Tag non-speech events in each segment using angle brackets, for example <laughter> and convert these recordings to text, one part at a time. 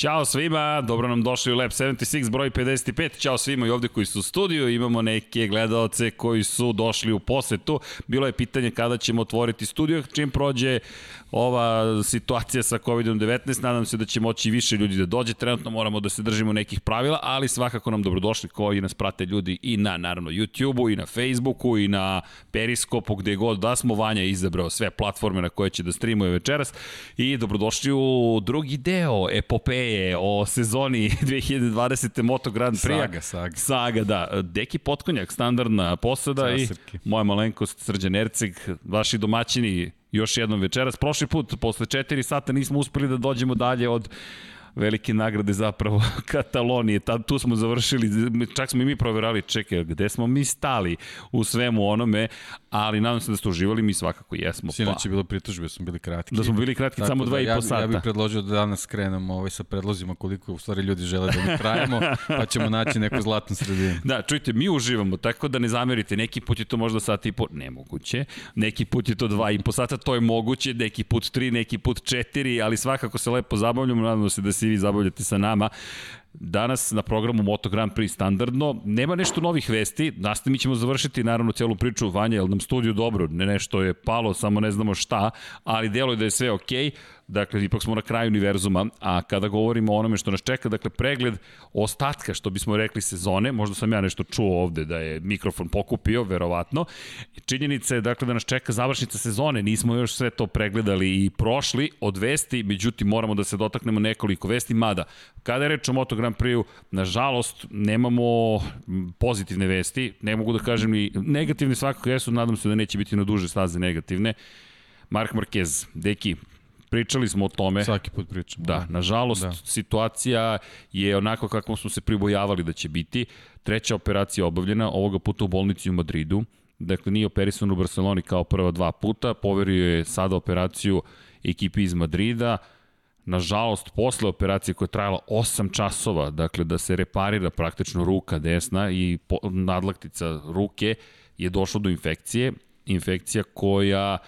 Ćao svima, dobro nam došli u Lab 76 broj 55. Ćao svima i ovde koji su u studiju. Imamo neke gledalce koji su došli u posetu. Bilo je pitanje kada ćemo otvoriti studio, čim prođe ova situacija sa COVID-19. Nadam se da će moći više ljudi da dođe. Trenutno moramo da se držimo nekih pravila, ali svakako nam dobrodošli koji nas prate ljudi i na naravno YouTube-u i na Facebooku i na Periskopu gde god da smo. Vanja izabrao sve platforme na koje će da streamuje večeras i dobrodošli u drugi deo epopeje o sezoni <laughs> 2020. Moto Grand Prix. Saga, saga. Saga, da. Deki Potkonjak, standardna posada Časrki. i moja malenkost Srđan Erceg, vaši domaćini još jednom večeras. Prošli put, posle 4 sata, nismo uspeli da dođemo dalje od velike nagrade zapravo <laughs> Katalonije. Tad tu smo završili, čak smo i mi proverali, čekaj, gde smo mi stali u svemu onome, ali nadam se da ste uživali, mi svakako jesmo. Sinoć je bilo pritužbe, smo bili kratki. Da smo bili kratki, Tako samo da dva i ja, po sata. Ja bih predložio da danas krenemo ovaj, sa predlozima koliko u stvari ljudi žele da mi trajemo, <laughs> pa ćemo naći neku zlatnu sredinu. Da, čujte, mi uživamo, tako da ne zamerite, neki put je to možda sat i po, nemoguće, neki put je to dva i po sata, to je moguće, neki put tri, neki put četiri, ali svakako se lepo zabavljamo, nadamo se da se i vi zabavljate sa nama. Danas na programu Moto Grand Prix standardno, nema nešto novih vesti, nastavit mi ćemo završiti naravno celu priču Vanja, jer nam studiju dobro, ne nešto je palo, samo ne znamo šta, ali delo je da je sve okej, okay. Dakle ipak smo na kraju univerzuma, a kada govorimo o onome što nas čeka, dakle pregled ostatka, što bismo rekli sezone, možda sam ja nešto čuo ovde da je mikrofon pokupio, verovatno, činjenica je dakle da nas čeka završnica sezone, nismo još sve to pregledali i prošli od vesti, međutim moramo da se dotaknemo nekoliko vesti, mada kada je reč o Moto Grand Prix-u, nažalost nemamo pozitivne vesti, ne mogu da kažem ni negativne svakako jesu, nadam se da neće biti na duže staze negativne. Mark Marquez, deki, pričali smo o tome. Svaki put pričamo. Da, nažalost, da. situacija je onako kako smo se pribojavali da će biti. Treća operacija obavljena, ovoga puta u bolnici u Madridu. Dakle, nije operisan u Barceloni kao prva dva puta, poverio je sada operaciju ekipi iz Madrida. Nažalost, posle operacije koja je trajala 8 časova, dakle da se reparira praktično ruka desna i nadlaktica ruke, je došlo do infekcije. Infekcija koja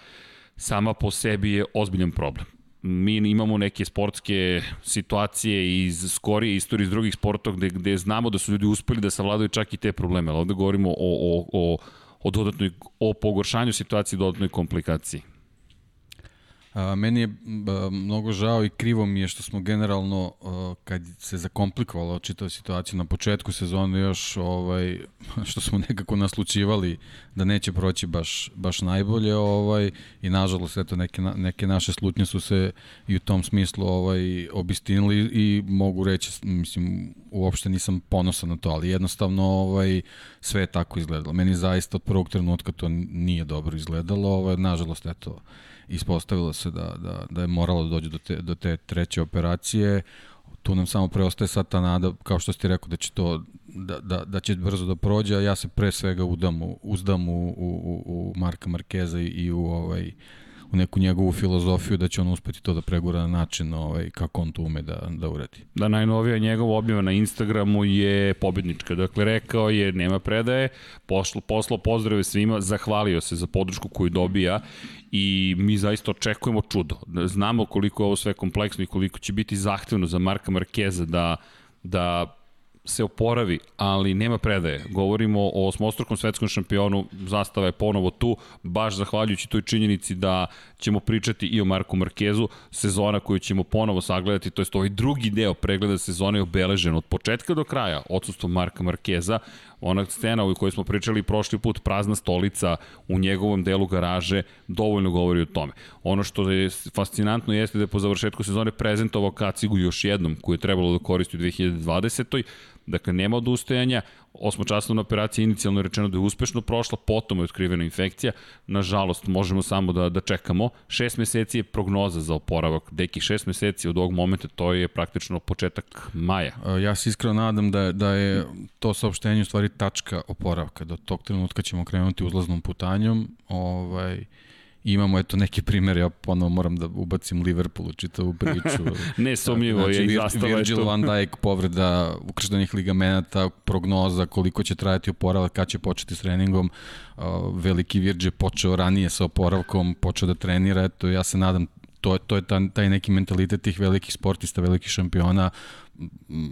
sama po sebi je ozbiljan problem mi imamo neke sportske situacije iz skorije istorije iz drugih sportova gde, gde znamo da su ljudi uspeli da savladaju čak i te probleme, ali ovde govorimo o, o, o, o dodatnoj, o pogoršanju situacije i dodatnoj komplikaciji. A, meni je a, mnogo žao i krivo mi je što smo generalno, a, kad se zakomplikovala čitava situacija na početku sezone još, ovaj, <laughs> što smo nekako naslučivali da neće proći baš, baš najbolje ovaj, i nažalost eto, neke, neke naše slutnje su se i u tom smislu ovaj, obistinili i mogu reći, mislim, uopšte nisam ponosan na to, ali jednostavno ovaj, sve je tako izgledalo. Meni zaista od prvog trenutka to nije dobro izgledalo, ovaj, nažalost eto, ispostavilo se da, da, da je moralo da dođe do te, do te treće operacije. Tu nam samo preostaje sad ta nada, kao što ste rekao, da će to da, da, da će brzo da prođe, a ja se pre svega udam u, uzdam u, u, u Marka Markeza i, u ovaj u neku njegovu filozofiju da će on uspeti to da pregura na način ovaj, kako on to ume da, da uradi. Da, najnovija njegova objava na Instagramu je pobednička. Dakle, rekao je, nema predaje, pošlo, poslao pozdrave svima, zahvalio se za podršku koju dobija i mi zaista očekujemo čudo. Znamo koliko je ovo sve kompleksno i koliko će biti zahtevno za Marka Markeza da, da se oporavi, ali nema predaje. Govorimo o osmostrukom svetskom šampionu, zastava je ponovo tu, baš zahvaljujući toj činjenici da ćemo pričati i o Marku Markezu, sezona koju ćemo ponovo sagledati, to je ovaj drugi deo pregleda sezone je obeležen od početka do kraja, odsustvo Marka Markeza, ona scena u kojoj smo pričali prošli put, prazna stolica u njegovom delu garaže, dovoljno govori o tome. Ono što je fascinantno jeste da je po završetku sezone prezentovao kacigu još jednom, koju je trebalo da koristi u 2020. Dakle, nema odustajanja, osmočasovna operacija inicijalno je rečeno da je uspešno prošla, potom je otkrivena infekcija, nažalost možemo samo da, da čekamo. Šest meseci je prognoza za oporavak, deki šest meseci od ovog momenta, to je praktično početak maja. Ja se iskreno nadam da, da je to saopštenje u stvari tačka oporavka, do tog trenutka ćemo krenuti uzlaznom putanjom, ovaj, imamo eto neki primjer, ja ponovo moram da ubacim Liverpool u čitavu priču. <laughs> ne sumnjivo znači, je i zastava Virgil je van Dijk povreda ukrštenih ligamenata, prognoza koliko će trajati oporavak, kad će početi s treningom. Veliki Virgil je počeo ranije sa oporavkom, počeo da trenira, eto ja se nadam to, to je taj, taj neki mentalitet tih velikih sportista, velikih šampiona,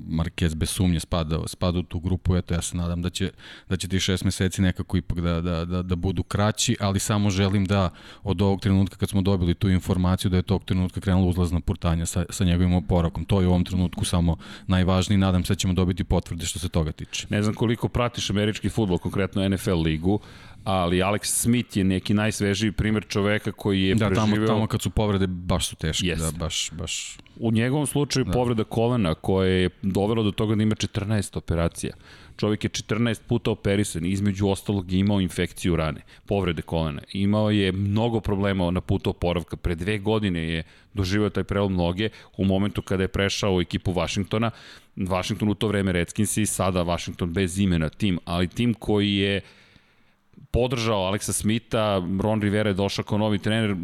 Marquez bez sumnje spada, spada u tu grupu, eto ja se nadam da će, da će ti šest meseci nekako ipak da, da, da, da budu kraći, ali samo želim da od ovog trenutka kad smo dobili tu informaciju da je tog trenutka krenula uzlazna putanja sa, sa njegovim oporakom. To je u ovom trenutku samo najvažniji, nadam se da ćemo dobiti potvrde što se toga tiče. Ne znam koliko pratiš američki futbol, konkretno NFL ligu, ali Alex Smith je neki najsvežiji primer čoveka koji je da, preživeo... Da, tamo, tamo kad su povrede baš su teške, yes. da, baš, baš... U njegovom slučaju da. povreda kolena koja je dovela do toga da ima 14 operacija. Čovjek je 14 puta operisan, između ostalog imao infekciju rane, povrede kolena. Imao je mnogo problema na putu oporavka. Pre dve godine je doživio taj prelom noge u momentu kada je prešao u ekipu Vašingtona. Vašington u to vreme Redskins i sada Vašington bez imena tim, ali tim koji je uh, podržao Aleksa Smitha, Ron Rivera je došao kao novi trener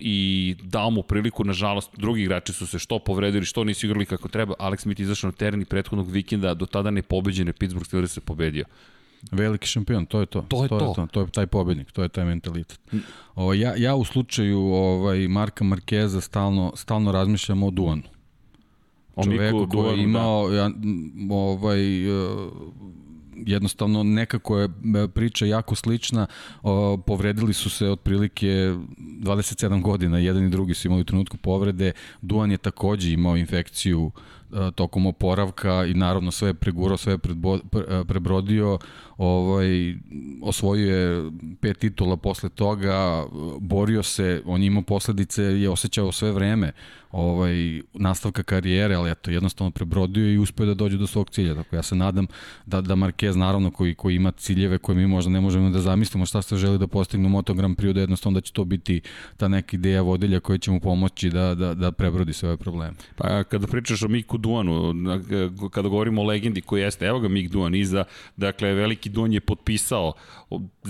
i dao mu priliku, nažalost, drugi igrači su se što povredili, što nisu igrali kako treba. Alex Smith izašao na teren i prethodnog vikenda, do tada ne pobeđene, Pittsburgh Steelers se pobedio. Veliki šampion, to je to. To je to. to. Je to. to je taj pobednik, to je taj mentalitet. O, ja, ja u slučaju ovaj, Marka Markeza stalno, stalno razmišljam o Duanu. O čoveku koji je da. imao da. ovaj, jednostavno nekako je e, priča jako slična. O, povredili su se otprilike 27 godina, jedan i drugi su imali u trenutku povrede. Duan je takođe imao infekciju e, tokom oporavka i naravno sve je pregurao, sve je prebrodio ovaj, osvojio je pet titula posle toga, borio se, on je imao posledice, je osjećao sve vreme ovaj, nastavka karijere, ali eto, jednostavno prebrodio i uspeo da dođe do svog cilja. Tako ja se nadam da, da Marquez, naravno, koji, koji ima ciljeve koje mi možda ne možemo da zamislimo šta se želi da postigne Moto Grand Prix, da jednostavno da će to biti ta neka ideja vodilja koja će mu pomoći da, da, da prebrodi sve ove probleme. Pa kada pričaš o Miku Duanu, kada govorimo o legendi koji jeste, evo ga Mik Duan iza, dakle, veliki Duan je potpisao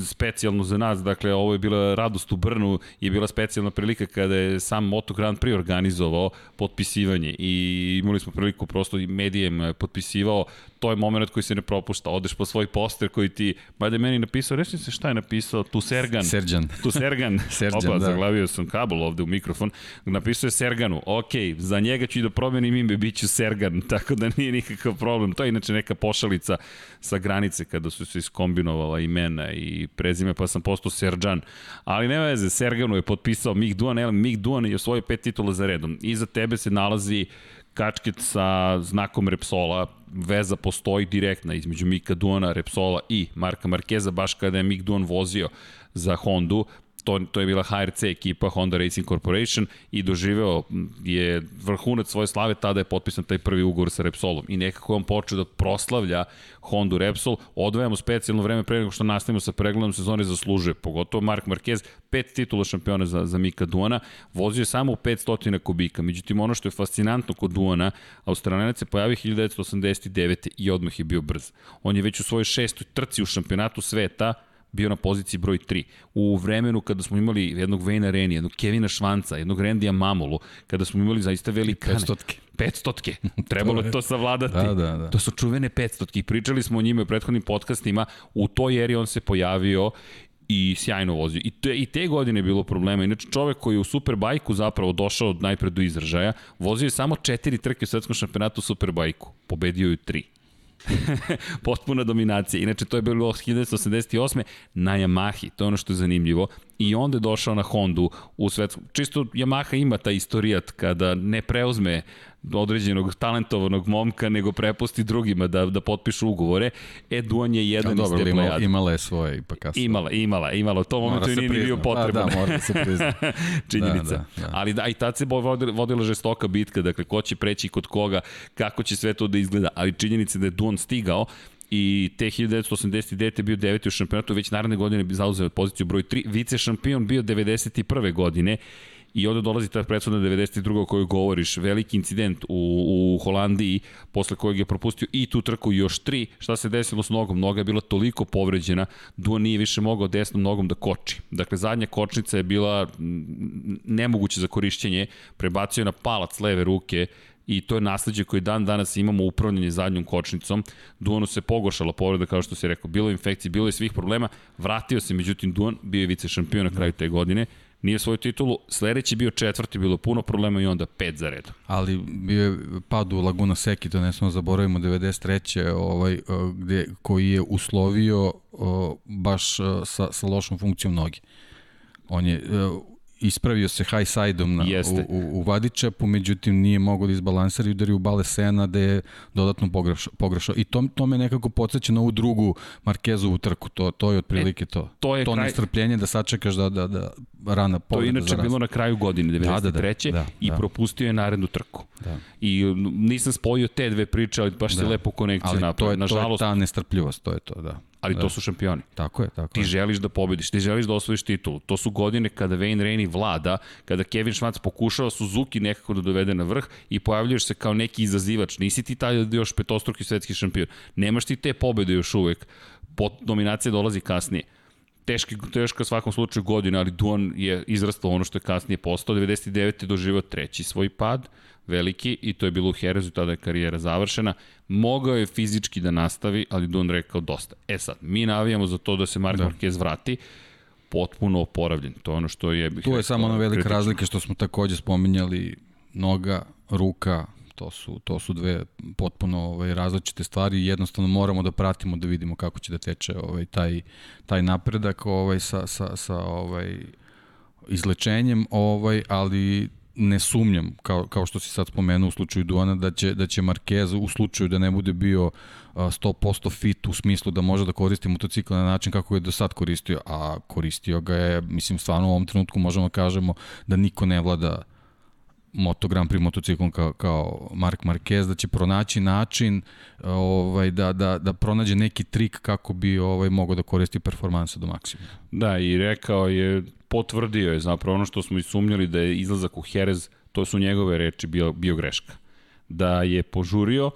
specijalno za nas, dakle, ovo je bila radost u Brnu, je bila specijalna prilika kada je sam Moto Grand Prix organizovao potpisivanje i imali smo priliku prosto i medijem potpisivao, to je moment koji se ne propušta, odeš po svoj poster koji ti, mada je meni napisao, reći se šta je napisao, tu Sergan. Serđan. Tu Sergan. <laughs> Serđan, Opa, da. zaglavio sam kabel ovde u mikrofon. Napisao je Serganu, ok, za njega ću i da promenim ime, bit ću Sergan, <laughs> tako da nije nikakav problem. To je inače neka pošalica sa granice kada su se iskombinovala imena i prezime, pa sam postao Serđan. Ali nema veze, Serganu je potpisao Mik Duan, ele, Mik Duan je osvojio pet titula za redom. Iza tebe se nalazi kačket sa znakom Repsola, veza postoji direktna između Mika Duana, Repsola i Marka Markeza, baš kada je Mik Duan vozio za Hondu, to, to je bila HRC ekipa Honda Racing Corporation i doživeo je vrhunac svoje slave, tada je potpisan taj prvi ugovor sa Repsolom i nekako je on počeo da proslavlja Hondu Repsol, odvajamo specijalno vreme pre nego što nastavimo sa pregledom sezone zaslužuje, pogotovo Mark Marquez, pet titula šampiona za, za Mika Duana, vozio je samo u 500 kubika, međutim ono što je fascinantno kod Duana, Australijanac se pojavio 1989. i odmah je bio brz. On je već u svojoj šestoj trci u šampionatu sveta bio na poziciji broj 3. U vremenu kada smo imali jednog Vejna Reni, jednog Kevina Švanca, jednog Rendija Mamulu, kada smo imali zaista velikane. 500 500 Trebalo je to savladati. Da, da, da. To su čuvene 500 Pričali smo o njima u prethodnim podcastima. U toj eri on se pojavio i sjajno vozio. I te, I te godine je bilo problema. Inače, čovek koji je u Superbajku zapravo došao najpred do izražaja, vozio je samo četiri trke u svetskom šampionatu u Superbajku. Pobedio je tri. <laughs> Potpuna dominacija. Inače, to je bilo 1988. na Yamahi, to je ono što je zanimljivo. I onda je došao na Hondu u svetskom. Čisto Yamaha ima ta istorijat kada ne preuzme određenog talentovanog momka, nego prepusti drugima da, da potpišu ugovore. E, Duan je jedan ja, dobro, iz te imala, imala je svoje ipak kasno. Imala, imala, imala. U tom momentu nije ni bio potreban. Da, <laughs> da, mora da se prizna. Činjenica. Da, da, da. Ali da, i tad se vodila, vodila žestoka bitka, dakle, ko će preći kod koga, kako će sve to da izgleda. Ali činjenica da je Duan stigao, i te 1989. bio deveti u šampionatu, već naredne godine bi zauzeo poziciju broj 3, vice šampion bio 91. godine I onda dolazi ta predsudna 92. o kojoj govoriš, veliki incident u, u Holandiji, posle kojeg je propustio i tu trku još tri. Šta se desilo s nogom? Noga je bila toliko povređena, Duo nije više mogao desnom nogom da koči. Dakle, zadnja kočnica je bila nemoguća za korišćenje, prebacio na palac leve ruke, i to je nasledđe koje dan danas imamo upravljanje zadnjom kočnicom. Duanu se pogošala povreda, kao što se rekao, bilo je infekcije, bilo je svih problema, vratio se, međutim, Duan bio je vice šampion na kraju te godine, nije osvojio titulu, sledeći bio četvrti, bilo puno problema i onda pet za redom. Ali bio je pad u Laguna Seki, to ne smo zaboravimo, 93. Ovaj, e, gde, koji je uslovio baš e, sa, sa lošom funkcijom noge. On je ispravio se high side-om na, u, u, u Vadičepu, međutim nije mogao da izbalansira i udari u bale Sena da je dodatno pogrešao. pogrešao. I to, to me nekako podsjeća na ovu drugu Markezovu trku, to, to je otprilike e, to. To, je to kraj... nestrpljenje da sačekaš da, da, da rana pogleda To je inače bilo na kraju godine, 93. Da, da, da, da, i da. propustio je narednu trku. Da. I nisam spojio te dve priče, ali baš da. se lepo konekcija napravio. Ali to je, to je ta nestrpljivost, to je to, da. Ali da. to su šampioni. Tako je, tako Ti je. želiš da pobediš, ti želiš da osvojiš titul. To su godine kada Wayne Rainey vlada, kada Kevin Schwartz pokušava Suzuki nekako da dovede na vrh i pojavljuješ se kao neki izazivač. Nisi ti taj još petostruki svetski šampion. Nemaš ti te pobede još uvek. Pot, dominacija dolazi kasnije teški, teška svakom slučaju godina, ali Duan je izrastao ono što je kasnije postao. 99. doživao treći svoj pad, veliki, i to je bilo u Herezu, tada je karijera završena. Mogao je fizički da nastavi, ali Duan rekao dosta. E sad, mi navijamo za to da se Mark da. Marquez vrati, potpuno oporavljen. To je ono što je... Tu je samo ona velika kritično. razlika što smo takođe spominjali noga, ruka, to su, to su dve potpuno ovaj, različite stvari i jednostavno moramo da pratimo da vidimo kako će da teče ovaj, taj, taj napredak ovaj, sa, sa, sa ovaj, izlečenjem, ovaj, ali ne sumnjam, kao, kao što si sad spomenuo u slučaju Duana, da će, da će Marquez u slučaju da ne bude bio 100% fit u smislu da može da koristi motocikl na način kako je do sad koristio, a koristio ga je, mislim, stvarno u ovom trenutku možemo da kažemo da niko ne vlada Moto Grand Prix motociklom kao, kao Mark Marquez, da će pronaći način ovaj, da, da, da pronađe neki trik kako bi ovaj, mogao da koristi performanse do maksimuma. Da, i rekao je, potvrdio je zapravo ono što smo i sumnjali da je izlazak u Jerez, to su njegove reči, bio, bio greška. Da je požurio,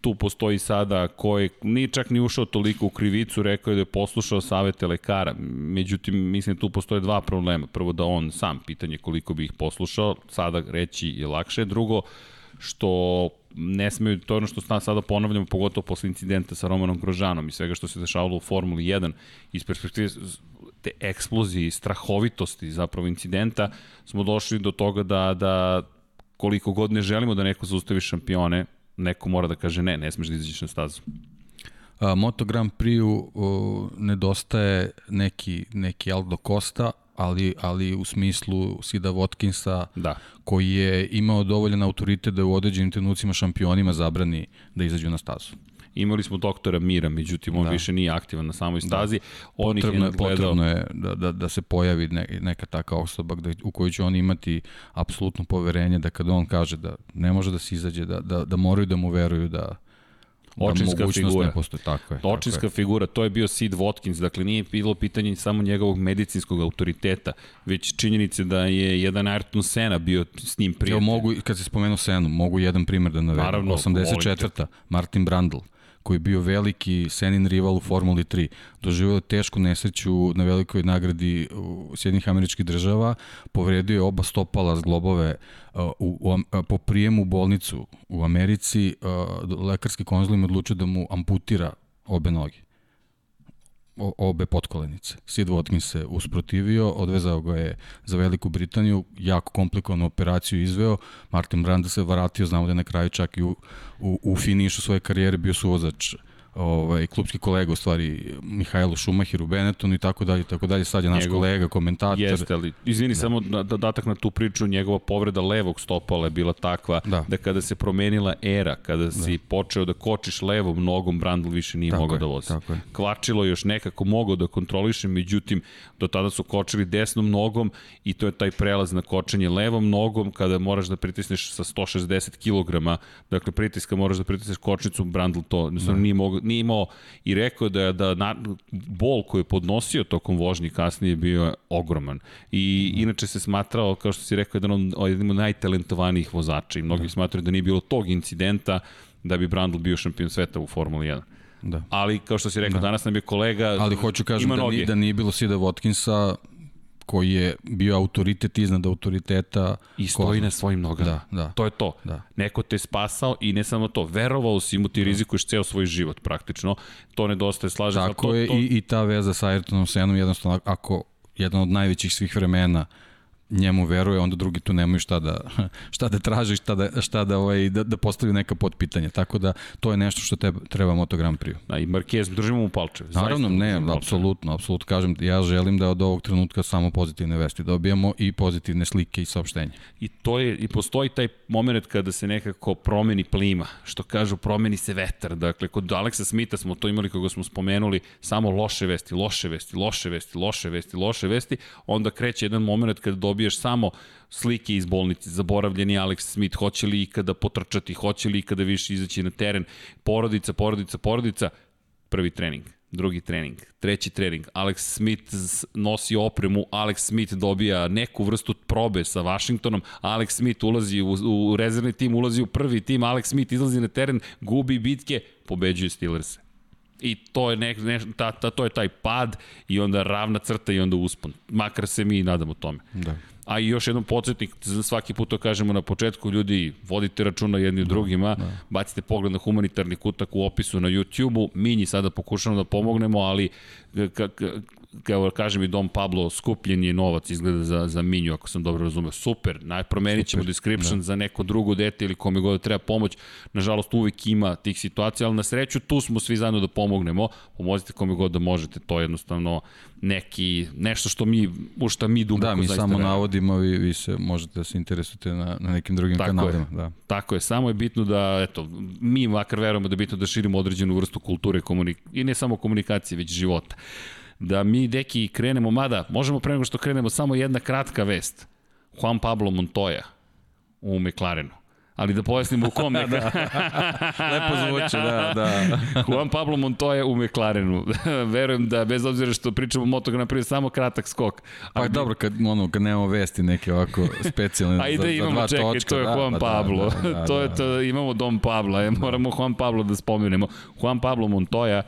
tu postoji sada ko je, nije čak ni ušao toliko u krivicu, rekao je da je poslušao savete lekara. Međutim, mislim tu postoje dva problema. Prvo da on sam, pitanje koliko bi ih poslušao, sada reći je lakše. Drugo, što ne smeju, to je ono što sada ponavljamo, pogotovo posle incidenta sa Romanom Grožanom i svega što se dešavalo u Formuli 1 iz perspektive te eksplozije i strahovitosti zapravo incidenta, smo došli do toga da, da koliko god ne želimo da neko zaustavi šampione, neko mora da kaže ne, ne smeš da izađeš na stazu. A, Moto Grand Prix-u nedostaje neki, neki Aldo Costa, ali, ali u smislu Sida Watkinsa, da. koji je imao dovoljan autoritet da u određenim trenucima šampionima zabrani da izađu na stazu. Imali smo doktora Mira, međutim on da. više nije aktivan na samoj da. stazi. Da. On potrebno, je gledao... potrebno je da, da, da se pojavi ne, neka taka osoba gde, u kojoj će on imati apsolutno poverenje da kada on kaže da ne može da se izađe, da, da, da moraju da mu veruju da Da očinska da figura. Ne postoji, tako je. Očinska tako je. figura, to je bio Sid Watkins, dakle nije bilo pitanje samo njegovog medicinskog autoriteta, već činjenice da je jedan Ayrton Senna bio s njim prijatelj. Evo mogu, kad se spomenuo Senu, mogu jedan primer da navedem. Naravno, 84. Martin Brandl koji je bio veliki Senin rival u Formuli 3. Doživio je tešku nesreću na velikoj nagradi u Sjednih američkih država, povredio je oba stopala zglobove u, u, po prijemu u bolnicu u Americi, lekarski konzul im odlučio da mu amputira obe noge obe potkolenice. Sid Watkins se usprotivio, odvezao ga je za Veliku Britaniju, jako komplikovanu operaciju izveo, Martin Branda se vratio, znamo da je na kraju čak i u, u, u finišu svoje karijere bio suvozač ovaj, klubski kolega u stvari Mihajlo Šumahiru, Benettonu i tako dalje, tako dalje. Sad je naš Njegov, kolega, komentator. Jeste, ali izvini da. samo da, dodatak na tu priču, njegova povreda levog stopala je bila takva da, da kada se promenila era, kada da. si počeo da kočiš levom nogom, Brandl više nije tako mogao je, da vozi. Tako je. Kvačilo još nekako mogao da kontroliše, međutim, do tada su kočili desnom nogom i to je taj prelaz na kočenje levom nogom kada moraš da pritisneš sa 160 kg, dakle pritiska moraš da pritisneš kočnicu, Brandl to jednostavno da. nije mogao nije imao i rekao da, da na, bol koji je podnosio tokom vožnje kasnije bio ogroman. I mm. inače se smatrao, kao što si rekao, jedan od, jedan od najtalentovanijih vozača i mnogi da. smatraju da nije bilo tog incidenta da bi Brandl bio šampion sveta u Formuli 1. Da. Ali, kao što si rekao, da. danas nam je kolega Ali hoću kažem da, nije, da nije bilo Sida Watkinsa, koji je bio autoritet iznad autoriteta. I stoji na svojim nogama. Da, da. To je to. Da. Neko te spasao i ne samo to, verovao si mu ti da. rizikuješ ceo svoj život praktično. To nedostaje, slažem. Tako to, je to... I, i ta veza sa Ayrtonom Senom jednostavno ako jedan od najvećih svih vremena njemu veruje, onda drugi tu nemaju šta da, <laughs> šta da traži, šta da, šta da, ovaj, da, da postavljaju neka potpitanja. Tako da to je nešto što te, treba Moto Grand Prix. Da, i Marquez, držimo mu palče. Naravno, ne, apsolutno, apsolutno. Kažem, ja želim da od ovog trenutka samo pozitivne vesti dobijamo i pozitivne slike i saopštenja. I to je, i postoji taj moment kada se nekako promeni plima, što kažu promeni se vetar. Dakle, kod Aleksa Smitha smo to imali koga smo spomenuli, samo loše vesti, loše vesti, loše vesti, loše vesti, loše vesti, onda kreće jedan moment kada dobije dobiješ samo slike iz bolnice, zaboravljeni Alex Smith, hoće li ikada potrčati, hoće li ikada više izaći na teren, porodica, porodica, porodica, prvi trening, drugi trening, treći trening, Alex Smith nosi opremu, Alex Smith dobija neku vrstu probe sa Washingtonom, Alex Smith ulazi u, u rezervni tim, ulazi u prvi tim, Alex Smith izlazi na teren, gubi bitke, pobeđuje Steelers. I to je, nek, ne, ta, ta, to je taj pad i onda ravna crta i onda uspon. Makar se mi nadamo tome. Da. A i još jednom podsjetnik, svaki put to kažemo na početku, ljudi, vodite računa jedni u da, drugima, da. bacite pogled na humanitarni kutak u opisu na YouTube-u, mi njih sada pokušamo da pomognemo, ali kao kažem i Dom Pablo, skupljen je novac izgleda za, za Minju, ako sam dobro razumeo. Super, najpromenit ćemo description da. za neko drugo dete ili kome god da treba pomoć. Nažalost, uvek ima tih situacija, ali na sreću tu smo svi zajedno da pomognemo. Pomozite kome god da možete, to je jednostavno neki, nešto što mi, u šta mi duboko Da, mi samo realno. navodimo, vi, vi se možete da se interesujete na, na nekim drugim tako kanalima. Je, da. Tako je, samo je bitno da, eto, mi makar verujemo da je bitno da širimo određenu vrstu kulture komunik i ne samo komunikacije, već života da mi, deki, krenemo, mada, možemo pre nego što krenemo, samo jedna kratka vest. Juan Pablo Montoya u McLarenu ali da pojasnimo u kom <laughs> da. Lepo zvuči, da, da. <laughs> Juan Pablo Montoya u McLarenu. <laughs> Verujem da, bez obzira što pričamo o Moto Grand Prix, samo kratak skok. Pa ali... dobro, kad, ono, kad nemamo vesti neke ovako specijalne za, imamo, za dva čekaj, točka. to je da, Juan pa da, Pablo. Da, da, da, to je to, imamo Dom Pablo, je, moramo Juan Pablo da spomenemo. Juan Pablo Montoya,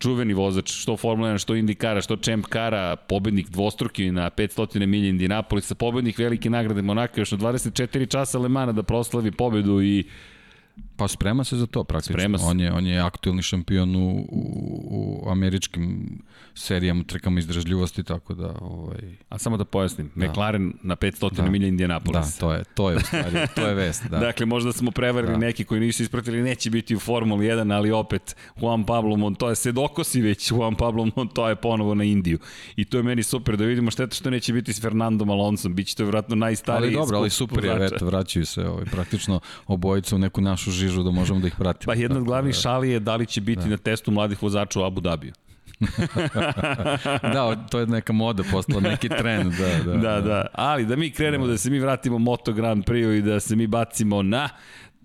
čuveni vozač, što Formula 1, što Indikara, što Champ Kara, pobednik dvostruki na 500 milija Indinapolisa, pobednik velike nagrade Monaka, još na 24 časa Lemana da proslavi pobedu i Pa sprema se za to praktično. Sprema se. On je, on je aktuelni šampion u, u, u američkim serijama trkama izdržljivosti, tako da... Ovaj... A samo da pojasnim, da. McLaren na 500 da. milija Indianapolis. Da, to je, to je stvari, to je vest. Da. <laughs> dakle, možda smo prevarili da. neki koji nisu ispratili, neće biti u Formuli 1, ali opet Juan Pablo Montoya se dokosi već Juan Pablo Montoya ponovo na Indiju. I to je meni super da vidimo šteta što neće biti s Fernandom Alonsom, bit će to vjerojatno najstariji Ali dobro, ali super je, eto, vraćaju se ovaj, praktično obojica u neku našu žižu da možemo da ih pratimo. Pa jedna od glavnih da. šali je da li će biti da. na testu mladih vozača u Abu Dhabiju. <laughs> da, to je neka moda postala, neki trend. Da, da, da, da. Ali da mi krenemo, da, da se mi vratimo Moto Grand Prix i da se mi bacimo na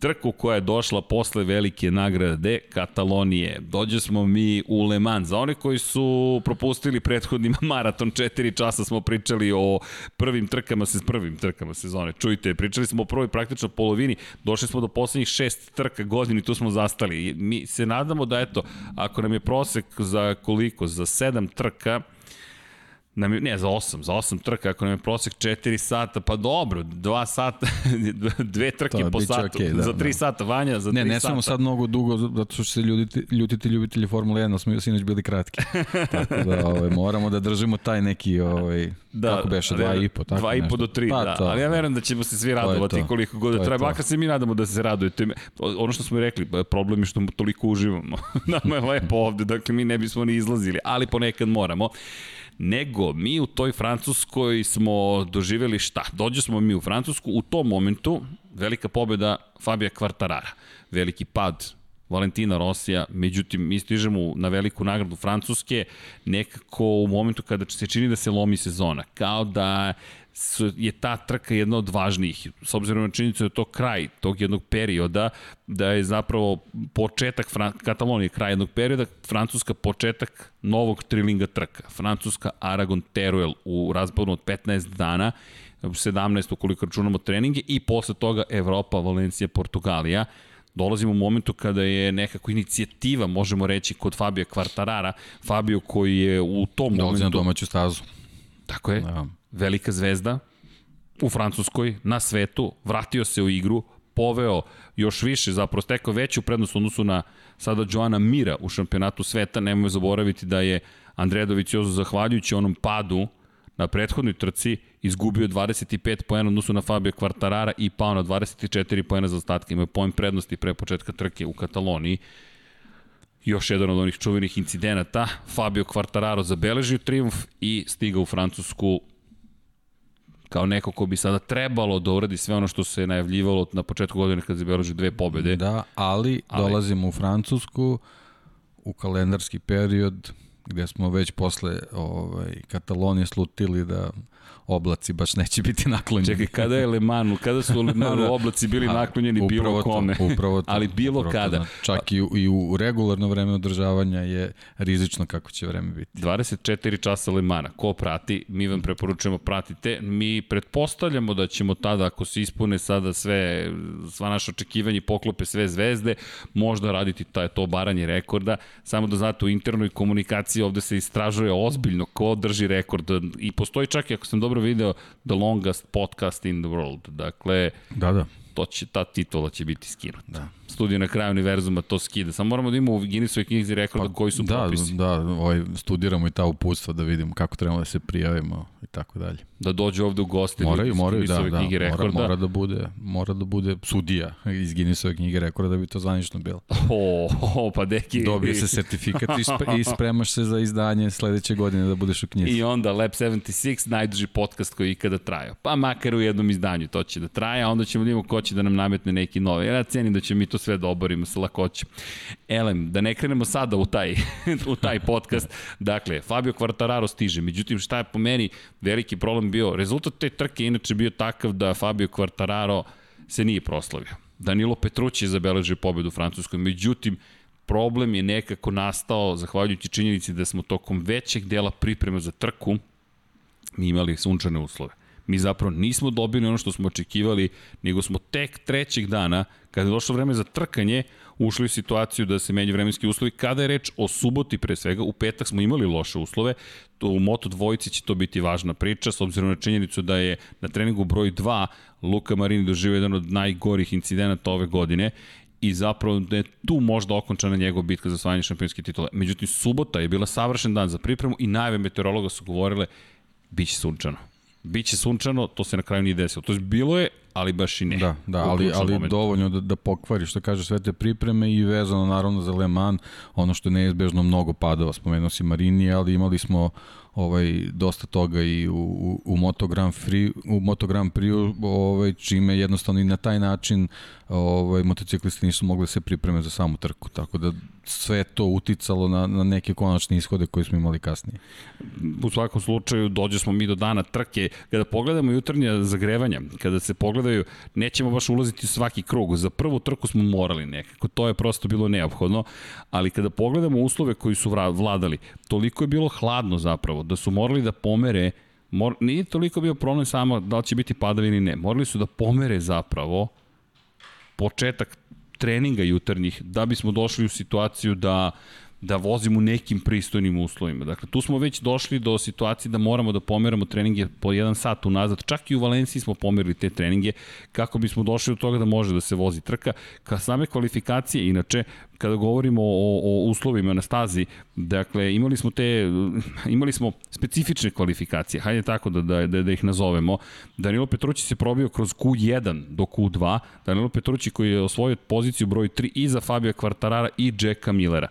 trku koja je došla posle velike nagrade Katalonije. Dođe smo mi u Le Mans. Za one koji su propustili prethodni <laughs> maraton 4 časa smo pričali o prvim trkama se prvim trkama sezone. Čujte, pričali smo o prvoj praktično polovini. Došli smo do poslednjih šest trka godina i tu smo zastali. Mi se nadamo da eto, ako nam je prosek za koliko? Za sedam trka, Na, ne, za 8, za 8 trka, ako nam je prosek 4 sata, pa dobro, 2 sata, <laughs> dve trke to, po satu, okay, da, za 3 da. sata, Vanja, za 3 sata. Ne, ne smemo sad mnogo dugo, zato što će se ljutiti, ljutiti ljubitelji Formule 1, smo sinoć bili kratki. <laughs> tako da ovaj, moramo da držimo taj neki, ovaj, da, kako beše, 2 i po, tako 2 i po do 3, pa, da. To, ali ja verujem da ćemo se svi radovati koliko god da treba, makar se mi nadamo da se radujete. Ono što smo rekli, problem je što toliko uživamo. <laughs> Nama je lepo ovde, dakle mi ne bismo ni izlazili, ali ponekad moramo nego mi u toj Francuskoj smo doživeli šta? Dođe smo mi u Francusku, u tom momentu velika pobeda Fabija Kvartarara, veliki pad Valentina Rosija, međutim mi stižemo na veliku nagradu Francuske nekako u momentu kada se čini da se lomi sezona, kao da je ta trka jedna od važnijih, s obzirom na činjenicu da je to kraj tog jednog perioda, da je zapravo početak Fran Katalonije, kraj jednog perioda, Francuska početak novog trilinga trka. Francuska Aragon Teruel u razboru od 15 dana, 17 ukoliko računamo treninge i posle toga Evropa, Valencija, Portugalija dolazimo u momentu kada je nekako inicijativa, možemo reći, kod Fabio Kvartarara, Fabio koji je u tom Dolazi momentu... na domaću stazu. Tako je. Da velika zvezda u Francuskoj, na svetu, vratio se u igru, poveo još više, zapravo stekao veću prednost odnosu na sada Joana Mira u šampionatu sveta. Nemoj zaboraviti da je Andreja Doviciozo zahvaljujući onom padu na prethodnoj trci izgubio 25 poena odnosu na Fabio Quartarara i pao na 24 poena za ostatke. Imaju poen prednosti pre početka trke u Kataloniji. Još jedan od onih čuvenih incidenata. Fabio Quartararo zabeležio triumf i stigao u Francusku kao neko ko bi sada trebalo da uradi sve ono što se najavljivalo na početku godine kad zabeležio dve pobede. Da, ali, ali dolazimo u Francusku u kalendarski period gde smo već posle ovaj, Katalonije slutili da oblaci baš neće biti naklonjeni. Čekaj, kada je Le Manu, kada su Le <laughs> Manu da. oblaci bili naklonjeni bilo to, kome? Upravo to, <laughs> Ali bilo upravo kada. To, čak i, i u regularno vreme održavanja je rizično kako će vreme biti. 24 časa Le Mana. Ko prati, mi vam preporučujemo pratite. Mi pretpostavljamo da ćemo tada, ako se ispune sada sve, sva naša očekivanja i poklope sve zvezde, možda raditi taj, to baranje rekorda. Samo da znate, u internoj komunikaciji ovde se istražuje ozbiljno ko drži rekord. I postoji čak, ako sam dobro dobro video The Longest Podcast in the World. Dakle, da, da. To će, ta titula će biti skinuta. Da studiju na kraju univerzuma to skida. Samo moramo da imamo u Guinnessovoj knjizi rekorda pa, koji su da, propisi. Da, ovaj, studiramo i ta uputstva da vidimo kako trebamo da se prijavimo i tako dalje. Da dođe ovde u goste moraju, moraju, da, da, knjige rekorda. Mora, mora, da bude, mora da bude sudija iz Guinnessove knjige rekorda da bi to zvanično bilo. O, o pa deki. Dobije se sertifikat i, spre, i spremaš se za izdanje sledeće godine da budeš u knjizi. I onda Lab 76, najduži podcast koji ikada trajao. Pa makar u jednom izdanju to će da traje, a onda ćemo da imamo ko će da nam nametne neki novi. Ja cenim da će mi to sve da oborimo sa lakoćem. Elem, da ne krenemo sada u taj, <laughs> u taj podcast. Dakle, Fabio Quartararo stiže. Međutim, šta je po meni veliki problem bio? Rezultat te trke inače bio takav da Fabio Quartararo se nije proslavio. Danilo Petrući je zabeležio pobedu u Francuskoj. Međutim, problem je nekako nastao zahvaljujući činjenici da smo tokom većeg dela priprema za trku mi imali sunčane uslove. Mi zapravo nismo dobili ono što smo očekivali, nego smo tek trećeg dana, kada je došlo vreme za trkanje, ušli u situaciju da se menju vremenski uslovi. Kada je reč o suboti pre svega, u petak smo imali loše uslove, to u Moto dvojici će to biti važna priča, s obzirom na činjenicu da je na treningu broj 2 Luka Marini doživio jedan od najgorih incidenata ove godine i zapravo da je tu možda okončana njegova bitka za osvajanje šampionske titule. Međutim, subota je bila savršen dan za pripremu i najve meteorologa su govorile biće sunčano. Biće sunčano, to se na kraju nije desilo. To je bilo je, ali baš i ne. Da, da ali, ali dovoljno da, da pokvari, što kaže, sve te pripreme i vezano naravno za Le Mans, ono što je neizbežno mnogo padova, spomenuo si Marini, ali imali smo ovaj dosta toga i u, u, u Moto Grand Prix u Moto Grand Prix ovaj čime jednostavno i na taj način ovaj motociklisti nisu mogli da se pripreme za samu trku tako da sve to uticalo na, na neke konačne ishode koje smo imali kasnije. U svakom slučaju dođe smo mi do dana trke. Kada pogledamo jutarnja zagrevanja, kada se pogledaju, nećemo baš ulaziti u svaki krug. Za prvu trku smo morali nekako, to je prosto bilo neophodno, ali kada pogledamo uslove koji su vladali, toliko je bilo hladno zapravo, da su morali da pomere Mor, nije toliko bio problem samo da li će biti padavini ne. Morali su da pomere zapravo početak treninga jutarnjih da bismo došli u situaciju da da vozimo u nekim pristojnim uslovima. Dakle, tu smo već došli do situacije da moramo da pomeramo treninge po jedan sat unazad. Čak i u Valenciji smo pomerili te treninge kako bismo došli do toga da može da se vozi trka. Ka same kvalifikacije, inače, kada govorimo o, o uslovima na stazi, dakle, imali smo te, imali smo specifične kvalifikacije, hajde tako da, da, da, da ih nazovemo. Danilo Petrući se probio kroz Q1 do Q2, Danilo Petrući koji je osvojio poziciju broj 3 i za Fabio Quartarara i Jacka Millera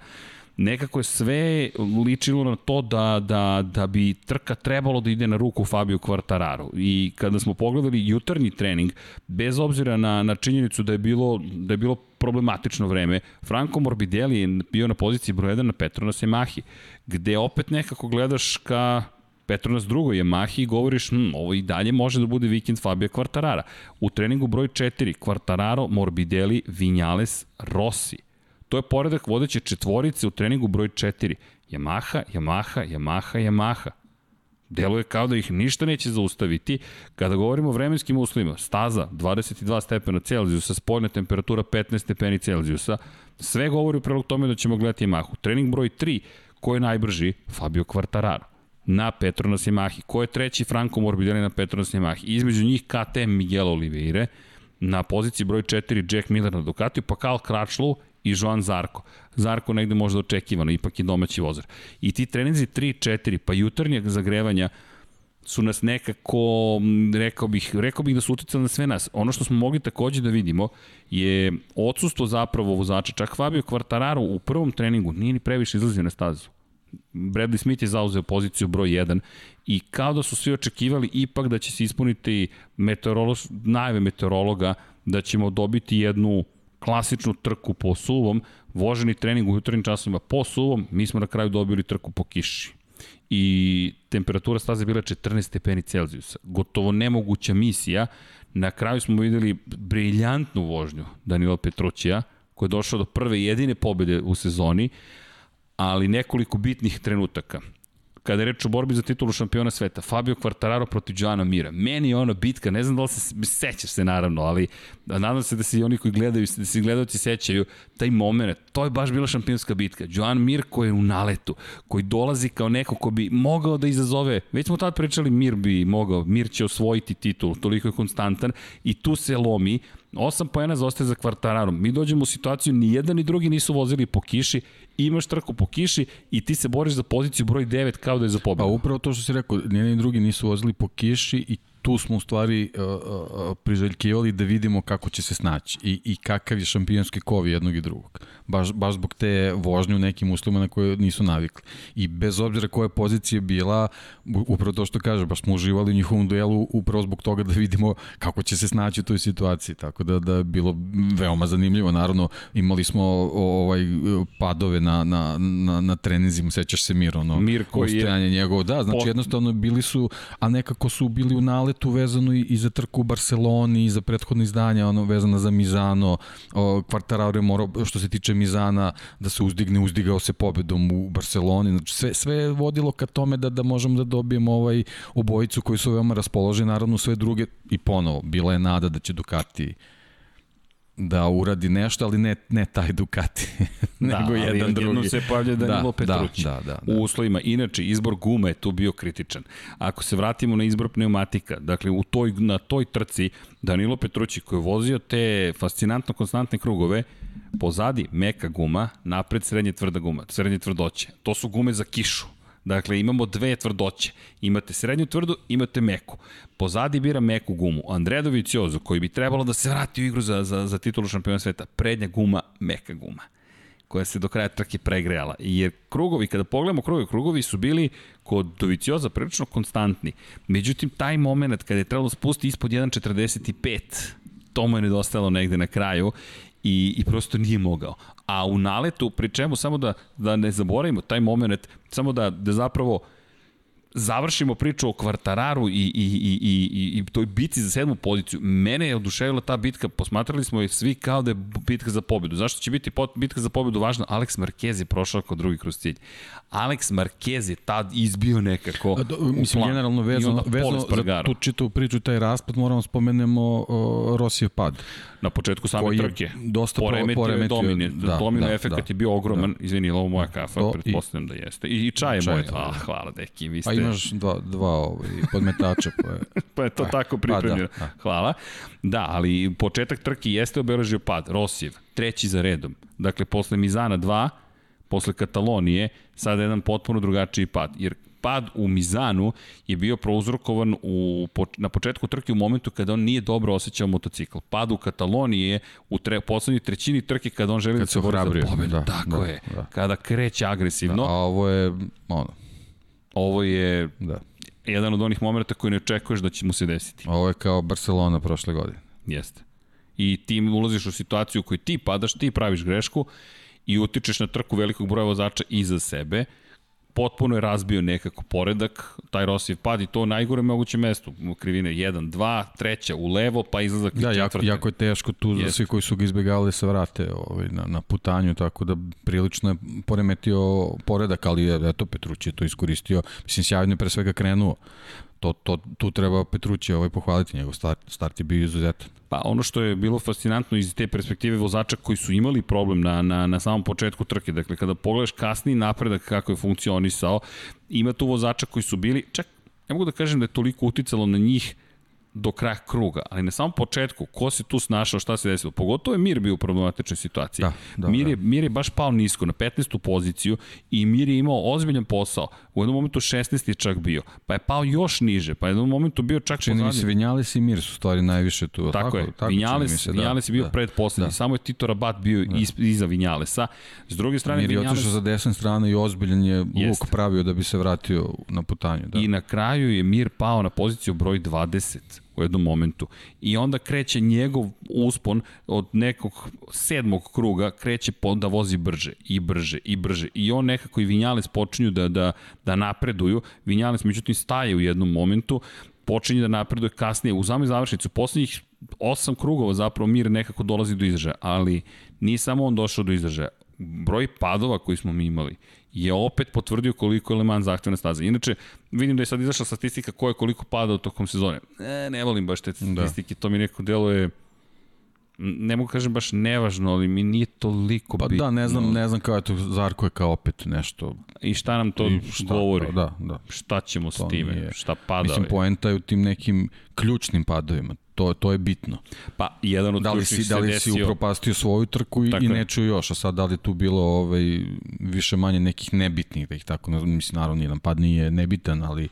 nekako je sve ličilo na to da, da, da bi trka trebalo da ide na ruku Fabio Quartararo. I kada smo pogledali jutarnji trening, bez obzira na, na činjenicu da je bilo, da je bilo problematično vreme, Franco Morbidelli je bio na poziciji broj 1 na Petronas Yamahi, gde opet nekako gledaš ka Petronas drugoj Yamahi i govoriš, hm, ovo i dalje može da bude vikend Fabio Quartarara. U treningu broj 4, Quartararo, Morbidelli, Vinales, Rossi. To je poredak vodeće četvorice u treningu broj 4. Yamaha, Yamaha, Yamaha, Yamaha. Deluje kao da ih ništa neće zaustaviti. Kada govorimo o vremenskim uslovima, staza 22 stepena Celzijusa, spoljna temperatura 15 stepeni Celzijusa, sve govori u prilog tome da ćemo gledati Yamahu. Trening broj 3, ko je najbrži? Fabio Quartararo na Petronas Yamahi. Ko je treći Franco Morbidelli na Petronas Yamahi? Između njih KTM Miguel Oliveira, na poziciji broj 4 Jack Miller na Ducatiju, pa Karl Kračlow i Joan Zarko. Zarko negde možda očekivano, ipak je domaći vozer. I ti treninzi 3, 4, pa jutarnjeg zagrevanja, su nas nekako, rekao bih, rekao bih da su uticali na sve nas. Ono što smo mogli takođe da vidimo je odsustvo zapravo vozača. Čak Fabio Quartararo u prvom treningu nije ni previše izlazio na stazu. Bradley Smith je zauzeo poziciju broj 1 i kao da su svi očekivali ipak da će se ispuniti meteorolog, najave meteorologa da ćemo dobiti jednu klasičnu trku po suvom, voženi trening u jutarnjim časovima po suvom, mi smo na kraju dobili trku po kiši i temperatura staze bila 14 stepeni Celzijusa. Gotovo nemoguća misija. Na kraju smo videli briljantnu vožnju Danila Petrućija, koji je došao do prve jedine pobede u sezoni, ali nekoliko bitnih trenutaka kada je reč o borbi za titulu šampiona sveta, Fabio Quartararo protiv Joana Mira. Meni je ona bitka, ne znam da li se sećaš se naravno, ali nadam se da se i oni koji gledaju, da se gledalci sećaju, taj moment, to je baš bila šampionska bitka. Joan Mir koji je u naletu, koji dolazi kao neko ko bi mogao da izazove, već smo tad pričali Mir bi mogao, Mir će osvojiti titul, toliko je konstantan i tu se lomi, 8 poena zaostaje za kvartararom. Mi dođemo u situaciju, ni jedan ni drugi nisu vozili po kiši, imaš trku po kiši i ti se boriš za poziciju broj 9 kao da je za pobedu. Pa upravo to što si rekao, ni jedan ni drugi nisu vozili po kiši i tu smo u stvari uh, uh, priželjkivali da vidimo kako će se snaći i, i kakav je šampionski kov jednog i drugog. Baš, baš zbog te vožnje u nekim uslovima na koje nisu navikli. I bez obzira koja pozicija bila, upravo to što kaže, baš smo uživali u njihovom duelu upravo zbog toga da vidimo kako će se snaći u toj situaciji. Tako da, da je bilo veoma zanimljivo. Naravno, imali smo ovaj padove na, na, na, na trenizima, sećaš se Mir, ono, Mir koji je... njegovo. Da, znači jednostavno bili su, a nekako su bili u nalet tu vezano i, za trku u Barceloni i za prethodne izdanja, ono vezano za Mizano, o, Quartararo je morao, što se tiče Mizana, da se uzdigne, uzdigao se pobedom u Barceloni, znači sve, sve je vodilo ka tome da, da možemo da dobijemo ovaj obojicu koji su veoma raspoloženi, naravno sve druge, i ponovo, bila je nada da će Ducati da uradi nešto, ali ne, ne taj Ducati, <laughs> da, nego jedan drugi. Da, se pojavlja Danilo da, Petrući da, da, da, u uslovima. Inače, izbor gume je tu bio kritičan. Ako se vratimo na izbor pneumatika, dakle, u toj, na toj trci, Danilo Petrući koji je vozio te fascinantno konstantne krugove, pozadi meka guma, napred srednje tvrda guma, srednje tvrdoće. To su gume za kišu. Dakle, imamo dve tvrdoće. Imate srednju tvrdu, imate meku. Pozadi bira meku gumu. Andrea Doviciozo, koji bi trebalo da se vrati u igru za, za, za titulu šampiona sveta, prednja guma, meka guma koja se do kraja trke pregrejala. Jer krugovi, kada pogledamo krugovi, krugovi su bili kod Dovicioza prilično konstantni. Međutim, taj moment kada je trebalo spusti ispod 1.45, to mu je nedostajalo negde na kraju i, i prosto nije mogao. A u naletu, pri čemu samo da, da ne zaboravimo taj moment, samo da, da zapravo završimo priču o Kvartararu i, i, i, i, i toj bitci za sedmu poziciju. Mene je oduševila ta bitka, posmatrali smo je svi kao da je bitka za pobedu. Zašto će biti bitka za pobedu važna? Alex Marquez je prošao kao drugi kroz cilj. Alex Marquez je tad izbio nekako do, Mislim, plan. generalno vezano, vezano za tu čitavu priču, taj raspad, moramo spomenemo uh, Rosijev pad. Na početku same trke. Dosta poremetio, poremetio domine. Da, domino da, efekt da, je bio ogroman. Da. Izvini, ovo moja kafa, pretpostavljam da jeste. I, i čaj je čaj, moj. Da. Ah, hvala, deki, vi ste... Pa imaš dva, dva ovaj, podmetača. Pa je, <laughs> pa je to tako pripremljeno. Pa da, da. Hvala. Da, ali početak trke jeste obeležio pad. Rosijev, treći za redom. Dakle, posle Mizana 2, posle Katalonije, sada jedan potpuno drugačiji pad. Jer pad u Mizanu je bio prouzrokovan u, na početku trke u momentu kada on nije dobro osjećao motocikl. Pad u Kataloniji je u tre, poslednjoj trećini trke kada on želi kad da se bori za pobedu. Da, Tako da, je. Da. Kada kreće agresivno. Da, a ovo je ono. Ovo je da. jedan od onih momenta koji ne očekuješ da će mu se desiti. Ovo je kao Barcelona prošle godine. Jeste. I ti ulaziš u situaciju u kojoj ti padaš, ti praviš grešku i utičeš na trku velikog broja vozača iza sebe, potpuno je razbio nekako poredak, taj Rosijev pad i to u najgore moguće mesto, krivine 1, 2, treća u levo, pa izlazak da, jako, jako je teško tu za svi koji su ga izbjegali da se vrate ovaj, na, na putanju, tako da prilično je poremetio poredak, ali eto Petrući je to iskoristio, mislim sjajno je pre svega krenuo, to, to, tu treba Petrući ovaj pohvaliti, njegov start, start je bio izuzetan. Pa ono što je bilo fascinantno iz te perspektive vozača koji su imali problem na, na, na samom početku trke, dakle kada pogledaš kasni napredak kako je funkcionisao, ima tu vozača koji su bili, čak ne mogu da kažem da je toliko uticalo na njih do kraja kruga, ali na samom početku, ko se tu snašao, šta se desilo? Pogotovo je Mir bio u problematičnoj situaciji. Da, da, Mir, je, da. Mir je baš pao nisko na 15. poziciju i Mir je imao ozbiljan posao. U jednom momentu 16 je čak bio, pa je pao još niže, pa je u jednom momentu bio čak Čini mi se Vinjales i Mir su stvari najviše tu. Tako, tako je, tako Vinjales, se, da, Vinjales je bio da, pred poslednji, da. samo je Tito Rabat bio da. iz, iza Vinjalesa. S druge strane, Mir je Vinjales... otišao za desne strane i ozbiljan je luk pravio da bi se vratio na putanju. Da. I na kraju je Mir pao na poziciju broj 20 u jednom momentu. I onda kreće njegov uspon od nekog sedmog kruga, kreće po, da vozi brže i brže i brže. I on nekako i Vinjales počinju da, da, da napreduju. Vinjales međutim staje u jednom momentu, počinje da napreduje kasnije u zamoj završnicu. Poslednjih osam krugova zapravo Mir nekako dolazi do izražaja, ali nije samo on došao do izražaja. Broj padova koji smo mi imali je opet potvrdio koliko je Le Mans zahtevna staza. Inače, vidim da je sad izašla statistika ko je koliko padao tokom sezone. E, ne volim baš te da. statistike, da. to mi neko deluje ne mogu kažem baš nevažno, ali mi nije toliko pa bitno. Pa da, ne znam, ne znam kao je to, Zarko je kao opet nešto. I šta nam to šta, govori? Da, da. Šta ćemo to s time? Nije, šta pada? Mislim, poenta je u tim nekim ključnim padovima. To, to je bitno. Pa, jedan od da li si, da li si upropastio svoju trku i, i neču još, a sad da li tu bilo ovaj, više manje nekih nebitnih, da ih tako, mislim, naravno, jedan pad nije nebitan, ali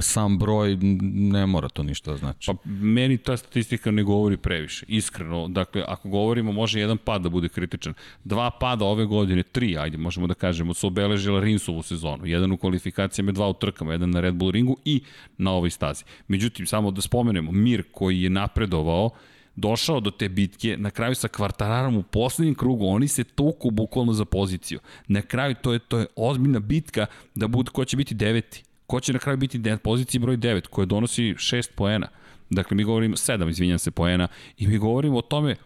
sam broj ne mora to ništa da znači. Pa, meni ta statistika ne govori previše, iskreno. Dakle, ako govorimo, može jedan pad da bude kritičan. Dva pada ove godine, tri, ajde, možemo da kažemo, su obeležila Rinsovu sezonu. Jedan u kvalifikacijama, dva u trkama, jedan na Red Bull ringu i na ovoj stazi. Međutim, samo da spomenemo, Mir koji je napredovao, došao do te bitke, na kraju sa Kvartararom u poslednjem krugu, oni se tuku bukvalno za poziciju. Na kraju to je, to je ozbiljna bitka da bude ko će biti deveti. Ko će na kraju biti na poziciji broj 9, koja donosi 6 poena. Dakle, mi govorimo 7, izvinjam se, poena. I mi govorimo o tome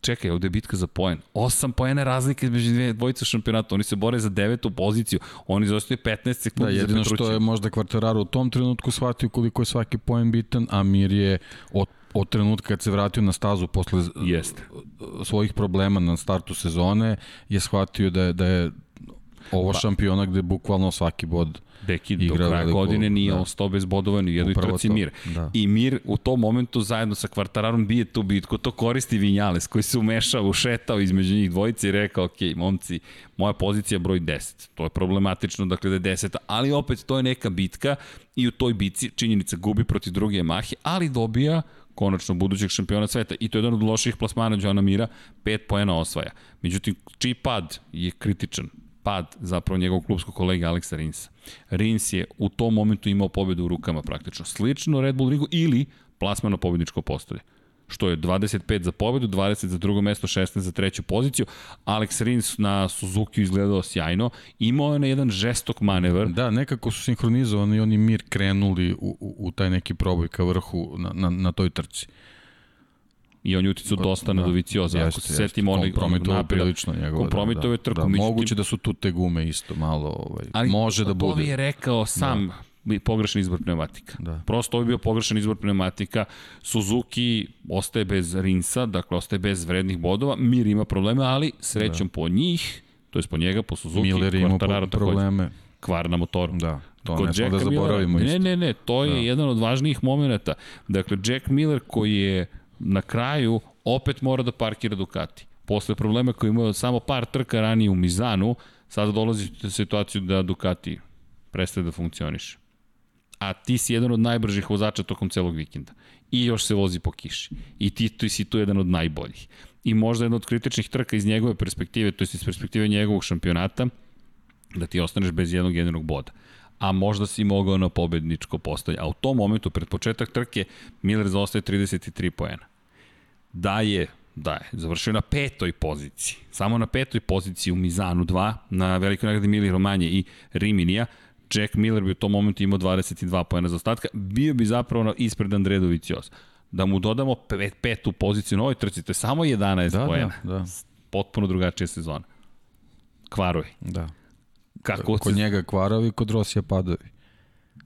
čekaj, ovde je bitka za poen. 8 poena razlike između dve dvojice šampionata. Oni se bore za devetu poziciju. Oni zostaju 15 sekundi da, jedino što je možda Kvartararo u tom trenutku shvatio koliko je svaki poen bitan, a Mir je od od trenutka kad se vratio na stazu posle Jeste. svojih problema na startu sezone je shvatio da je, da je ovo pa, šampiona gde bukvalno svaki bod Deki do kraja veliko, godine nije da. ostao bez bodova ni jednoj trci Mir. Da. I Mir u tom momentu zajedno sa Kvartararom bije tu bitku, to koristi Vinjales koji se umešao, ušetao između njih dvojice i rekao, ok, momci, moja pozicija je broj 10. To je problematično, dakle da je 10, ali opet to je neka bitka i u toj bitci činjenica gubi protiv druge Yamahe, ali dobija konačno budućeg šampiona sveta. I to je jedan od loših plasmana Johna Mira, 5 poena osvaja. Međutim, čiji pad je kritičan? Pad zapravo njegovog klubskog kolega Aleksa Rinsa. Rins je u tom momentu imao pobedu u rukama praktično. Slično Red Bull Ringu ili plasman na pobedničko postolje što je 25 za pobedu, 20 za drugo mesto, 16 za treću poziciju. Alex Rins na Suzuki izgledao sjajno. Imao je na jedan žestok manevar. Da, nekako su sinhronizovani i oni mir krenuli u, u, u taj neki proboj ka vrhu na, na, na toj trci i on je uticao dosta da, na Dovicioza. Ako se setimo onog kompromitovao prilično njegove. Kompromitovao da, je trku. Da, da, moguće da su tu te gume isto malo, ovaj, Ali, može da bude. Ali je rekao sam, da pogrešan izbor pneumatika. Da. Prosto ovo je bio pogrešan izbor pneumatika. Suzuki ostaje bez rinsa, dakle ostaje bez vrednih bodova. Mir ima probleme, ali srećom da. po njih, to je po njega, po Suzuki, Miller ima probleme. Kvar na motoru. Da, to Kod ne smo da zaboravimo Miller, isto. Ne, ne, ne, to je da. jedan od važnijih momenta. Dakle, Jack Miller koji je na kraju opet mora da parkira Ducati. Posle problema koji imao samo par trka ranije u Mizanu, sada dolazi u situaciju da Ducati prestaje da funkcioniše a ti si jedan od najbržih vozača tokom celog vikenda. I još se vozi po kiši. I ti, ti si tu jedan od najboljih. I možda jedna od kritičnih trka iz njegove perspektive, to je iz perspektive njegovog šampionata, da ti ostaneš bez jednog jedinog boda a možda si mogao na pobedničko postoje. A u tom momentu, pred početak trke, Miller zaostaje 33 poena. Da je, da je, završio na petoj poziciji. Samo na petoj poziciji u Mizanu 2, na velikoj nagradi Mili Romanje i Riminija, Jack Miller bi u tom momentu imao 22 pojena za ostatka, bio bi zapravo ispred Andre Dovicios. Da mu dodamo pet, petu poziciju na ovoj trci, to je samo 11 da, pojena. Da, da. Potpuno drugačija sezona. Kvarovi. Da. Kako kod se... njega kvarovi, kod Rosija padovi.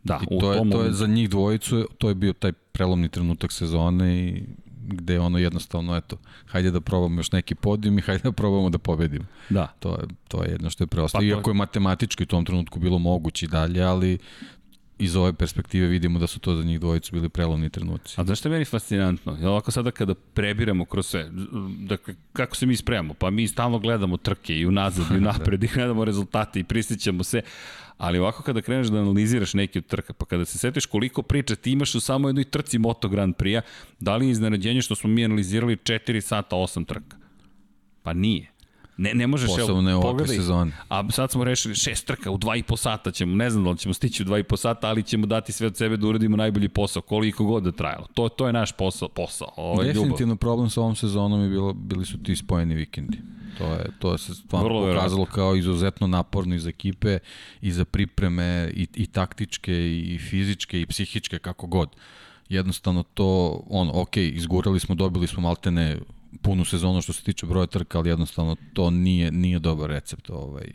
Da, I to, je, to je za njih dvojicu, to je bio taj prelomni trenutak sezone i gde ono jednostavno, eto, hajde da probamo još neki podijum i hajde da probamo da pobedimo. Da. To je, to je jedno što je preostalo. Pa, Iako je matematički u tom trenutku bilo moguće i dalje, ali iz ove perspektive vidimo da su to za njih dvojicu bili prelomni trenuci. A znaš što je meni fascinantno? Ja ovako sada kada prebiramo kroz sve, dakle, kako se mi spremamo? Pa mi stalno gledamo trke i unazad i <laughs> napred i gledamo rezultate i prisjećamo se, ali ovako kada kreneš da analiziraš neki od trka, pa kada se setiš koliko priča ti imaš u samo jednoj trci Moto Grand Prix-a, da li je iznenađenje što smo mi analizirali 4 sata 8 trka? Pa nije. Ne, ne možeš, Posebno u ovakve sezone. A sad smo rešili šest trka u dva i po sata ćemo, ne znam da li ćemo stići u dva i po sata, ali ćemo dati sve od sebe da uradimo najbolji posao, koliko god da trajalo. To, to je naš posao. posao. Ovo je Definitivno ljubav. problem sa ovom sezonom je bilo, bili su ti spojeni vikendi. To je, to je se stvarno Vrlo pokazalo kao izuzetno naporno iz ekipe i za pripreme i, i taktičke i fizičke i psihičke kako god. Jednostavno to, on, ok, izgurali smo, dobili smo maltene punu sezonu što se tiče broja trka, ali jednostavno to nije nije dobar recept ovaj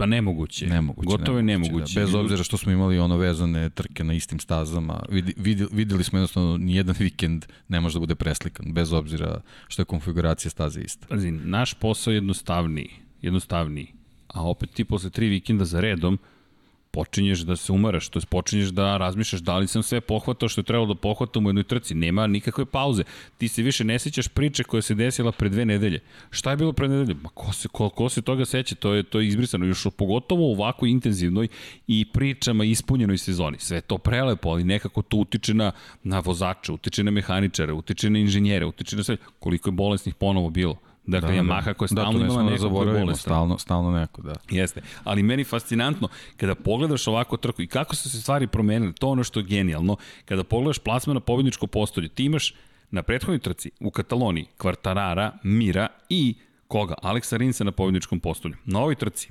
Pa nemoguće. Nemoguće. Gotovo je nemoguće. Da. Bez obzira što smo imali ono vezane trke na istim stazama, vidi, vidi, videli smo jednostavno nijedan <laughs> vikend ne može da bude preslikan, bez obzira što je konfiguracija staze ista. Pazi, naš posao je jednostavniji, jednostavniji. A opet ti posle tri vikenda za redom počinješ da se umaraš, to je počinješ da razmišljaš da li sam sve pohvatao što je trebalo da pohvatam u jednoj trci. Nema nikakve pauze. Ti se više ne sećaš priče koja se desila pre dve nedelje. Šta je bilo pre nedelje? Ma ko se, ko, ko se toga seća? To je, to je izbrisano. Još pogotovo u ovako intenzivnoj i pričama ispunjenoj sezoni. Sve to prelepo, ali nekako to utiče na, na vozača, utiče na mehaničare, utiče na inženjere, utiče na sve. Koliko je bolesnih ponovo bilo Dakle, da, Yamaha da. koja je da, stalno da, imala neko zaboravimo, stalno, stalno neko, da. Jeste, ali meni fascinantno, kada pogledaš ovako trku i kako su se stvari promenile, to ono što je genijalno, kada pogledaš plasma na pobjedničko postolje, ti imaš na prethodnoj trci u Kataloniji Kvartarara, Mira i koga? Aleksa Rinsa na pobjedničkom postolju. Na ovoj trci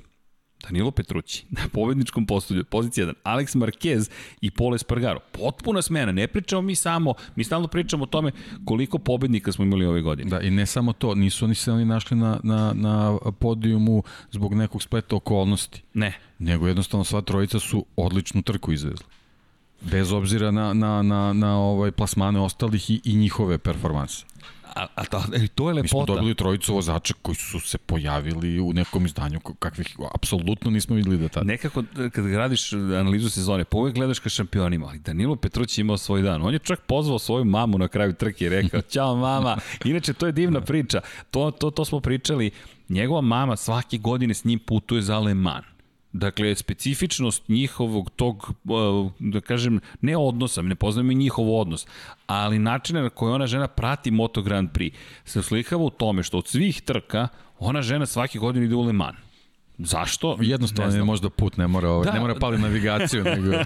Danilo Petrući <laughs> na pobedničkom postolju, pozicija 1, Alex Marquez i Pole Spargaro. Potpuna smena, ne pričamo mi samo, mi stalno pričamo o tome koliko pobednika smo imali ove godine. Da, i ne samo to, nisu oni se oni našli na, na, na podijumu zbog nekog spleta okolnosti. Ne. Nego jednostavno sva trojica su odličnu trku izvezli. Bez obzira na, na, na, na ovaj plasmane ostalih i, i njihove performanse. A, a to, e, to je lepota. Mi smo dobili trojicu vozača koji su se pojavili u nekom izdanju kakvih apsolutno nismo videli da tada. Nekako kad radiš analizu sezone, pa uvek gledaš ka šampionima, ali Danilo Petruć imao svoj dan. On je čak pozvao svoju mamu na kraju trke i rekao, <laughs> ćao mama. Inače, to je divna priča. To, to, to smo pričali. Njegova mama svake godine s njim putuje za Le Mans Dakle, specifičnost njihovog tog, uh, da kažem, ne odnosa, ne poznajemo i njihov odnos, ali način na koji ona žena prati Moto Grand Prix se slikava u tome što od svih trka ona žena svake godine ide u Le Mans. Zašto? Jednostavno je možda put ne mora, ovaj, da, ne mora pali navigaciju, nego <laughs>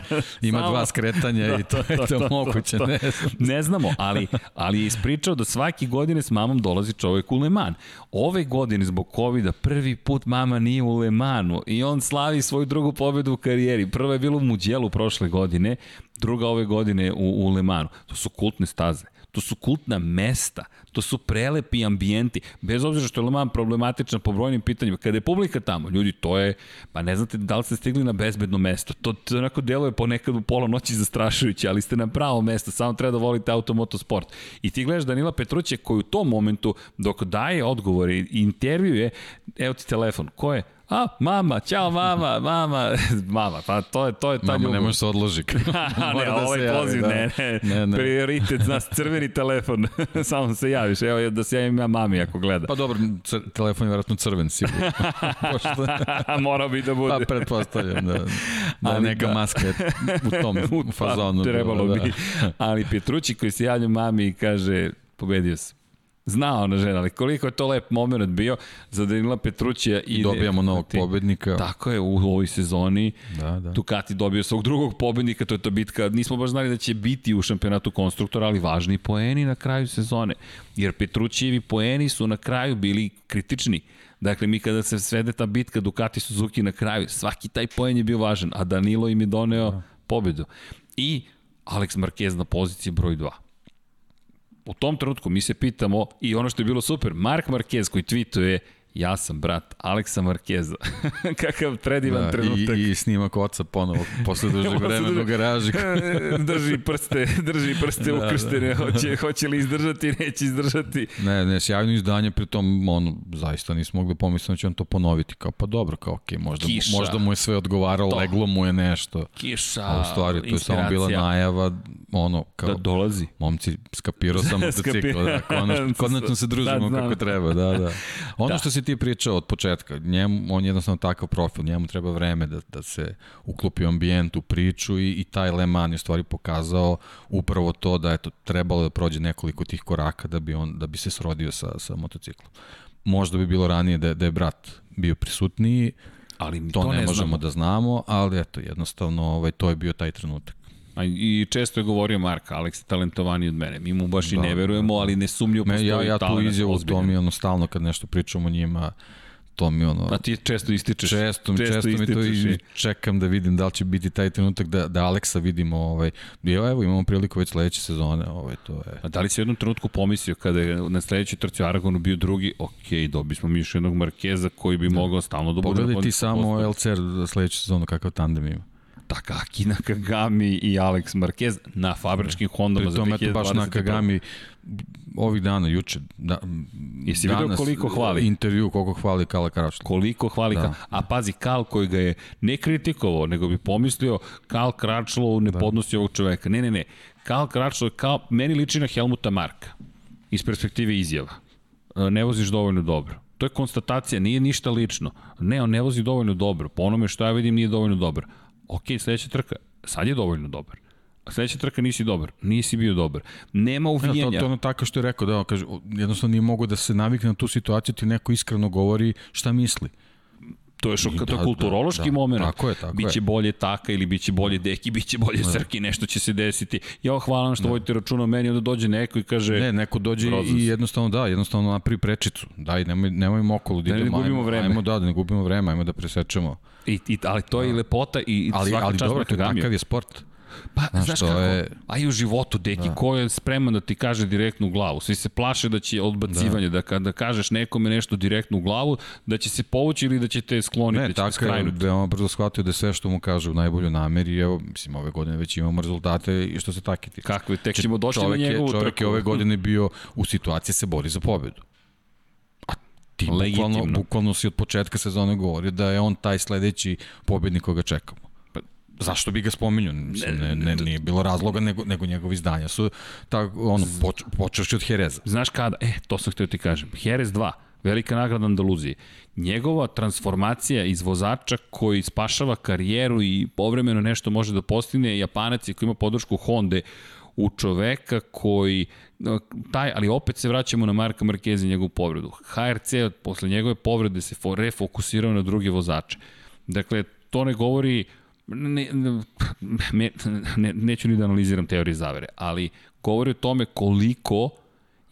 ima Samo, dva skretanja da, i to, <laughs> to je to, to moguće. To, to. Ne, <laughs> ne znamo, ali, ali je ispričao da svaki godine s mamom dolazi čovek u Le Mans. Ove godine zbog covid prvi put mama nije u Le Mansu i on slavi svoju drugu pobedu u karijeri. Prva je bilo u Muđelu prošle godine, druga ove godine u, u Le Mansu. To su kultne staze. To su kultna mesta, to su prelepi ambijenti, bez obzira što je Le Mans problematična po brojnim pitanjima. Kada je publika tamo, ljudi, to je, pa ne znate da li ste stigli na bezbedno mesto. To, to onako deluje ponekad u pola noći zastrašujuće, ali ste na pravo mesto, samo treba da volite automotosport. I ti gledaš Danila Petruće koji u tom momentu, dok daje odgovore i intervjuje, evo ti telefon, ko je? A, mama, ćao mama, mama, <laughs> mama, pa to je, to je ta mama, ljubav. Mama <laughs> <laughs> ne može se odloži. ne, da ovaj poziv, da. ne, ne, ne, ne. prioritet, znaš, crveni telefon, samo se javiš, evo da se javim ja mami ako gleda. Pa dobro, cr telefon je vjerojatno crven, sigurno. Morao bi da bude. Pa pretpostavljam, da, da Ali neka da. maska je u tom u fazonu. Pa, trebalo da. bi. Ali Petrući koji se javlja mami i kaže, pobedio sam Zna ona žena, ali koliko je to lep moment bio za Danila Petrućija. I dobijamo novog pobednika. Tako je, u ovoj sezoni da, da. Ducati dobio svog drugog pobednika, to je to bitka, nismo baš znali da će biti u šampionatu konstruktora, ali važni poeni na kraju sezone. Jer Petrućijevi poeni su na kraju bili kritični. Dakle, mi kada se svede ta bitka Ducati Suzuki na kraju, svaki taj poen je bio važan, a Danilo im je doneo da. pobedu. I Alex Marquez na poziciji broj 2 u tom trenutku mi se pitamo i ono što je bilo super, Mark Marquez koji tweetuje ja sam brat Aleksa Markeza. <laughs> Kakav predivan da, trenutak. I, I snimak oca ponovo, posle dužeg <laughs> vremena u garaži. <laughs> drži prste, drži prste da, ukrštene, da. hoće, hoće li izdržati, neće izdržati. Ne, ne, sjajno izdanje, pritom, on, zaista nismo mogli pomisliti da će on to ponoviti. Kao, pa dobro, kao, okej, okay, možda, Kiša. možda mu je sve odgovaralo, to. leglo mu je nešto. Kiša, A u stvari, to je samo bila najava, ono, kao, da dolazi. Momci, skapirao sam motocikl, da, konačno, konačno se družimo da, kako treba, da, da. Ono da. što si ti pričao od početka, njemu, on je jednostavno takav profil, njemu treba vreme da, da se uklopi u ambijent, u priču i, i taj Le Mans je stvari pokazao upravo to da eto, trebalo da prođe nekoliko tih koraka da bi, on, da bi se srodio sa, sa motociklom. Možda bi bilo ranije da, da je brat bio prisutniji, ali to, to ne, ne možemo znamo. da znamo, ali eto, jednostavno ovaj, to je bio taj trenutak. A I često je govorio Mark, Alex je talentovaniji od mene. Mi mu baš da, i ne verujemo, ali ne sumnju postoji ja, ja tu izjavu, mi ono stalno kad nešto pričamo o njima, to mi ono... Pa ti često ističeš. Često, često, često mi to i čekam da vidim da li će biti taj trenutak da, da Aleksa vidimo. Ovaj, evo, evo imamo priliku već sledeće sezone. Ovaj, to je... A da li si u jednom trenutku pomislio kada je na sledećoj trci u Aragonu bio drugi, ok, dobi smo mi još jednog Markeza koji bi da. mogao stalno da bude... Pogledaj ti samo LCR sledeću sezonu kakav tandem ima. Takaki Nakagami i Alex Marquez na fabričkim Hondama za 2020. Pri baš Nakagami ovih dana, juče, da, Jesi vidio koliko hvali? Intervju koliko hvali Kala Kračlo. Koliko hvali da. Kal, a pazi, Kal koji ga je ne kritikovao, nego bi pomislio Kal Kračlo ne da. podnosi ovog čoveka. Ne, ne, ne. Kal Kračlo kao, meni liči na Helmuta Marka iz perspektive izjava. E, ne voziš dovoljno dobro. To je konstatacija, nije ništa lično. Ne, on ne vozi dovoljno dobro. Po onome što ja vidim nije dovoljno dobro ok, sledeća trka, sad je dovoljno dobar. A sledeća trka nisi dobar, nisi bio dobar. Nema uvijanja. Ja, to, to ono tako što je rekao, da, kaže, jednostavno nije mogo da se navikne na tu situaciju, ti neko iskreno govori šta misli. To je šok, to je kulturološki da, da, moment. Tako je, tako biće je. bolje taka ili biće bolje deki, biće bolje da. srki, nešto će se desiti. Ja hvala vam što da. vodite računa o meni, onda dođe neko i kaže... Ne, neko dođe prozas. i jednostavno da, jednostavno napravi prečicu. Daj, nemoj, nemojmo okolo da, da idemo. Ne gubimo vreme. Ajmo da, da ne gubimo vreme, ajmo da presečemo. I, i, ali to je i lepota i, i ali, svaka ali, čast dobro, takav je sport. Pa, znaš, znaš kako, je... a i u životu, deki, da. ko je spreman da ti kaže direktno u glavu? Svi se plaše da će odbacivanje, da, da kada kažeš nekome nešto direktno u glavu, da će se povući ili da će te skloniti, ne, da će tako je, da on brzo shvatio da sve što mu kaže u najboljoj nameri, evo, mislim, ove godine već imamo rezultate i što se tako ti. Kakve, tek ćemo došli na njegovu trku. Čovjek je ove <laughs> godine bio u situaciji da se bori za pobedu. Ti bukvalno, bukvalno si od početka sezone govorio da je on taj sledeći pobednik koga čekamo zašto bi ga spominjao? Mislim, ne, ne, nije bilo razloga, nego, nego njegove izdanja su tak, ono, poč, počešći od Hereza. Znaš kada? E, to sam htio ti kažem. Herez 2, velika nagrada Andaluzije. Njegova transformacija iz vozača koji spašava karijeru i povremeno nešto može da postigne Japanac koji ima podršku Honda u čoveka koji taj, ali opet se vraćamo na Marka Markeza i njegovu povredu. HRC posle njegove povrede se refokusirao na druge vozače. Dakle, to ne govori ne, ne, ne, neću ni da analiziram teorije zavere, ali govori o tome koliko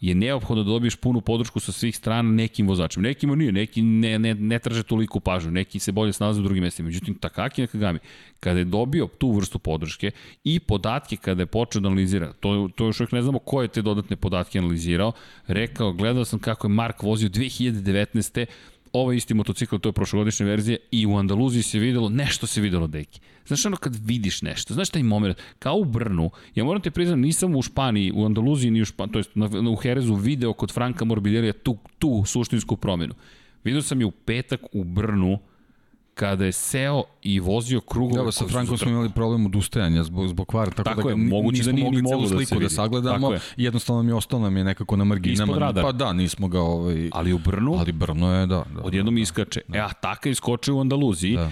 je neophodno da dobiješ punu podršku sa svih strana nekim vozačima. Nekima nije, neki ne, ne, ne traže toliko pažnju, neki se bolje snalaze u drugim mestima. Međutim, Takaki Nakagami, kada je dobio tu vrstu podrške i podatke kada je počeo da analizira, to, to još uvijek ne znamo ko je te dodatne podatke analizirao, rekao, gledao sam kako je Mark vozio 2019 ovaj isti motocikl, to je prošlogodišnja verzija i u Andaluziji se videlo, nešto se videlo, deki. Znaš ono kad vidiš nešto, znaš taj moment, kao u Brnu, ja moram te priznam, nisam u Španiji, u Andaluziji, ni u Španiji, to jest na, u Herezu video kod Franka Morbidelija tu, tu suštinsku promenu. Video sam je u petak u Brnu, kada je seo i vozio krugove. Da, sa Frankom smo imali problem odustajanja zbog, zbog kvara, tako, tako da je, moguće da nije mogli celu sliku da, da sagledamo, jednostavno nam je ostalo nam je nekako na marginama. Pa da, nismo ga... Ovaj, ali u Brnu? Ali Brno je, da. da odjednom da, iskače. Da. E, a taka iskoče u Andaluziji. Da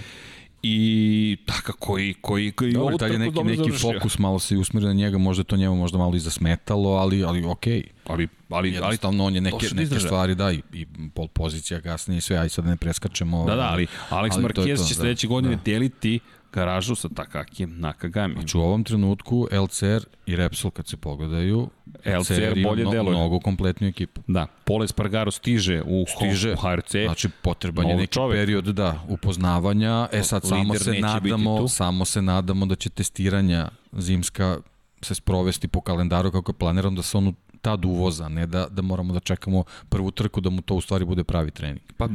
i taka koji koji koji Dobro, taj neki neki završio. fokus malo se usmeri na njega, možda to njemu možda malo i zasmetalo, ali ali okej. Okay. Ali ali jednostavno on je neke neke stvari da i, i pol pozicija kasnije i sve, aj sad ne preskačemo. Da, da, ali Alex ali Marquez će sledeće da, godine da. deliti garažu sa Takakijem Nakagami. Znači u ovom trenutku LCR i Repsol kad se pogledaju, LCR, bolje delo. Mnogo kompletniju ekipu. Da, Pole Spargaro stiže u, stiže, u HRC. Znači potreban je neki čovek. period da, upoznavanja. E sad samo se nadamo, samo se nadamo da će testiranja zimska se sprovesti po kalendaru kako je planirano da se on tad uvoza, ne da, da moramo da čekamo prvu trku da mu to u stvari bude pravi trening. Pa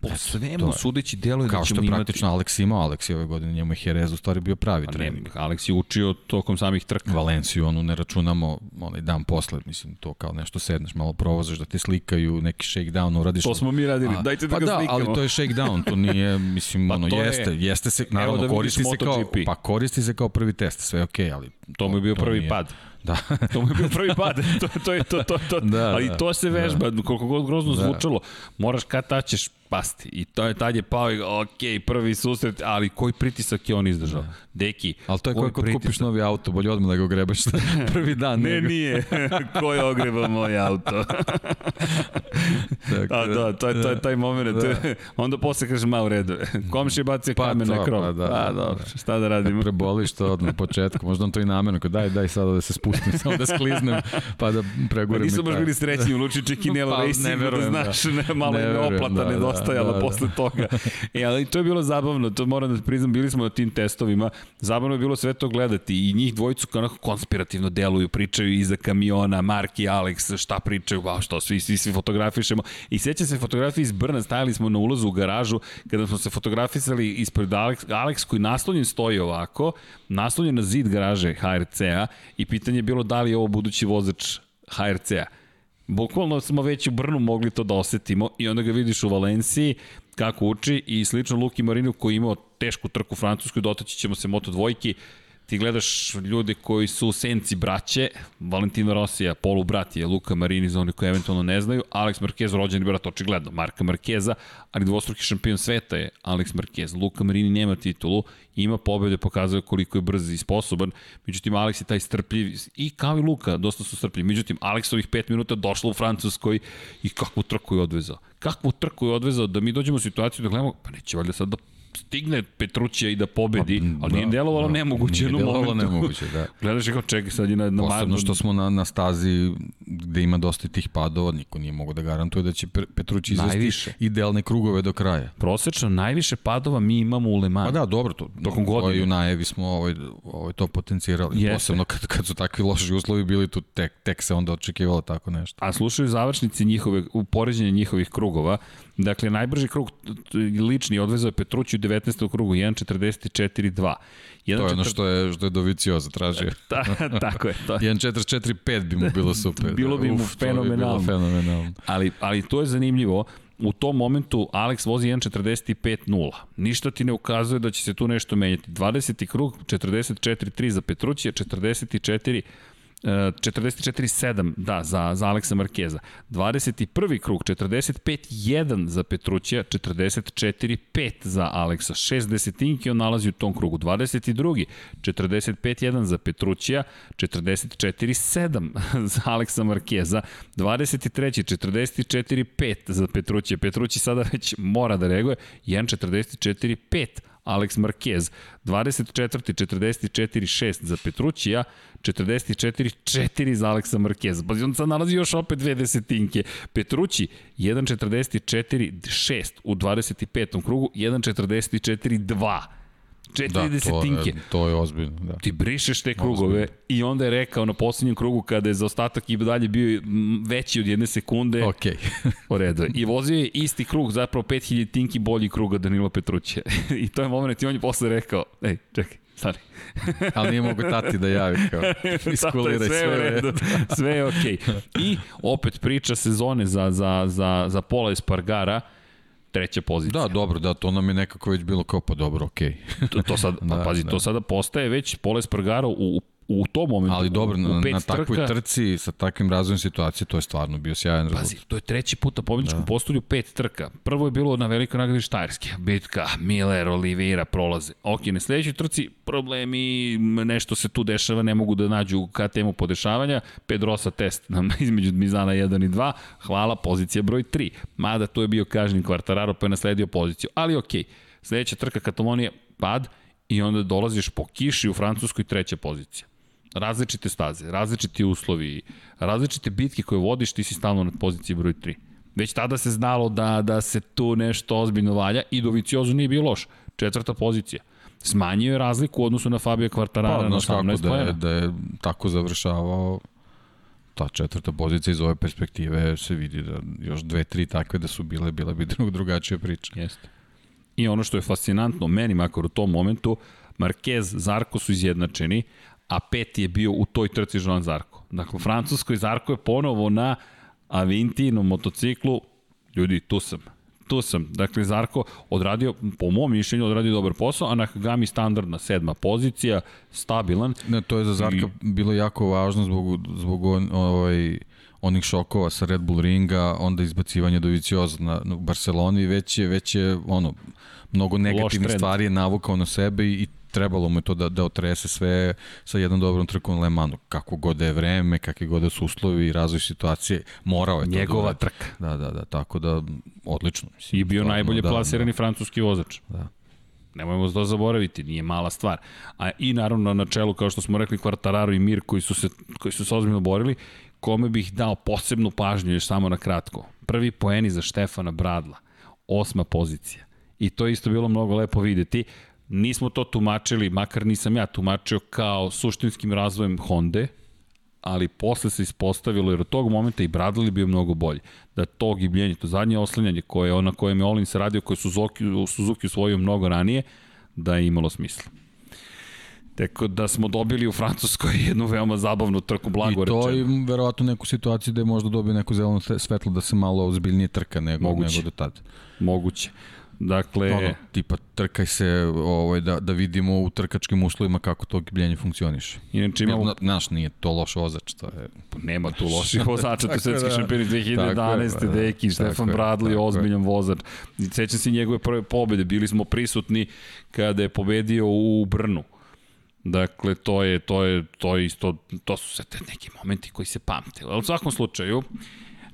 po svemu sudeći deluje Kao da što ćemo imati... praktično Alex imao, Alex je ove godine, njemu je Jerez u stvari bio pravi Pa trening. ne, Alex je učio tokom samih trka. Valenciju, onu ne računamo onaj dan posle, mislim, to kao nešto sedneš, malo provozaš da te slikaju, neki shakedown uradiš. To smo mi radili, A, dajte da pa ga da, slikamo. ali to je shakedown, to nije, <laughs> mislim, Pa ono, to je- jeste, jeste se, naravno, da koristi se kao, MotoGP. pa koristi se kao prvi test, sve je okej, okay, ali... To mu je bio prvi nije- pad. <laughs> Da. <laughs> To mu je bio prvi pad. to, to je to, to, to. Da, ali da, to se vežba, da. koliko god grozno Da. zvučalo, moraš kad tad ćeš pasti. I to je tad je pao i ok, prvi susret, ali koji pritisak je on izdržao? Deki, Ali to je koji pritisak? kupiš novi auto, bolje odmah da ga ogrebaš <laughs> prvi dan. Ne, nego- nije. <laughs> Ko je ogreba moj auto? <laughs> Tako A da, to je, to je taj moment. Da. Onda posle kažeš malo u redu. Komši bacio Pa kamen to, na krov. pa da, a, da, dobro, šta da radimo? Preboliš to od na početku, možda on to i namerno, kao daj, daj sada da se spustim, samo da skliznem, pa da Pa pregurim. nisu i baš bili srećni u Luči Čekinelo Pa, ne Racingu, da verujem, da. znaš, ne, malo Ne je oplata da, da, nedostajala da, da. posle toga. E, ali to je bilo zabavno, to moram da priznam, bili smo na tim testovima, zabavno je bilo sve to gledati i njih dvojicu kao onako konspirativno deluju, pričaju iza kamiona, Mark i Alex, šta pričaju, wow, što, svi, svi, svi fotografišemo. I seća se fotografije iz Brna, stajali smo na ulazu u garažu, kada smo se fotografisali ispred Alex, Alex koji naslonjen stoji ovako, naslonjen na zid garaže HRC-a i pitanje je bilo da li je ovo budući vozač HRC-a. Bukvalno smo već u Brnu mogli to da osetimo i onda ga vidiš u Valenciji kako uči i slično Luki Marinu koji imao tešku trku u Francuskoj, dotaći ćemo se Moto dvojki, ti gledaš ljude koji su u senci braće, Valentino Rosija, polu brat je Luka Marini, za oni koji eventualno ne znaju, Alex Marquez, rođeni brat, očigledno, Marka Markeza, ali dvostruki šampion sveta je Alex Marquez. Luka Marini nema titulu, ima pobjede, pokazuje koliko je brz i sposoban, međutim, Alex je taj strpljiv, i kao i Luka, dosta su strpljivi, međutim, Alexovih pet minuta došlo u Francuskoj i kakvu trku je odvezao. Kakvu trku je odvezao da mi dođemo u situaciju da gledamo, pa neće valjda sad da stigne Petrućija i da pobedi, Pa, ali nije da, delovalo da, nemoguće nije delovalo momentu. nemoguće, da. <laughs> Gledaš kao čekaj sad je na, na Posebno što smo na, na stazi gde ima dosta tih padova, niko nije mogo da garantuje da će Pe- Petrući izvesti Najviše. idealne krugove do kraja. prosečno najviše padova mi imamo u Le Mans. Pa da, dobro, to, Tokom to godine. u najavi smo ovaj, ovaj, to potencirali. Jeste. Posebno kad, kad su takvi loši uslovi bili tu, tek, tek se onda očekivalo tako nešto. A slušaju završnici njihove, u poređenje njihovih krugova. Dakle, najbrži krug lični je odvezao Petrući u 19. krugu 1.44.2. To je ono što je, što je Dovicioza tražio. <laughs> Ta, tako je. To. 1.44.5 bi mu bilo <laughs> super. Bilo bi mu bi fenomenalno. bilo fenomenalno. Ali, ali to je zanimljivo. U tom momentu Alex vozi 1.45.0. Ništa ti ne ukazuje da će se tu nešto menjati. 20. krug 44.3 za Petrućija, 44 Uh, 44-7, da, za, za Aleksa Markeza. 21. krug, 45-1 za Petrućija, 44-5 za Aleksa. 6 desetinki on nalazi u tom krugu. 22. 45-1 za Petrućija, 44-7 <laughs> za Aleksa Markeza. 23. 44-5 za Petrućija. Petrući sada već mora da reaguje. 1.44-5 Alex Marquez, 24. 44-6 za Petrućija, 44-4 za Aleksa Marqueza. Pa on sad nalazi još opet dve desetinke. Petrući 1.44-6 u 25. krugu, 1.44-2. Četiri Da, to desetinke je, to je ozbiljno. Da. ti brišeš te krugove i onda je rekao na poslednjem krugu kada je za ostatak i dalje bio veći od jedne sekunde Okej. u redu. I vozio je isti krug, zapravo 5000 tinki bolji kruga Danilo Petruće. <laughs> I to je moment i on je posle rekao, ej, čekaj, stani. <laughs> Ali nije mogu tati da javi kao <laughs> iskuliraj sve, sve. u redu, sve je okej. I opet priča sezone za, za, za, za Pola Espargara, treća pozicija. Da, dobro, da, to nam je nekako već bilo kao pa dobro, okej. To, to sad, pa, <laughs> Da, pazi, da. to sada postaje već Pola Espargaro u, u tom momentu, Ali dobro, na, na takvoj trka, trci, sa takvim razvojem situacije, to je stvarno bio sjajan rezultat. Pazi, to je treći put na pobjedičkom da. postolju pet trka. Prvo je bilo na velikoj nagradi Štajerske. Bitka, Miller, Oliveira prolaze. Ok, na sledećoj trci problemi, nešto se tu dešava, ne mogu da nađu KTM-u podešavanja. Pedrosa test nam <laughs> između Mizana 1 i 2. Hvala, pozicija broj 3. Mada tu je bio kažnjen Kvartararo pa je nasledio poziciju. Ali ok, sledeća trka Katalonije, pad i onda dolaziš po kiši u Francuskoj treća pozicija različite staze, različiti uslovi, različite bitke koje vodiš, ti si stalno na poziciji broj 3. Već tada se znalo da, da se tu nešto ozbiljno valja i Doviciozu nije bio loš. Četvrta pozicija. Smanjio je razliku u odnosu na Fabio Quartarara Pa, na znaš kako 18 da je, da je tako završavao, ta četvrta pozicija iz ove perspektive se vidi da još dve, tri takve da su bile, bila bi drug, drugačija priča. Jeste. I ono što je fascinantno, meni makar u tom momentu, Marquez, Zarko su izjednačeni, a peti je bio u toj trci Joan Zarko. Dakle, Francuskoj Zarko je ponovo na Avintinom motociklu, ljudi, tu sam, tu sam. Dakle, Zarko odradio, po mom mišljenju, odradio dobar posao, a Nakagami standardna sedma pozicija, stabilan. Ne, to je za Zarka I... bilo jako važno zbog, zbog on, ovaj, onih šokova sa Red Bull ringa, onda izbacivanje do Vicioza na, na Barceloni, već je, već je ono, mnogo negativnih stvari je navukao na sebe i trebalo mu je to da, da otrese sve sa jednom dobrom trkom na Le Manu. Kako god da je vreme, kakve god da su uslovi i razvoj situacije, morao je to da Njegova da trka. Da, da, da, tako da odlično. Mislim, I bio stvarno, najbolje da, plasirani da. francuski vozač. Da. Nemojmo to zaboraviti, nije mala stvar. A i naravno na čelu, kao što smo rekli, Quartararo i Mir koji su se, koji su se ozbiljno borili, kome bih dao posebnu pažnju još samo na kratko. Prvi poeni za Štefana Bradla, osma pozicija. I to je isto bilo mnogo lepo videti. Nismo to tumačili, makar nisam ja tumačio kao suštinskim razvojem Honda, ali posle se ispostavilo, jer od tog momenta i Bradley bio mnogo bolji. Da to gibljenje, to zadnje oslanjanje koje ona kojem je Olins radio, koje Suzuki, Suzuki usvojio mnogo ranije, da je imalo smisla. Tako da smo dobili u Francuskoj <laughs> jednu veoma zabavnu trku, blago rečeno. I to rečeno. i verovatno neku situaciju da je možda dobio neku zelenu svetlo da se malo ozbiljnije trka nego, Moguće. nego do tada. Moguće. Dakle, ono, tipa trkaj se ovaj, da, da vidimo u trkačkim uslovima kako to gibljenje funkcioniše. Inače imamo... Naš nije to loš vozač, to je... Pa nema tu loših <laughs> vozača, to je svetski da. šampion 2011. Da, deki, Stefan Bradley, je ozbiljan vozač. Sećam se njegove prve pobede, bili smo prisutni kada je pobedio u Brnu. Dakle, to je, to je, to je isto, to su sve te neki momenti koji se pamte. Ali u svakom slučaju,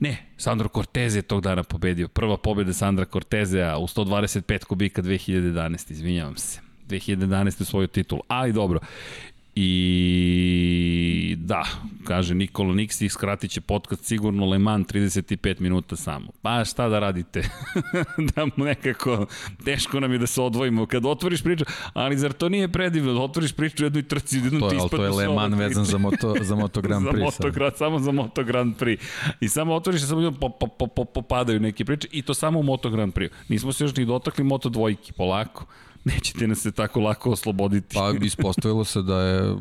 Ne, Sandro Cortez je tog dana pobedio. Prva pobeda Sandra Cortezea u 125 kubika 2011, izvinjavam se. 2011. svoju titulu. Ali dobro, I da, kaže Nikola Niksi, skratit će podcast sigurno Le Mans 35 minuta samo. Pa šta da radite? <laughs> da mu nekako, teško nam je da se odvojimo. Kad otvoriš priču, ali zar to nije predivno da otvoriš priču u jednoj trci, jednom to, ti To je Le Mans vezan za Moto, za Moto Grand <laughs> Prix. za Moto, Grand, samo za Moto Grand Prix. I samo otvoriš i samo po, po, po, po, popadaju neke priče i to samo u Moto Grand Prix. Nismo se još ni dotakli Moto dvojki, polako nećete nas se tako lako osloboditi. Pa ispostavilo se da je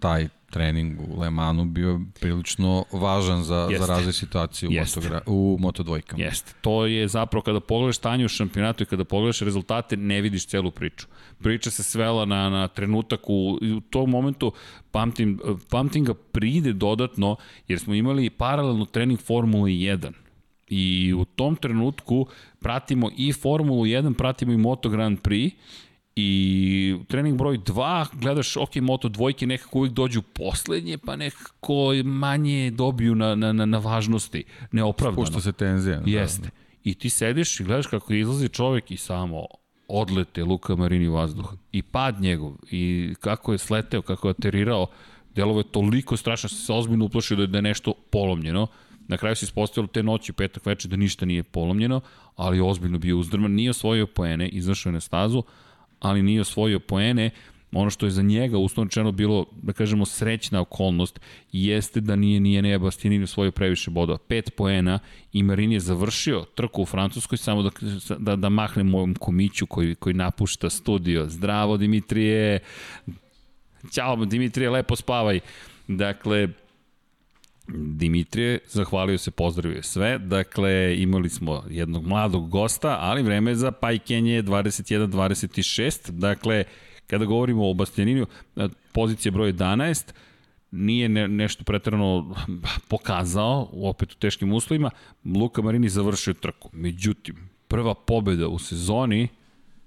taj trening u Le Manu bio prilično važan za, Jeste. za razvoj situacije u, Jeste. motogra, u Moto dvojkama. Jeste. To je zapravo kada pogledaš stanje u šampionatu i kada pogledaš rezultate, ne vidiš celu priču. Priča se svela na, na trenutak u, u tom momentu pamtim, pamtim ga pride dodatno jer smo imali paralelno trening Formule 1 I u tom trenutku pratimo i Formulu 1, pratimo i Moto Grand Prix I trening broj 2, gledaš, ok, moto dvojke nekako uvijek dođu poslednje, pa nekako manje dobiju na, na, na, na važnosti, neopravdano. Spušta se tenzija. Da. Jeste. Da. I ti sediš i gledaš kako izlazi čovek i samo odlete Luka Marini vazduh i pad njegov i kako je sleteo, kako je aterirao, delovo je toliko strašno, se ozbiljno uplašio da je nešto polomljeno. Na kraju se ispostavilo te noći, petak večer, da ništa nije polomljeno, ali ozbiljno bio uzdrman, nije osvojio poene, izašao je na stazu, ali nije osvojio poene, ono što je za njega uslovno bilo, da kažemo, srećna okolnost, jeste da nije nije Nea Bastianini osvojio previše bodova. Pet poena i Marini je završio trku u Francuskoj, samo da, da, da mahne mojom komiću koji, koji napušta studio. Zdravo, Dimitrije! Ćao, Dimitrije, lepo spavaj. Dakle, Dimitrije, zahvalio se, pozdravio sve. Dakle, imali smo jednog mladog gosta, ali vreme za pajkenje 21-26. Dakle, kada govorimo o Bastianinu, pozicija broj 11, nije ne, nešto pretrano pokazao, opet u teškim uslovima, Luka Marini završio trku. Međutim, prva pobeda u sezoni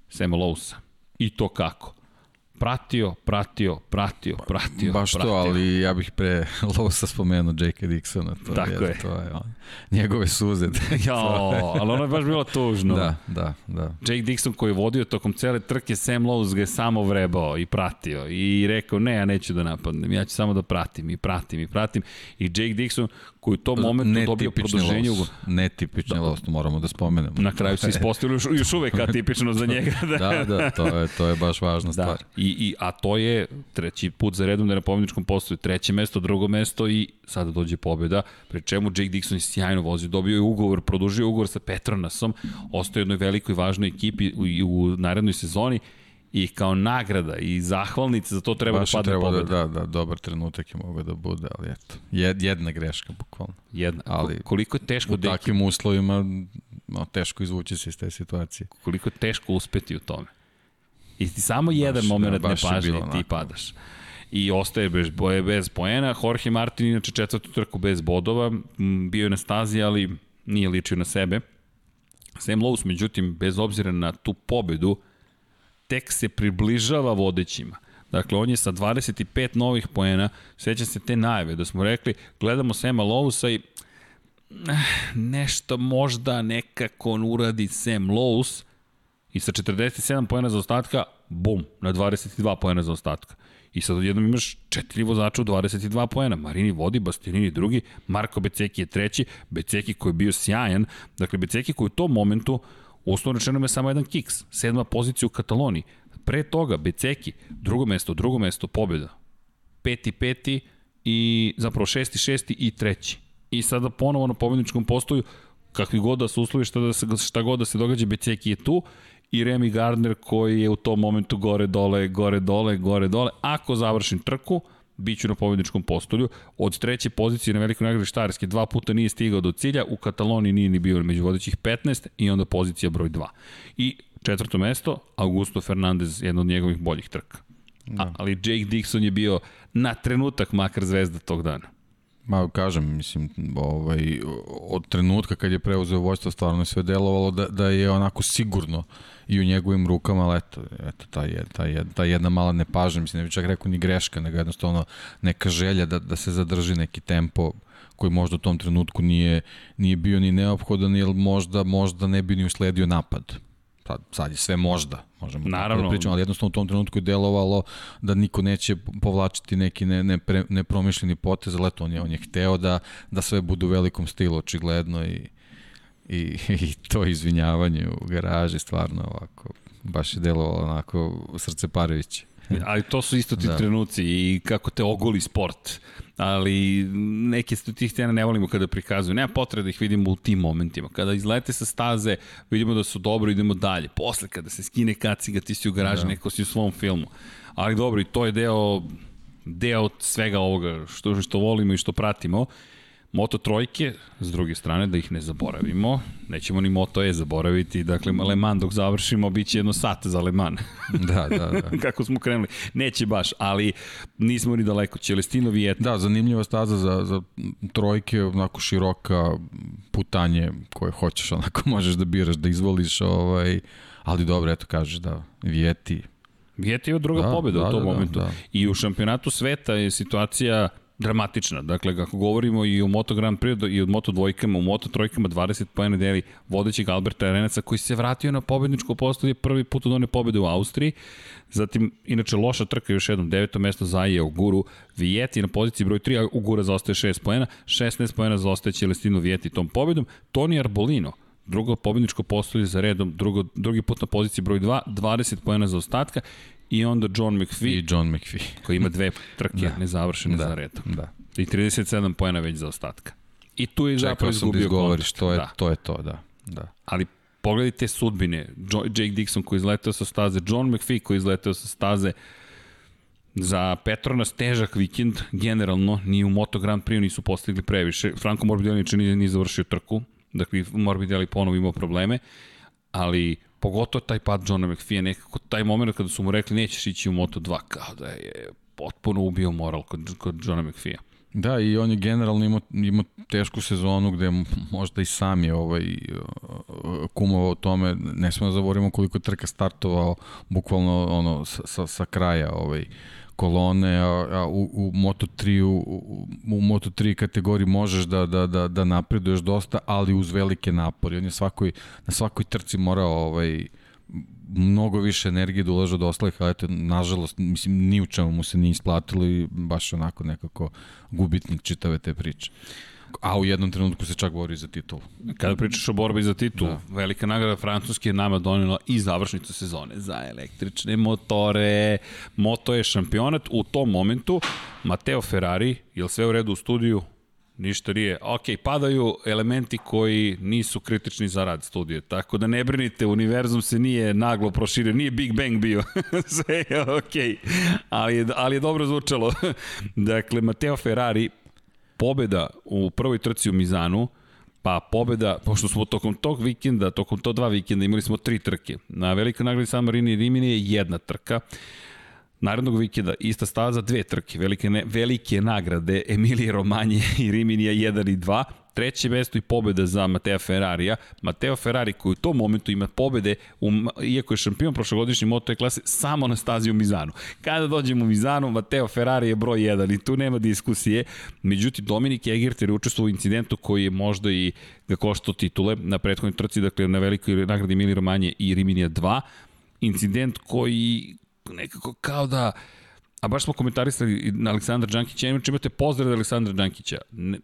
Sema Lousa. I to kako? Pratio, pratio, pratio, pratio. Baš pratio. to, ali ja bih pre <laughs> Lowsa spomenuo J.K. Dixona. To Tako je. je. To je on. Njegove suze. <laughs> jo, ali ono je baš bilo tužno. Da, da, da. Jake Dixon koji je vodio tokom cele trke, Sam Lowe's ga je samo vrebao i pratio i rekao ne, ja neću da napadnem, ja ću samo da pratim i pratim i pratim i Jake Dixon koji u tom momentu dobio produženje ugo. Netipični da. lost, moramo da spomenemo. Na kraju se ispostavilo još, još uvek atipično za njega. <laughs> da, da, to je, to je baš važna da. stvar. I i, a to je treći put za redom da je na pobedničkom postoju treće mesto, drugo mesto i sada dođe pobjeda, pri čemu Jake Dixon je sjajno vozio, dobio je ugovor, produžio ugovor sa Petronasom, ostaje jednoj velikoj važnoj ekipi u, u narednoj sezoni i kao nagrada i zahvalnica za to treba Baš da padne treba pobeda. Da, da, da, dobar trenutak je mogao da bude, ali eto, jed, jedna greška bukvalno. Jedna. Ali koliko je teško U deki, takvim uslovima no, teško izvući se iz te situacije. koliko je teško uspeti u tome. I ti samo jedan Baš, moment da, nepažnje bilo ti padaš. I ostaje bez, bez poena. Jorge Martin inače četvrtu trku bez bodova. Bio je na stazi, ali nije ličio na sebe. Sam Lowe's, međutim, bez obzira na tu pobedu, tek se približava vodećima. Dakle, on je sa 25 novih poena, sećam se te najave da smo rekli, gledamo Sema Lowesa i eh, nešto možda nekako on uradi Sam Lowe's i sa 47 poena za ostatka, bum, na 22 poena za ostatka. I sad odjednom imaš četiri vozača u 22 poena. Marini vodi, Bastianini drugi, Marko Beceki je treći, Beceki koji je bio sjajan. Dakle, Beceki koji u tom momentu, uslovno rečeno je samo jedan kiks, sedma pozicija u Kataloniji. Pre toga, Beceki, drugo mesto, drugo mesto, pobjeda. Peti, peti i zapravo šesti, šesti i treći. I sada ponovo na pobjedničkom postoju, kakvi god da se uslovi, šta, da se, šta god da se događa, Beceki je tu i Remy Gardner koji je u tom momentu gore dole, gore dole, gore dole. Ako završim trku, bit ću na pobjedničkom postolju. Od treće pozicije na velikoj nagradi Štajerske dva puta nije stigao do cilja, u Kataloniji nije ni bio među vodećih 15 i onda pozicija broj 2. I četvrto mesto, Augusto Fernandez, jedna od njegovih boljih trka. A, ali Jake Dixon je bio na trenutak makar zvezda tog dana. Ma, kažem, mislim, ovaj, od trenutka kad je preuzeo vojstvo, stvarno je sve delovalo da, da je onako sigurno i u njegovim rukama, ali eto, eto ta, je, ta, je, ta jedna mala nepažnja, mislim, ne bih čak rekao ni greška, nego jednostavno neka želja da, da se zadrži neki tempo koji možda u tom trenutku nije, nije bio ni neophodan, ili možda, možda ne bi ni usledio napad. Sad, sad je sve možda, možemo tako Naravno. da pričamo, ali jednostavno u tom trenutku je delovalo da niko neće povlačiti neki ne, ne pre, nepromišljeni potez, ali eto, on je, on je hteo da, da sve bude u velikom stilu, očigledno, i, i, <laughs> i to izvinjavanje u garaži, stvarno ovako, baš je delovalo onako srce Parević. Ali to su isto ti da. Trenuci i kako te ogoli sport. Ali neke stu tih scena ne volimo kada prikazuju. Nema potrebe da ih vidimo u tim momentima. Kada izlete sa staze, vidimo da su dobro, idemo dalje. Posle kada se skine kaciga, ti si u garaži, da. neko si u svom filmu. Ali dobro, i to je deo deo svega ovoga što, što volimo i što pratimo. Moto trojke, s druge strane, da ih ne zaboravimo. Nećemo ni Moto E zaboraviti. Dakle, Le Mans dok završimo, bit će jedno sat za Le Mans. <laughs> Da, da, da. <laughs> Kako smo krenuli. Neće baš, ali nismo ni daleko. Celestino Vijeta. Da, zanimljiva staza za, za trojke, onako široka putanje koje hoćeš, onako <laughs> možeš da biraš, da izvoliš, ovaj, ali dobro, eto kažeš da Vijeti, Vijeta je druga Da, pobjeda da, u tom da, da, momentu. da. I u šampionatu sveta je situacija dramatična. Dakle, kako govorimo i o Moto Grand Prix i o Moto dvojkama, u Moto trojkama 20 pojene deli vodećeg Alberta Arenaca koji se vratio na pobedničko postolje prvi put od one pobede u Austriji. Zatim, inače, loša trka još jednom, deveto mesto za je Uguru. Vijeti na poziciji broj 3, a Ugura zaostaje 6 pojena, 16 pojena zaostaje Celestino Vijeti tom pobedom. Toni Arbolino, drugo pobedničko postolje za redom, drugo, drugi put na poziciji broj 2, 20 pojena za ostatka i onda John McPhee i John McPhee. <laughs> koji ima dve trke da. Nezavršene Da, za redom. Da. I 37 pojena već za ostatka. I tu je zapravo Čekao sam da izgubio kontakt. je, Da. to je to, da. da. Ali pogledajte sudbine. Jo Jake Dixon koji izletao sa staze, John McPhee koji izletao sa staze, Za Petronas težak vikend, generalno, ni u Moto Grand Prix nisu postigli previše. Franco Morbidelli nije, nije završio trku, dakle Morbidelli ponovo imao probleme, ali pogotovo taj pad Johna McPhee, nekako taj moment kada su mu rekli nećeš ići u Moto 2, kao da je potpuno ubio moral kod, kod Johna McPhee. Da, i on je generalno imao, imao tešku sezonu gde možda i sam je ovaj, uh, kumovao o tome, ne smo da zaboravimo koliko je trka startovao bukvalno ono, sa, sa, sa kraja ovaj, kolone, a, a u, u Moto3 u, u, u Moto3 kategoriji možeš da, da, da, da napreduješ dosta, ali uz velike napore. On je svakoj, na svakoj trci morao ovaj, mnogo više energije da ulaže od ostalih, ali eto, nažalost, mislim, ni u čemu mu se nije isplatilo i baš onako nekako gubitnik čitave te priče. A u jednom trenutku se čak bori za titulu. Kada pričaš o borbi za titul, da. velika nagrada Francuske je nama donela i završnicu sezone za električne motore. Moto je šampionat. U tom momentu Mateo Ferrari, je li sve u redu u studiju? Ništa nije. Ok, padaju elementi koji nisu kritični za rad studije, tako da ne brinite, univerzum se nije naglo proširio, nije Big Bang bio. <laughs> Sve je ok, ali je, ali je dobro zvučalo. <laughs> dakle, Mateo Ferrari, pobeda u prvoj trci u Mizanu, pa pobeda, pošto smo tokom tog vikenda, tokom to dva vikenda imali smo tri trke. Na velikoj nagradi San Marini i Rimini je jedna trka. Narednog vikenda ista staza, dve trke, velike, ne, velike nagrade Emilije Romanje i Riminija 1 i 2, treće mesto i pobeda za Matea Ferrarija. Mateo Ferrari koji u tom momentu ima pobede, um, iako je šampion prošlogodišnje moto klase, samo na stazi u Mizanu. Kada dođemo u Mizanu, Mateo Ferrari je broj 1 i tu nema diskusije. Međutim, Dominik Egerter je učestvovao u incidentu koji je možda i ga koštao titule na prethodnoj trci, dakle na velikoj nagradi Emilije Romanje i Riminija 2 incident koji nekako kao da A baš smo komentarisali na Aleksandra Đankića, inače imate pozdrav od Aleksandra Đankića.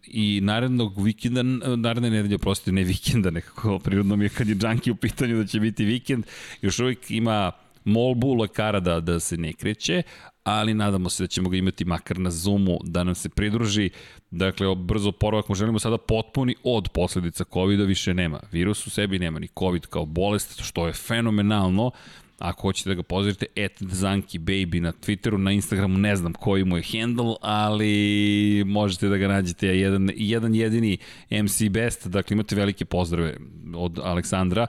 I narednog vikenda, naredne nedelje, prostite, ne vikenda, nekako prirodno mi je kad je Đanki u pitanju da će biti vikend, još uvijek ima molbu lekara da, da se ne kreće, ali nadamo se da ćemo ga imati makar na Zoomu da nam se pridruži. Dakle, brzo porovak, mu želimo sada potpuni od posledica COVID-a više nema. Virus u sebi nema ni COVID kao bolest, što je fenomenalno. Ako hoćete da ga pozdravite, at Zanki Baby na Twitteru, na Instagramu ne znam koji mu je handle, ali možete da ga nađete jedan, jedan jedini MC Best, dakle imate velike pozdrave od Aleksandra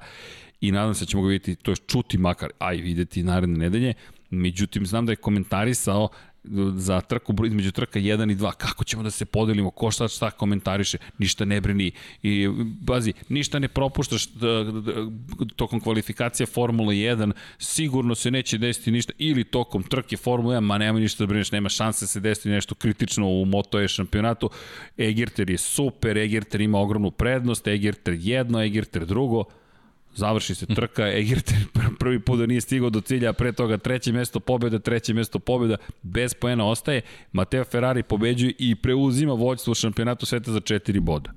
i nadam se da ćemo ga vidjeti, to je čuti makar, aj videti naredne nedelje. Međutim, znam da je komentarisao za trku između trka 1 i 2, kako ćemo da se podelimo, ko šta šta komentariše, ništa ne brini. I, bazi, ništa ne propuštaš da, da, tokom kvalifikacije Formula 1, sigurno se neće desiti ništa, ili tokom trke Formula 1, ma nema ništa da brineš, nema šanse da se desiti nešto kritično u Moto E šampionatu. Egerter je super, Egerter ima ogromnu prednost, Egerter jedno, Egerter drugo, Završi se trka, Egert prvi put da nije stigao do cilja, pre toga treće mesto pobjeda, treće mesto pobjeda, bez poena ostaje. Mateo Ferrari pobeđuje i preuzima vođstvo šampionatu sveta za četiri boda.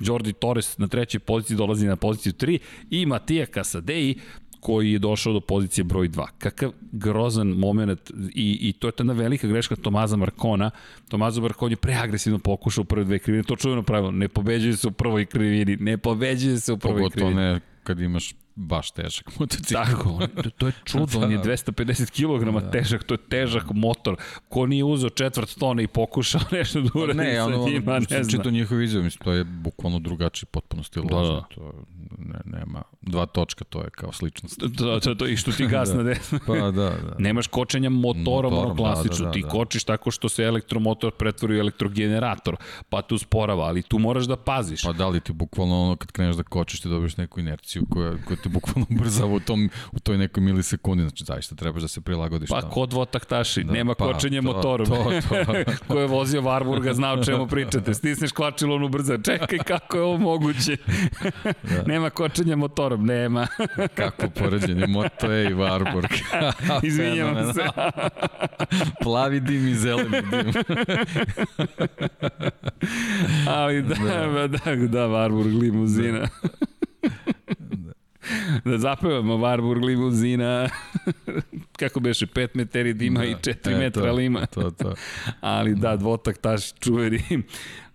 Jordi Torres na trećoj poziciji dolazi na poziciju 3 i Matija Casadei koji je došao do pozicije broj 2. Kakav grozan moment i, i to je tada velika greška Tomaza Markona. Tomaza Markon je preagresivno pokušao u prve dve krivine. To čujeno pravilo, ne pobeđuje se u prvoj krivini, ne pobeđuje se u prvoj Pogotovo krivini. Pogotovo ne kad imaš baš težak <laughs> motocikl. Tako, to, to je <laughs> čudo, on je 250 kg da. težak, to je težak motor. Ko nije uzeo četvrt tona i pokušao <laughs> nešto da uradi ne, sa ono, njima, ne znam. Čito njihov izjav, mislim, to je bukvalno drugačiji potpuno stil da, da. To ne, nema, dva točka, to je kao sličnost. Da, to, to, i što ti gas da. na desno. pa da, da. Nemaš kočenja motorom, motorom ono klasično, da, da, da, ti da. kočiš tako što se elektromotor pretvori u elektrogenerator, pa tu sporava, ali tu moraš da paziš. Pa da li ti bukvalno ono kad kreneš da kočiš ti dobiješ neku inerciju koja, koja te bukvalno ubrzava u, tom, u toj nekoj milisekundi, znači zaista trebaš da se prilagodiš pa, tamo. Pa kod dvotaktaši, da, nema pa, kočenja to, motorom. To, to, to. <laughs> Ko je vozio Warburga zna o čemu pričate, stisneš klačilo on ubrza, čekaj kako je ovo moguće. da. <laughs> nema kočenja motorom, nema. <laughs> kako poređenje, Moto E i Warburg. Izvinjavam se. Plavi dim i zeleni dim. Ali da, da, da, da Warburg limuzina. Da <laughs> da zapevamo Warburg limuzina, <laughs> kako beše, 5 meteri dima da, i 4 e, metra to, lima. To, to. <laughs> Ali da, dvotak taš čuveri.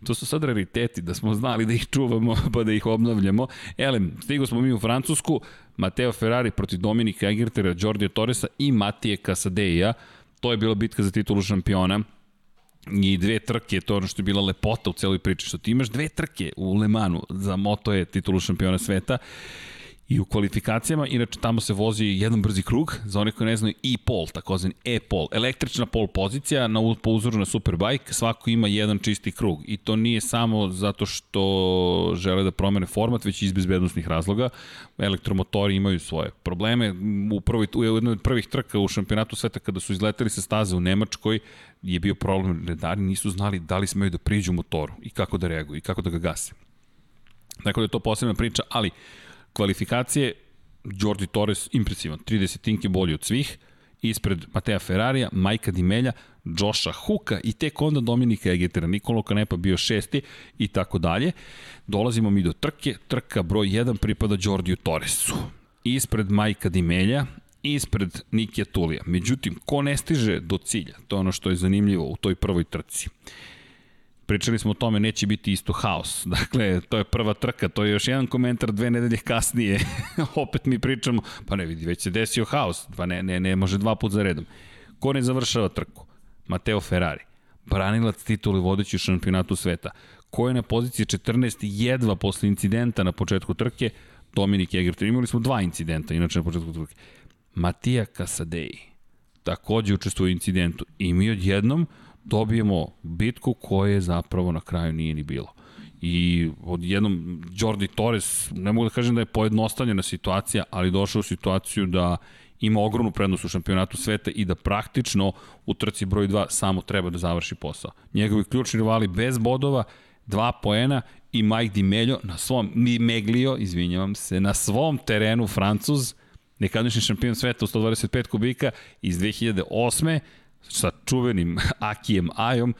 To su sad rariteti, da smo znali da ih čuvamo pa da ih obnavljamo. Elem, stigo smo mi u Francusku, Mateo Ferrari protiv Dominika Egertera, Jordi Torresa i Matije Casadeja. To je bila bitka za titulu šampiona i dve trke, to je ono što je bila lepota u celoj priči, što ti imaš dve trke u Le Manu za Moto je titulu šampiona sveta I u kvalifikacijama, inače tamo se vozi jedan brzi krug, za one koji ne znaju e-pol, takozvan e-pol, električna pol pozicija na, po uzoru na Superbike, svako ima jedan čisti krug. I to nije samo zato što žele da promene format, već iz bezbednostnih razloga. Elektromotori imaju svoje probleme. U, prvoj, u jednoj od prvih trka u šampionatu sveta kada su izleteli sa staze u Nemačkoj, je bio problem, redari nisu znali da li smeju da priđu motoru i kako da reaguju i kako da ga gase. Dakle, da je to posebna priča, ali Kvalifikacije, Jordi Torres impresivan, 30 tinke bolji od svih, ispred Matea Ferrarija, Majka Dimelja, Josha Huka i tek onda Dominika Egetera, Nikolo Kanepa bio šesti i tako dalje. Dolazimo mi do trke, trka broj 1 pripada Đordiju Torresu. Ispred Majka Dimelja, ispred Nikija Tulija. Međutim, ko ne stiže do cilja, to je ono što je zanimljivo u toj prvoj trci. Pričali smo o tome, neće biti isto haos. <laughs> Dakle, to je prva trka, to je još jedan komentar dve nedelje kasnije. <laughs> Opet mi pričamo, pa ne vidi, već se desio haos, pa ne, ne, ne može dva put za redom. Ko ne završava trku? Mateo Ferrari. Branilac tituli vodeći u šampionatu sveta. Ko je na poziciji 14 jedva posle incidenta na početku trke? Dominik Egerton. Imali smo dva incidenta, inače na početku trke. Matija Kasadei takođe učestvuje u incidentu i mi odjednom dobijemo bitku koje zapravo na kraju nije ni bilo. I odjednom Jordi Torres, ne mogu da kažem da je pojednostavljena situacija, ali došao u situaciju da ima ogromnu prednost u šampionatu sveta i da praktično u trci broj 2 samo treba da završi posao. Njegovi ključni rivali bez bodova, dva poena i Mike Di Melio na svom, Di Meglio, izvinjavam se, na svom terenu Francuz, nekadašnji šampion sveta u 125 kubika iz 2008 sa čuvenim <laughs> Akijem Ajom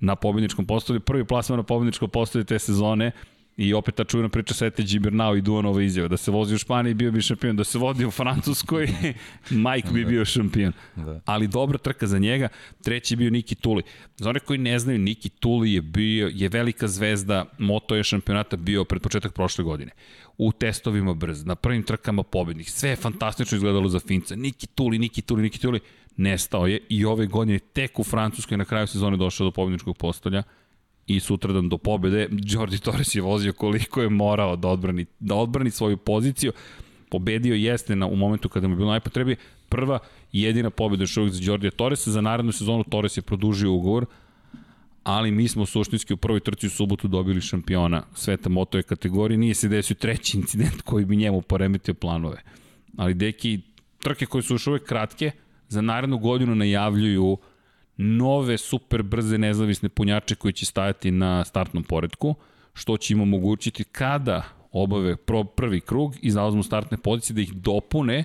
na pobedničkom postoju. Prvi plasman na pobedničkom postoju te sezone I opet ta čujena priča sa Ete Gibernau i Duanova izjava. Da se vozi u Španiji bio bi šampion, da se vodi u Francuskoj, <laughs> Mike bi da. bio šampion. Da. Ali dobra trka za njega. Treći je bio Niki Tuli. Za one koji ne znaju, Niki Tuli je bio, je velika zvezda, moto je šampionata bio pred početak prošle godine. U testovima brz, na prvim trkama pobednih. Sve je fantastično izgledalo za Finca. Niki Tuli, Niki Tuli, Niki Tuli. Nestao je i ove godine tek u Francuskoj na kraju sezone došao do pobedničkog postolja i sutradan do pobede. Jordi Torres je vozio koliko je morao da odbrani, da odbrani svoju poziciju. Pobedio jeste na, u momentu kada mu je bilo najpotrebi. Prva jedina pobeda još uvijek za Jordi Torresa. Za narednu sezonu Torres je produžio ugovor, ali mi smo suštinski u prvoj trci u subotu dobili šampiona sveta moto je kategorije. Nije se desio treći incident koji bi njemu poremetio planove. Ali deki, trke koje su još uvek kratke, za narednu godinu najavljuju uh, nove super brze nezavisne punjače koji će stajati na startnom poredku, što će im omogućiti kada obave prvi krug i zauzmu startne pozicije da ih dopune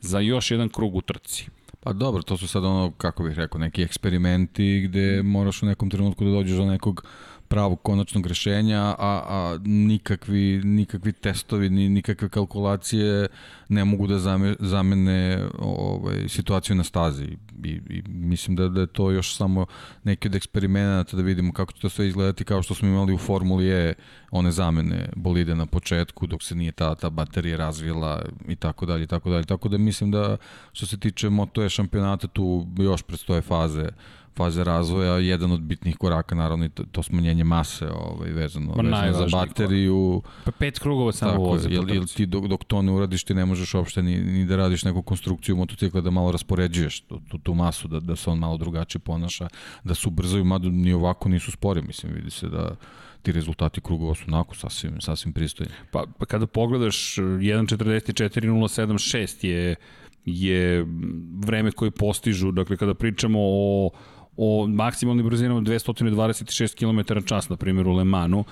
za još jedan krug u trci. Pa dobro, to su sad ono, kako bih rekao, neki eksperimenti gde moraš u nekom trenutku da dođeš do nekog pravog konačnog rešenja, a, a nikakvi, nikakvi testovi, ni, nikakve kalkulacije ne mogu da zame, zamene ovaj, situaciju na stazi. I, i mislim da, da je to još samo neki od eksperimenta da vidimo kako će to sve izgledati kao što smo imali u Formuli E one zamene bolide na početku dok se nije ta, ta baterija razvila i tako dalje i tako dalje. Tako da mislim da što se tiče Moto E šampionata tu još predstoje faze faze razvoja, jedan od bitnih koraka naravno i to, to smanjenje mase ovaj, vezano, Ma, vezano za bateriju. Pa pet krugova samo voze. Jel, jel ti dok, dok to ne uradiš ti ne možeš uopšte ni, ni da radiš neku konstrukciju motocikla da malo raspoređuješ tu, tu, tu masu, da, da se on malo drugačije ponaša, da su ubrzaju, mada ni ovako nisu spori, mislim, vidi se da ti rezultati krugova su onako sasvim, sasvim pristojni. Pa, pa kada pogledaš 1.44.076 je je vreme koje postižu, dakle kada pričamo o o maksimalnim brzinama 226 km čas, na primjer u Le Manu,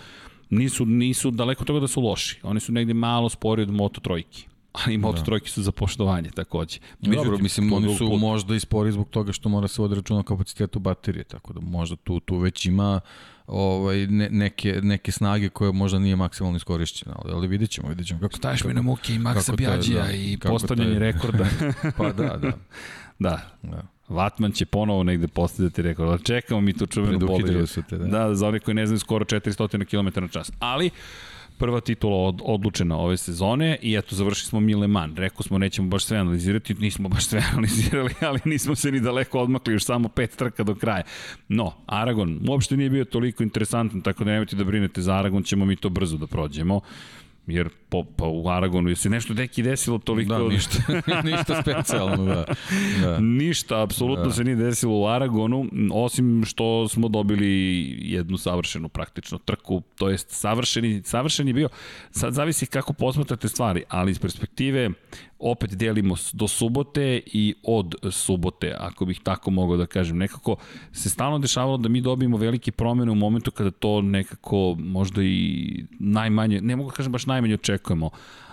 nisu, nisu daleko toga da su loši. Oni su negde malo spori od Moto trojki <laughs> ali Moto da. trojke su za poštovanje takođe. Međutim, Dobro, mislim, oni su put... možda i spori zbog toga što mora se vodi računa o kapacitetu baterije, tako da možda tu, tu već ima ovaj, ne, neke, neke snage koje možda nije maksimalno iskorišćena, ali, ali vidit ćemo, vidit ćemo kako... Staješ mi na muke i Maxa Bjađija da, i postavljanje rekorda. <laughs> pa da, da. da. da. Vatman će ponovo negde rekord, ali čekamo mi tu čuvenu pobedu. te, da. Da, za one koji ne znaju, skoro 400 km na čas. Ali, prva titula od, odlučena ove sezone i eto završili smo Mileman. Rekao smo nećemo baš sve analizirati, nismo baš sve <laughs> analizirali, ali nismo se ni daleko odmakli, još samo pet trka do kraja. No, Aragon uopšte nije bio toliko interesantan, tako da nemojte da brinete za Aragon, ćemo mi to brzo da prođemo. Jer po, pa u Aragonu je se nešto deki desilo toliko... Da, ništa, <laughs> ništa specijalno, da. da. Ništa, apsolutno da. se nije desilo u Aragonu, osim što smo dobili jednu savršenu praktično trku, to jest savršeni, savršen je bio, sad zavisi kako posmatrate stvari, ali iz perspektive opet delimo do subote i od subote, ako bih tako mogao da kažem. Nekako se stalno dešavalo da mi dobijemo velike promene u momentu kada to nekako možda i najmanje, ne mogu da kažem baš najmanje očekujemo,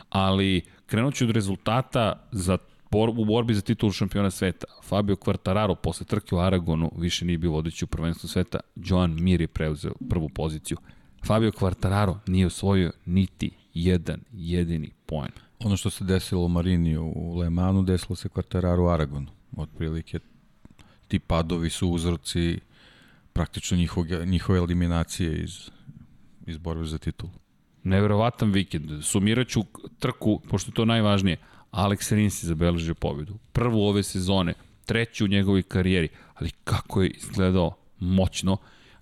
ali krenut ću od rezultata za bor, u borbi za titulu šampiona sveta. Fabio Quartararo posle trke u Aragonu više nije bio vodeći u prvenstvu sveta. Joan Mir je preuzeo prvu poziciju. Fabio Quartararo nije osvojio niti jedan jedini poen. Ono što se desilo u Marini u Le Manu, desilo se Quartararo u Aragonu. Otprilike ti padovi su uzroci praktično njihove, njihove eliminacije iz, iz borbe za titulu. Neverovatan vikend. Sumiraću trku, pošto je to najvažnije. Alex Rins je zabeležio pobedu. Prvu ove sezone, treću u njegovoj karijeri, ali kako je izgledao moćno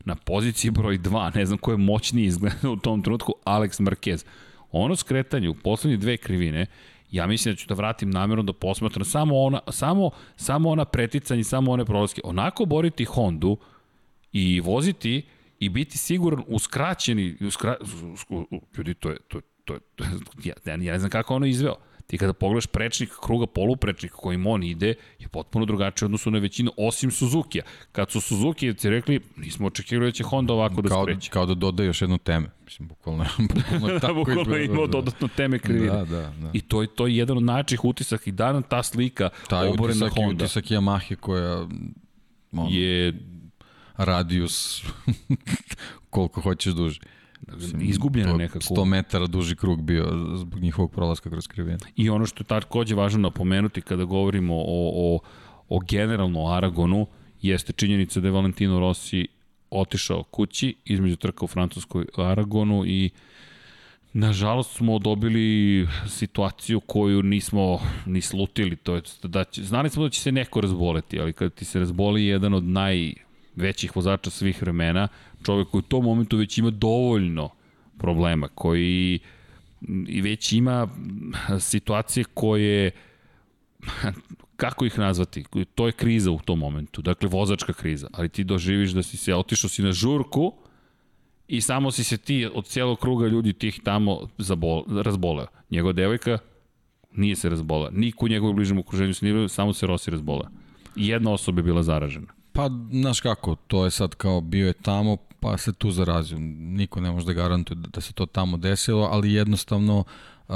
na poziciji broj 2, ne znam ko je moćniji izgledao u tom trenutku, Alex Marquez. Ono skretanje u poslednje dve krivine, ja mislim da ću da vratim namjerno da posmatram samo ona, samo, samo ona preticanje, samo one prolaske. Onako boriti Hondu i voziti i biti siguran uskraćeni, uskra, ljudi, to je, to, to, to, ja, ja ne znam kako ono izveo. Ti kada pogledaš prečnik kruga poluprečnika kojim on ide, je potpuno drugačije odnosu na većinu, osim Suzuki-a. Kad su Suzuki-evci rekli, nismo očekivali da će Honda ovako da skreće. Kao da dodaje još jednu teme. Mislim, bukvalno, bukvalno <laughs> tako bukvalno je <laughs> imao dodatno teme krivine. Da, da, da. I to je, to je jedan od načih utisak i danas ta slika Taj oborena utisak Honda. Taj utisak Yamahe koja on, je radius <laughs> koliko hoćeš duži. Izgubljena nekako. 100 metara duži krug bio zbog njihovog prolaska kroz krivinu. I ono što je takođe važno napomenuti kada govorimo o, o, o generalno Aragonu, jeste činjenica da je Valentino Rossi otišao kući između trka u Francuskoj Aragonu i Nažalost smo dobili situaciju koju nismo ni slutili, to je da će, znali smo da će se neko razboleti, ali kada ti se razboli jedan od naj većih vozača svih vremena, čovek koji u tom momentu već ima dovoljno problema, koji i već ima situacije koje kako ih nazvati, to je kriza u tom momentu, dakle vozačka kriza, ali ti doživiš da si se otišao si na žurku i samo si se ti od cijelog kruga ljudi tih tamo zabol, razboleo. Njegova devojka nije se razbola, niko u njegovom bližem okruženju se nije, samo se Rossi razbola. Jedna osoba je bila zaražena. Pa, znaš kako, to je sad kao bio je tamo, pa se tu zarazio. Niko ne može da garantuje da se to tamo desilo, ali jednostavno uh,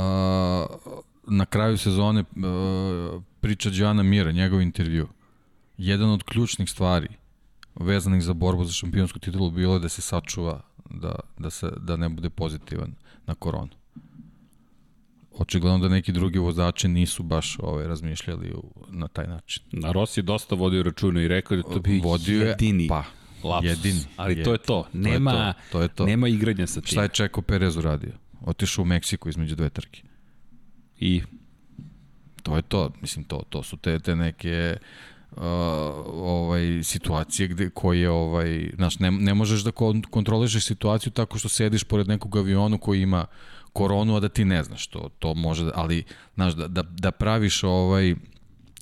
na kraju sezone uh, priča Đana Mira, njegov intervju. Jedan od ključnih stvari vezanih za borbu za šampionsku titulu bilo je da se sačuva da, da, se, da ne bude pozitivan na koronu očigledno da neki drugi vozači nisu baš ovaj, razmišljali u, na taj način. Na Rossi je dosta vodio računa i rekao da to bi vodio jedini. Pa, lapsus. Jedini. Ali je, to je to. Nema, to je to. To je to. nema igranja sa tim. Šta je Čeko Perez uradio? Otišao u Meksiku između dve trke. I? To je to. Mislim, to, to su te, te neke uh, ovaj situacije gde koje ovaj znaš ne, ne možeš da kontrolišeš situaciju tako što sediš pored nekog aviona koji ima koronu, a da ti ne znaš to, to može, ali, znaš, da, da, da praviš ovaj,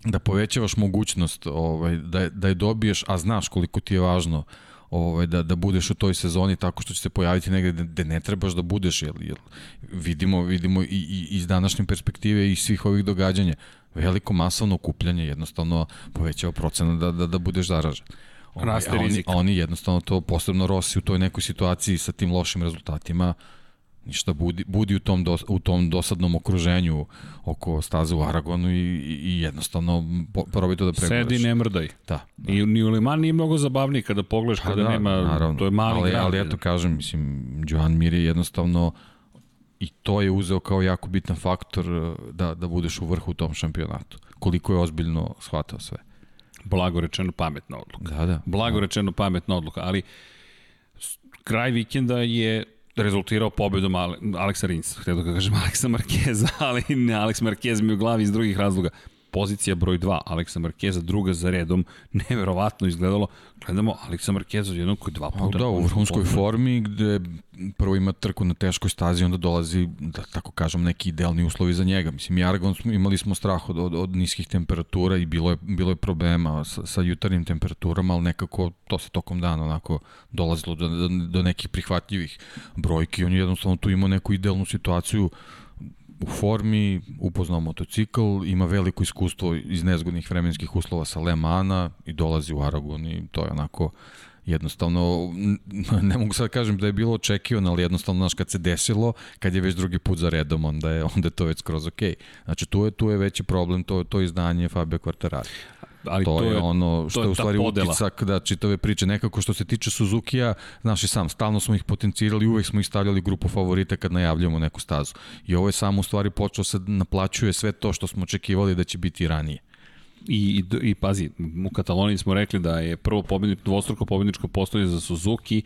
da povećavaš mogućnost ovaj, da, da je dobiješ, a znaš koliko ti je važno ovaj, da, da budeš u toj sezoni tako što će se pojaviti negde gde ne trebaš da budeš, jer, jer vidimo, vidimo i, i iz današnje perspektive i svih ovih događanja, veliko masovno okupljanje jednostavno povećava procenat da, da, da budeš zaražen. Ovaj, Raste rizik. A oni, oni jednostavno to, posebno Rossi u toj nekoj situaciji sa tim lošim rezultatima, ništa budi, budi u tom, dos, u tom dosadnom okruženju oko staze u Aragonu i, i jednostavno probaj to da pregledaš. Sedi ne mrdaj. Da. da. I ni u Liman nije mnogo zabavniji kada pogledaš pa kada da, nema, naravno. to je mali ali, grad. Ali eto kažem, mislim, Joan Mir je jednostavno i to je uzeo kao jako bitan faktor eh, da, da budeš u vrhu u tom šampionatu. Koliko je ozbiljno shvatao sve. Blago rečeno pametna odluka. Da, da. Blago da. rečeno pametna odluka, ali kraj vikenda je rezultirao pobedom Ale, Aleksa Rins, htio da kažem Aleksa Markeza, <laughs> ali ne, Aleks Markez mi u glavi iz drugih razloga. Pozicija broj 2, Aleksa Markeza, druga za redom, <laughs> neverovatno izgledalo. Gledamo Aleksa Markeza jednom koji dva puta... Da, u vrhunskoj formi gde prvo ima trku na teškoj stazi, onda dolazi, da tako kažem, neki idealni uslovi za njega. Mislim, smo, imali smo strah od, od, od niskih temperatura i bilo je, bilo je problema sa, sa jutarnjim temperaturama, ali nekako to se tokom dana onako dolazilo do, do, do nekih prihvatljivih brojki. On je jednostavno tu imao neku idealnu situaciju u formi, upoznao motocikl, ima veliko iskustvo iz nezgodnih vremenskih uslova sa Le Mana i dolazi u Aragon i to je onako jednostavno, ne mogu sad kažem da je bilo očekivano, ali jednostavno, znaš, kad se desilo, kad je već drugi put za redom, onda je, onda je to već skroz okej. Okay. Znači, tu je, tu je veći problem, to, to izdanje Fabio Quartararo. Ali to, to je, je ono što je, je u stvari podela. utisak da čitave priče. Nekako što se tiče Suzuki-a, znaš i sam, stalno smo ih potencirali, uvek smo ih stavljali grupu favorita kad najavljamo neku stazu. I ovo je samo u stvari počeo se naplaćuje sve to što smo očekivali da će biti ranije. I, i, i pazi, u Kataloniji smo rekli da je prvo pobednik, dvostruko pobedničko postoje za Suzuki,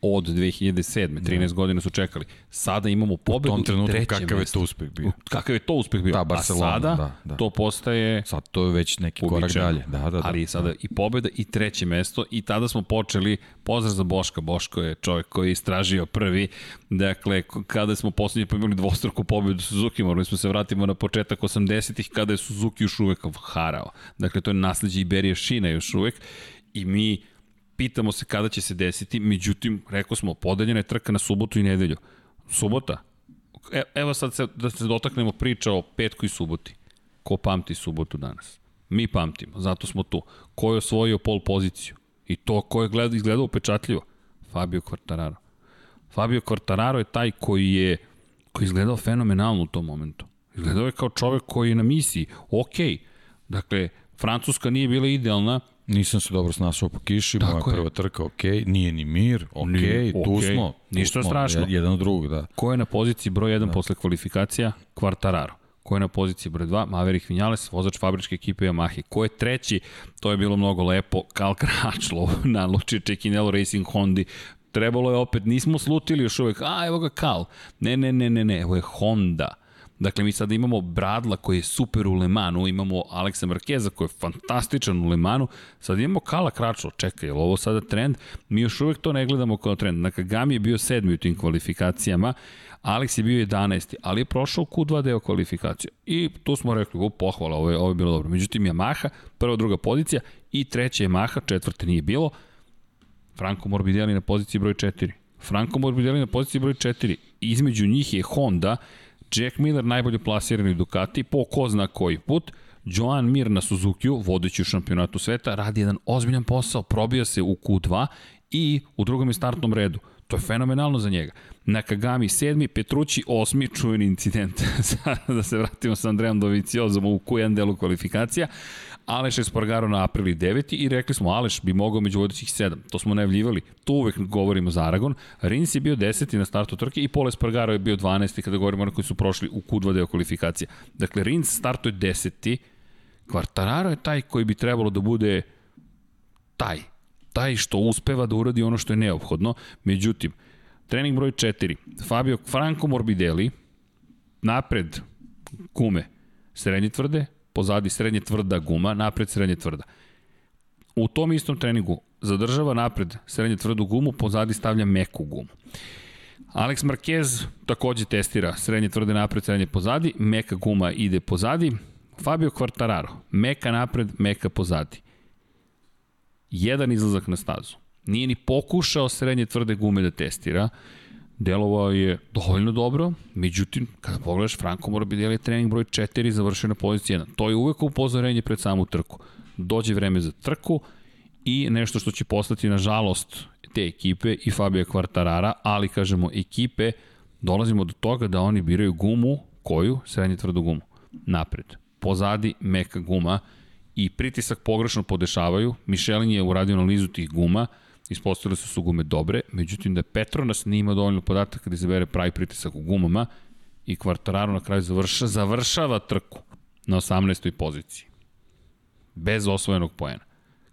od 2007. 13 da. godina su čekali. Sada imamo pobedu u tom trenutku kakav je to uspeh bio. Kakav je to uspeh bio. Da, Barcelona, A sada da, da. to postaje Sad to je već neki uvičeno. korak dalje. Da, da, da. Ali sada da. i pobeda i treće mesto i tada smo počeli, pozdrav za Boška, Boško je čovjek koji je istražio prvi, dakle, kada smo poslednje pa imali dvostruku pobedu Suzuki, morali smo se vratimo na početak 80-ih kada je Suzuki još uvek harao. Dakle, to je nasledđe Iberija Šina još uvek i mi pitamo se kada će se desiti, međutim, rekao smo, podeljena je trka na subotu i nedelju. Subota? E, evo sad se, da se dotaknemo priča o petku i suboti. Ko pamti subotu danas? Mi pamtimo, zato smo tu. Ko je osvojio pol poziciju? I to ko je gleda, izgledao upečatljivo? Fabio Quartararo. Fabio Quartararo je taj koji je koji je izgledao fenomenalno u tom momentu. Izgledao je kao čovek koji je na misiji. Okej, dakle, Francuska nije bila idealna, Nisam se dobro snašao po kiši, Tako moja je. prva trka, ok, nije ni mir, ok, nije, tu okay. smo. Tu Ništa smo, strašno. Jedan od drugog, da. Ko je na poziciji broj 1 da. posle kvalifikacija? Quartararo. Ko je na poziciji broj 2? Maverick Vinales, vozač fabričke ekipe Yamahe. Ko je treći? To je bilo mnogo lepo. Kal Kračlo <laughs> na Luči Čekinelo Racing Hondi. Trebalo je opet, nismo slutili još uvek, a evo ga Kal. Ne, ne, ne, ne, ne, evo je Honda. Dakle, mi sada imamo Bradla koji je super u Lemanu, imamo Aleksa Markeza koji je fantastičan u Lemanu, sad imamo Kala Kračlo, čekaj, je ovo sada trend? Mi još uvek to ne gledamo kao trend. Nakagami je bio sedmi u tim kvalifikacijama, Alex je bio 11. ali je prošao Q2 deo kvalifikacija. I tu smo rekli, u pohvala, ovo je, ovo je bilo dobro. Međutim, Yamaha, prva, druga pozicija i treća Yamaha, četvrte nije bilo. Franco Morbidelli na poziciji broj 4. Franco Morbidelli na poziciji broj 4. Između njih je Honda, Jack Miller najbolje plasirani Ducati po ko zna koji put, Joan Mir na Suzuki-u, vodeći u šampionatu sveta, radi jedan ozbiljan posao, probija se u Q2 i u drugom je startnom redu. To je fenomenalno za njega. Nakagami sedmi, Petrući osmi, čuveni incident. <laughs> da se vratimo sa Andrejem Doviciozom u Q1 delu kvalifikacija. Aleš Espargaro na aprili 9. i rekli smo Aleš bi mogao među vodećih 7. To smo najavljivali. Tu uvek govorimo za Aragon. Rins je bio 10. na startu trke i Paul Espargaro je bio 12. kada govorimo o koji su prošli u Q2 deo kvalifikacije. Dakle, Rins startuje 10. Quartararo je taj koji bi trebalo da bude taj. Taj što uspeva da uradi ono što je neophodno. Međutim, trening broj 4. Fabio Franco Morbidelli napred kume srednje tvrde, pozadi srednje tvrda guma, napred srednje tvrda. U tom istom treningu zadržava napred srednje tvrdu gumu, pozadi stavlja meku gumu. Alex Marquez takođe testira srednje tvrde napred, srednje pozadi, meka guma ide pozadi. Fabio Quartararo, meka napred, meka pozadi. Jedan izlazak na stazu. Nije ni pokušao srednje tvrde gume da testira delovao je dovoljno dobro, međutim, kada pogledaš, Franko Morbidelli trening broj 4 završio na poziciji 1. To je uvek upozorenje pred samu trku. Dođe vreme za trku i nešto što će postati, nažalost, te ekipe i Fabio Quartarara, ali, kažemo, ekipe, dolazimo do toga da oni biraju gumu, koju? Srednje tvrdu gumu. Napred. Pozadi meka guma i pritisak pogrešno podešavaju. Michelin je uradio analizu tih guma, Ispostavili su su gume dobre, međutim da Petronas nije imao dovoljno podataka da izabere pravi pritisak u gumama i Quartararo na kraju završa, završava trku na 18. poziciji. Bez osvojenog poena.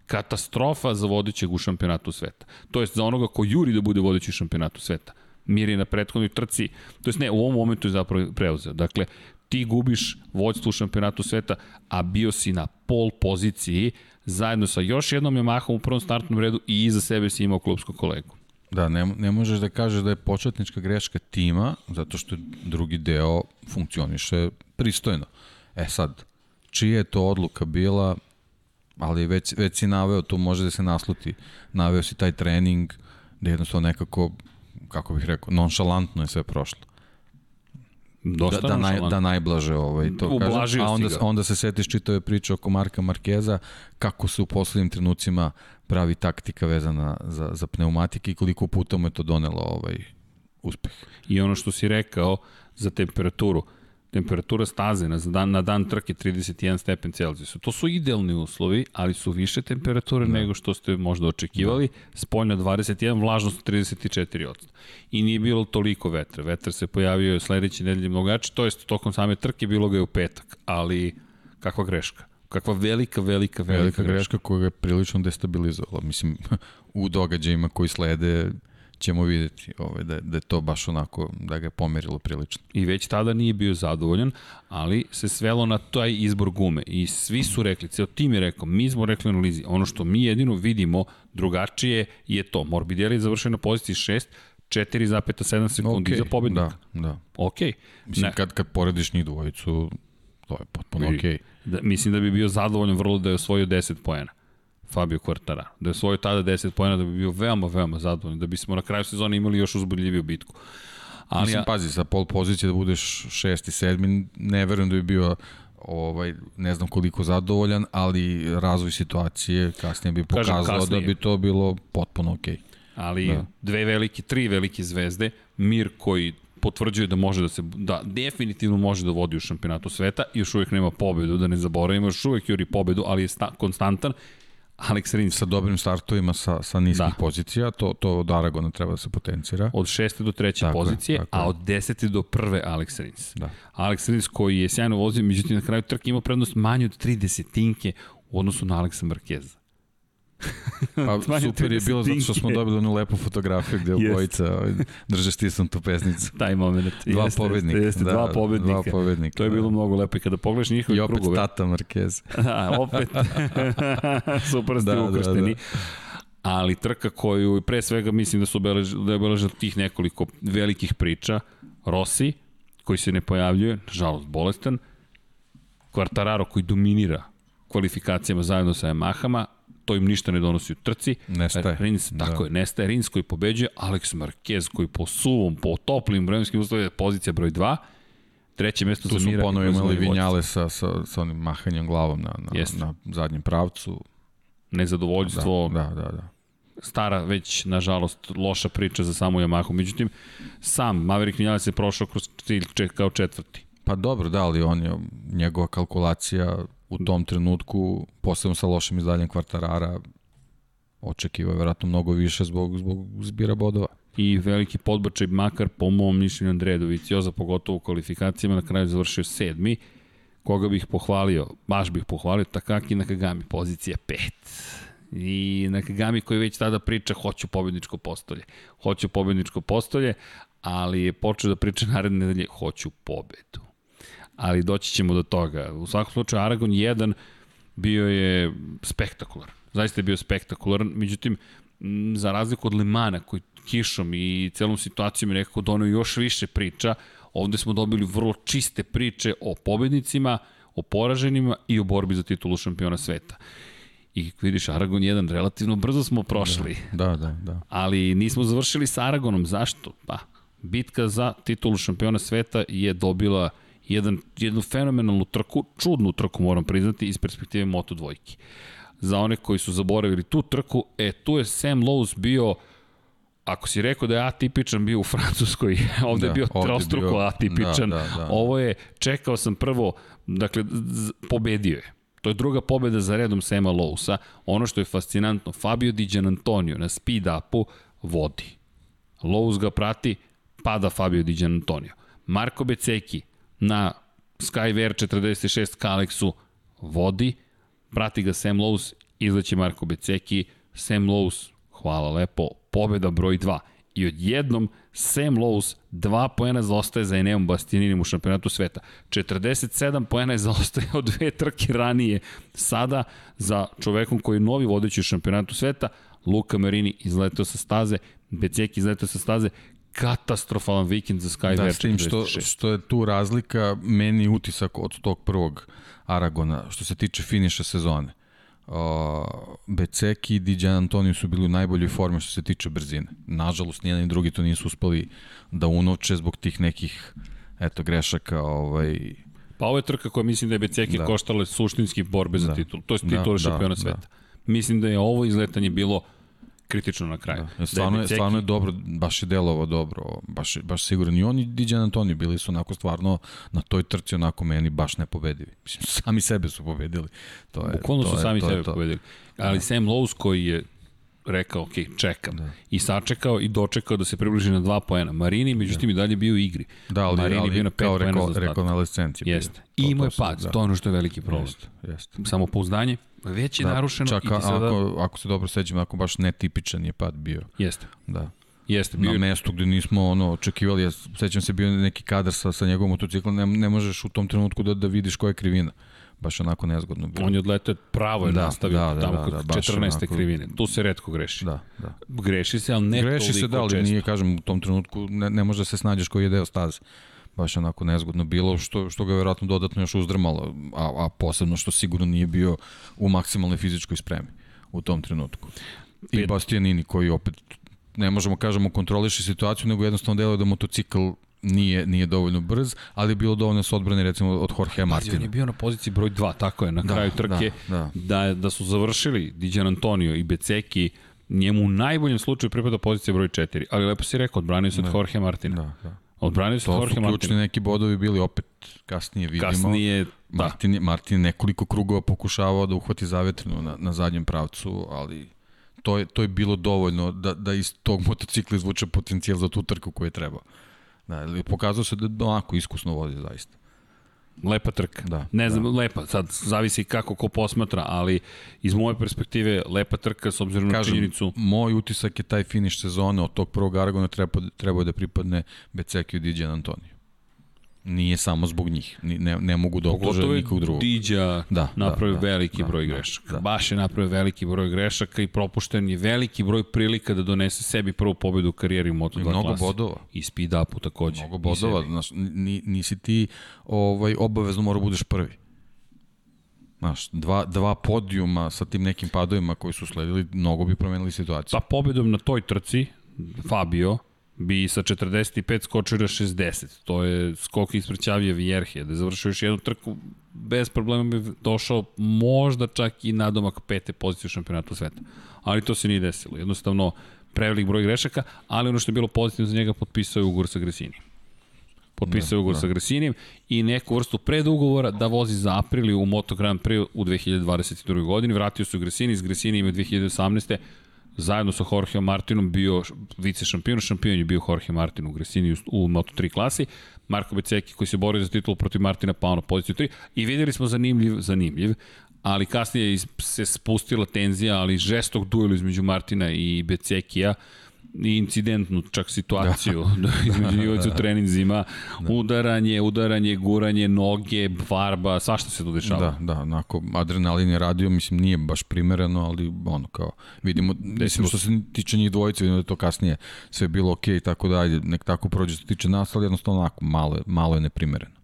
Katastrofa za vodećeg u šampionatu sveta. To jest za onoga ko juri da bude vodeći u šampionatu sveta. Mir je na prethodnoj trci, to jest ne, u ovom momentu je zapravo preuzeo. Dakle, ti gubiš vođstvo u šampionatu sveta, a bio si na pol poziciji, zajedno sa još jednom Yamahom u prvom startnom redu i iza sebe si imao klubskog kolegu. Da, ne, ne možeš da kažeš da je početnička greška tima, zato što drugi deo funkcioniše pristojno. E sad, čija je to odluka bila, ali već, već si naveo, tu može da se nasluti, naveo si taj trening, da jednostavno nekako, kako bih rekao, nonšalantno je sve prošlo. Dosta da, da, naj, da najblaže ovaj, to Ublažio kažem. A onda, onda se setiš čitave priče oko Marka Markeza, kako se u poslednjim trenucima pravi taktika vezana za, za pneumatike i koliko puta mu je to donelo ovaj, uspeh. I ono što si rekao za temperaturu, temperatura staze na dan, na dan trke 31 stepen Celzijusa. To su idealni uslovi, ali su više temperature da. nego što ste možda očekivali. Da. Spoljna 21, vlažnost 34%. I nije bilo toliko vetra. Vetar se pojavio sledeće nedelje mnogo jače, to jest tokom same trke bilo ga je u petak, ali kakva greška. Kakva velika, velika, velika, velika greška. greška koja je prilično destabilizovala. Mislim, <laughs> u događajima koji slede ćemo videti ovaj, da, da je to baš onako, da ga je pomerilo prilično. I već tada nije bio zadovoljan, ali se svelo na taj izbor gume i svi su rekli, ceo tim je rekao, mi smo rekli na lizi, ono što mi jedino vidimo drugačije je to. Morbidelli je završen na poziciji 6, 4,7 sekundi okay, za pobednika. Da, da. Ok. Mislim, ne. kad, kad porediš njih dvojicu, to je potpuno ok. Da, mislim da bi bio zadovoljan vrlo da je osvojio 10 poena. Fabio Quartara. Da je osvojio tada 10 pojena da bi bio veoma, veoma zadovoljan. Da bismo na kraju sezone imali još uzbudljiviju bitku. Ali Mislim, ja... pazi, sa pol pozicije da budeš šesti, sedmi, ne verujem da bi bio ovaj, ne znam koliko zadovoljan, ali razvoj situacije kasnije bi pokazao Kažem, kasnije. da bi to bilo potpuno okej. Okay. Ali da. dve velike, tri velike zvezde, Mir koji potvrđuje da može da se, da definitivno može da vodi u šampionatu sveta, još uvijek nema pobedu, da ne zaboravimo, još uvijek juri pobedu, ali je sta, konstantan Alex Rins. Sa dobrim startovima sa, sa niskih da. pozicija, to, to od Aragona treba da se potencira. Od šeste do treće tako pozicije, tako a od desete do prve Alex Rins. Da. Alex Rins koji je sjajno vozio, međutim na kraju trke imao prednost manje od tri desetinke u odnosu na Aleksa Markeza. Pa <laughs> super je bilo zato što smo dobili onu lepu fotografiju gde obojica drže stisnutu pesnicu. Taj moment. Dva jeste, pobednika. Jeste, da, dva pobednika. Dva pobednika. To je bilo da. mnogo lepo i kada pogledaš njihove krugove. I opet krugove, tata Marquez. <laughs> da, opet. <laughs> super ste da, ukršteni. Da, da. Ali trka koju pre svega mislim da su obeležili, da je obeležili tih nekoliko velikih priča. Rossi, koji se ne pojavljuje, nažalost bolestan. Quartararo koji dominira kvalifikacijama zajedno sa Yamahama, to im ništa ne donosi u trci. Nestaje. Rins, da. tako je, nestaje. Rins koji pobeđuje, Alex Marquez koji po suvom, po toplim vremenskim uslovima pozicija broj 2. Treće mesto tu za Mira. Tu su ponovo imali vinjale sa, sa, sa onim mahanjem glavom na, na, na zadnjem pravcu. Nezadovoljstvo. Da, da, da. da stara već, nažalost, loša priča za samu Yamahu. Međutim, sam Maverick Vinales je prošao kroz cilj kao četvrti. Pa dobro, da, ali on je, njegova kalkulacija u tom trenutku, posebno sa lošim izdaljem kvartarara, očekivao je verovatno mnogo više zbog, zbog zbira bodova. I veliki podbačaj, makar po mom mišljenju Andreja Dovicioza, pogotovo u kvalifikacijama, na kraju završio sedmi. Koga bih pohvalio? Baš bih pohvalio Takaki Nakagami, pozicija 5. I Nakagami koji već tada priča hoću pobedničko postolje. Hoću pobedničko postolje, ali je počeo da priča naredne nedelje hoću pobedu ali doći ćemo do toga. U svakom slučaju Aragon 1 bio je spektakularan. Zaista je bio spektakularan, međutim, za razliku od Lemana koji kišom i celom situacijom je nekako donio još više priča, ovde smo dobili vrlo čiste priče o pobednicima, o poraženima i o borbi za titulu šampiona sveta. I vidiš, Aragon 1, relativno brzo smo prošli. Da, da, da. da. Ali nismo završili sa Aragonom. Zašto? Pa, bitka za titulu šampiona sveta je dobila jedan, jednu fenomenalnu trku, čudnu trku moram priznati iz perspektive Moto dvojke. Za one koji su zaboravili tu trku, e, tu je Sam Lowe's bio ako si rekao da je atipičan bio u Francuskoj, <laughs> ovde da, je bio trostruko bio, atipičan. Da, da, da. Ovo je, čekao sam prvo, dakle, pobedio je. To je druga pobeda za redom Sema Lowsa. Ono što je fascinantno, Fabio Di Antonio na speed upu vodi. Lowe's ga prati, pada Fabio Di Antonio. Marko Beceki na Skyver 46 Kalexu vodi, prati ga Sam Lowe's, izleće Marko Beceki, Sam Lowe's, hvala lepo, pobeda broj 2. I odjednom Sam Lowe's dva poena zaostaje za Eneom Bastianinim u šampionatu sveta. 47 poena je zaostaje od dve trke ranije. Sada za čovekom koji je novi vodeći u šampionatu sveta, Luka Marini izletao sa staze, Beceki izletao sa staze, katastrofalan vikend za Sky da, s tim što, što je tu razlika, meni utisak od tog prvog Aragona, što se tiče finiša sezone. Uh, Beceki i Diđan Antonio su bili u najboljoj formi što se tiče brzine. Nažalost, nijedan i drugi to nisu uspeli da unoče zbog tih nekih eto, grešaka, ovaj, Pa ovo je trka koja mislim da je Beceki da. koštala suštinski borbe za da. titul. To je titul da, šampiona da, sveta. Da. Mislim da je ovo izletanje bilo kritično na kraju. Da. Stvarno, da je, stvarno je dobro, baš je delovo dobro, baš, baš sigurno. I oni i Diđan Antoni bili su onako stvarno na toj trci onako meni baš nepobedivi. Mislim, sami sebe su pobedili. To je, Bukvalno to su je, sami to sebe je to. pobedili. Ali da. Sam Lowe's koji je rekao, ok, čekam. Da. I sačekao i dočekao da se približi na dva poena. Marini, međutim, da. i dalje bio u igri. Da, ali, Marini ali bio na pet reko, za rekonvalescenci. Jeste. I imao je pad, da. to je ono što je veliki problem. Jeste, jeste. Samopouzdanje, već je da, narušeno. Čak, i sada... ako, ako se dobro sećam, ako baš netipičan je pad bio. Jeste. Da. Jeste, bio... Na mestu gde nismo ono, očekivali, ja sećam se bio neki kadar sa, sa njegovom motociklom, ne, ne možeš u tom trenutku da, da vidiš koja je krivina baš onako nezgodno bilo. On je odletao pravo je da, nastavio da, da, tamo da, da, da, 14. Onako... krivine. Tu se redko greši. Da, da. Greši se, ali ne greši toliko se, da, ali često. nije, kažem, u tom trenutku ne, ne može da se snađeš koji je deo staze. Baš onako nezgodno bilo, što, što ga je verovatno dodatno još uzdrmalo, a, a posebno što sigurno nije bio u maksimalnoj fizičkoj spremi u tom trenutku. I Pet... Bastianini koji opet ne možemo kažemo kontroliše situaciju, nego jednostavno deluje da motocikl nije, nije dovoljno brz, ali je bilo dovoljno s odbrane recimo od Jorge Martina. On je bio na poziciji broj 2, tako je, na da, kraju trke, da, da. da, da su završili Diđan Antonio i Beceki, njemu u najboljem slučaju pripada pozicija broj 4, ali lepo si rekao, odbranio se od da. Jorge Martina. Da, da. Odbranio se od Jorge Martina. To su ključni neki bodovi bili opet kasnije vidimo. Kasnije, da. Martin, Martin nekoliko krugova pokušavao da uhvati zavetrinu na, na zadnjem pravcu, ali to je, to je bilo dovoljno da, da iz tog motocikla izvuče potencijal za tu trku koju je trebao. Da, pokazao se da onako iskusno vozi zaista. Lepa trka. Da, ne znam, da. lepa, sad zavisi kako ko posmatra, ali iz moje perspektive lepa trka s obzirom Kažem, na činjenicu. moj utisak je taj finiš sezone od tog prvog Aragona treba, trebao da pripadne Becekiju Diđan Antoniju nije samo zbog njih. Ne, ne mogu da optuže nikog drugog. Diđa da, napravio da, da, veliki da, broj da, grešaka. Da. Baš je napravio veliki broj grešaka i propušten je veliki broj prilika da donese sebi prvu pobedu u karijeri u Moto2 klasi. Mnogo bodova. I speed upu takođe. Mnogo bodova. Znaš, nisi ti ovaj, obavezno mora budeš prvi. Znaš, dva, dva podijuma sa tim nekim padovima koji su sledili, mnogo bi promenili situaciju. Pa pobedom na toj trci, Fabio, bi sa 45 skočio na 60. To je skok ispred Ćavija Vjerhe. Da je završio još jednu trku, bez problema bi došao možda čak i nadomak pete pozicije u šampionatu sveta. Ali to se nije desilo. Jednostavno, prevelik broj grešaka, ali ono što je bilo pozitivno za njega, potpisao je ugovor sa Gresinijem. Potpisao je da, ugovor da. sa Gresinijem i neku vrstu predugovora da vozi za aprili u Moto Grand Prix u 2022. godini. Vratio se u Gresini, iz Gresinija 2018 zajedno sa Jorge Martinom bio vice šampion, šampion je bio Jorge Martin u Gresini u Moto3 klasi, Marko Beceki koji se borio za titulu protiv Martina pao na poziciju 3 i videli smo zanimljiv, zanimljiv, ali kasnije se spustila tenzija, ali žestok duel između Martina i Becekija, i incidentnu čak situaciju da. <laughs> između njihovica u da. treninzima, da. udaranje, udaranje, guranje, noge, varba, svašta se tu dešava. Da, da, onako, adrenalin je radio, mislim, nije baš primereno, ali ono, kao, vidimo, mislim, što se tiče njih dvojice, vidimo da je to kasnije sve bilo okej, okay, tako da, ajde, nek tako prođe što tiče nas, ali jednostavno onako, malo, malo je neprimereno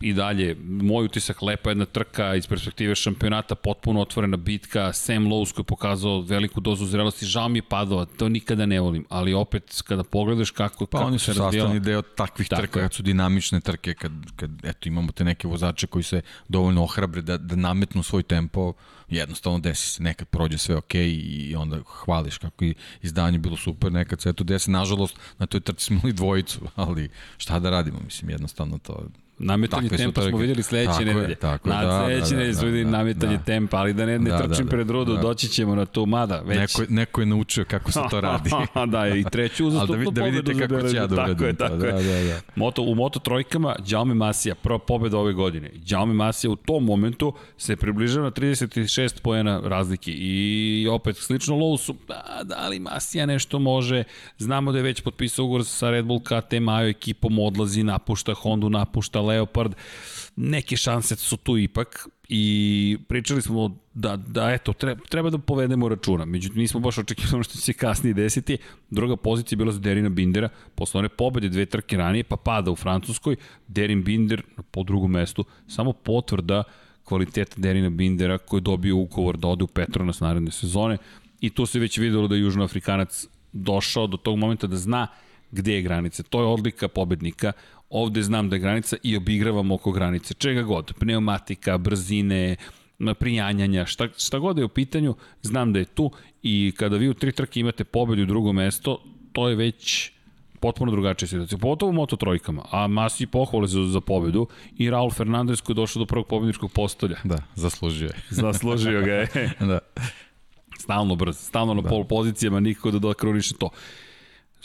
i dalje, moj utisak, lepa jedna trka iz perspektive šampionata, potpuno otvorena bitka, Sam Lowe's koji je pokazao veliku dozu zrelosti, žao mi je padova, to nikada ne volim, ali opet kada pogledaš kako, pa kako oni su se sastavni deo takvih Tako trka, kad su dinamične trke, kad, kad eto, imamo te neke vozače koji se dovoljno ohrabre da, da nametnu svoj tempo, jednostavno desi se, nekad prođe sve ok i onda hvališ kako i izdanje bilo super, nekad se eto desi, nažalost na toj trci smo imali dvojicu, ali šta da radimo, mislim, jednostavno to Nametanje Takve tempa smo videli sledeće nedelje. Tako, na da, sledeće da, nedelje smo videli da, nametanje da. tempa, ali da ne, ne da, trčim da, da, pred rudu, da. doći ćemo na to, mada već. Neko, neko je naučio kako se to radi. <laughs> da, i treću uzastopnu da, da vidite kako će ja da Tako je, tako da, je. Da, da. Moto, u Moto trojkama, Jaume Masija, prva pobeda ove godine. Jaume Masija u tom momentu se približava na 36 pojena razlike i opet slično Lowsu, da, da li Masija nešto može, znamo da je već potpisao ugovor sa Red Bull KTM, Majo ekipom odlazi, napušta Hondu, napušta Leopard, neke šanse su tu ipak i pričali smo da, da eto, treba, treba da povedemo računa. Međutim, nismo baš očekivali ono što će se kasnije desiti. Druga pozicija je bila za Derina Bindera, posle one pobede dve trke ranije, pa pada u Francuskoj. Derin Binder po drugom mestu, samo potvrda kvaliteta Derina Bindera koji je dobio ugovor da ode u Petronas naredne sezone i to se već videlo da je Južnoafrikanac došao do tog momenta da zna gde je granica. To je odlika pobednika. Ovde znam da je granica i obigravam oko granice. Čega god. Pneumatika, brzine, prijanjanja, šta, šta god je u pitanju, znam da je tu i kada vi u tri trke imate pobedu u drugo mesto, to je već potpuno drugačija situacija, pogotovo u Moto trojkama, a Masi pohvale za, za pobedu i Raul Fernandez koji je došao do prvog pobedničkog postolja. Da, zaslužio je. <laughs> zaslužio ga je. da. Stalno brz, stalno na da. pol pozicijama, nikako da dokruniše to.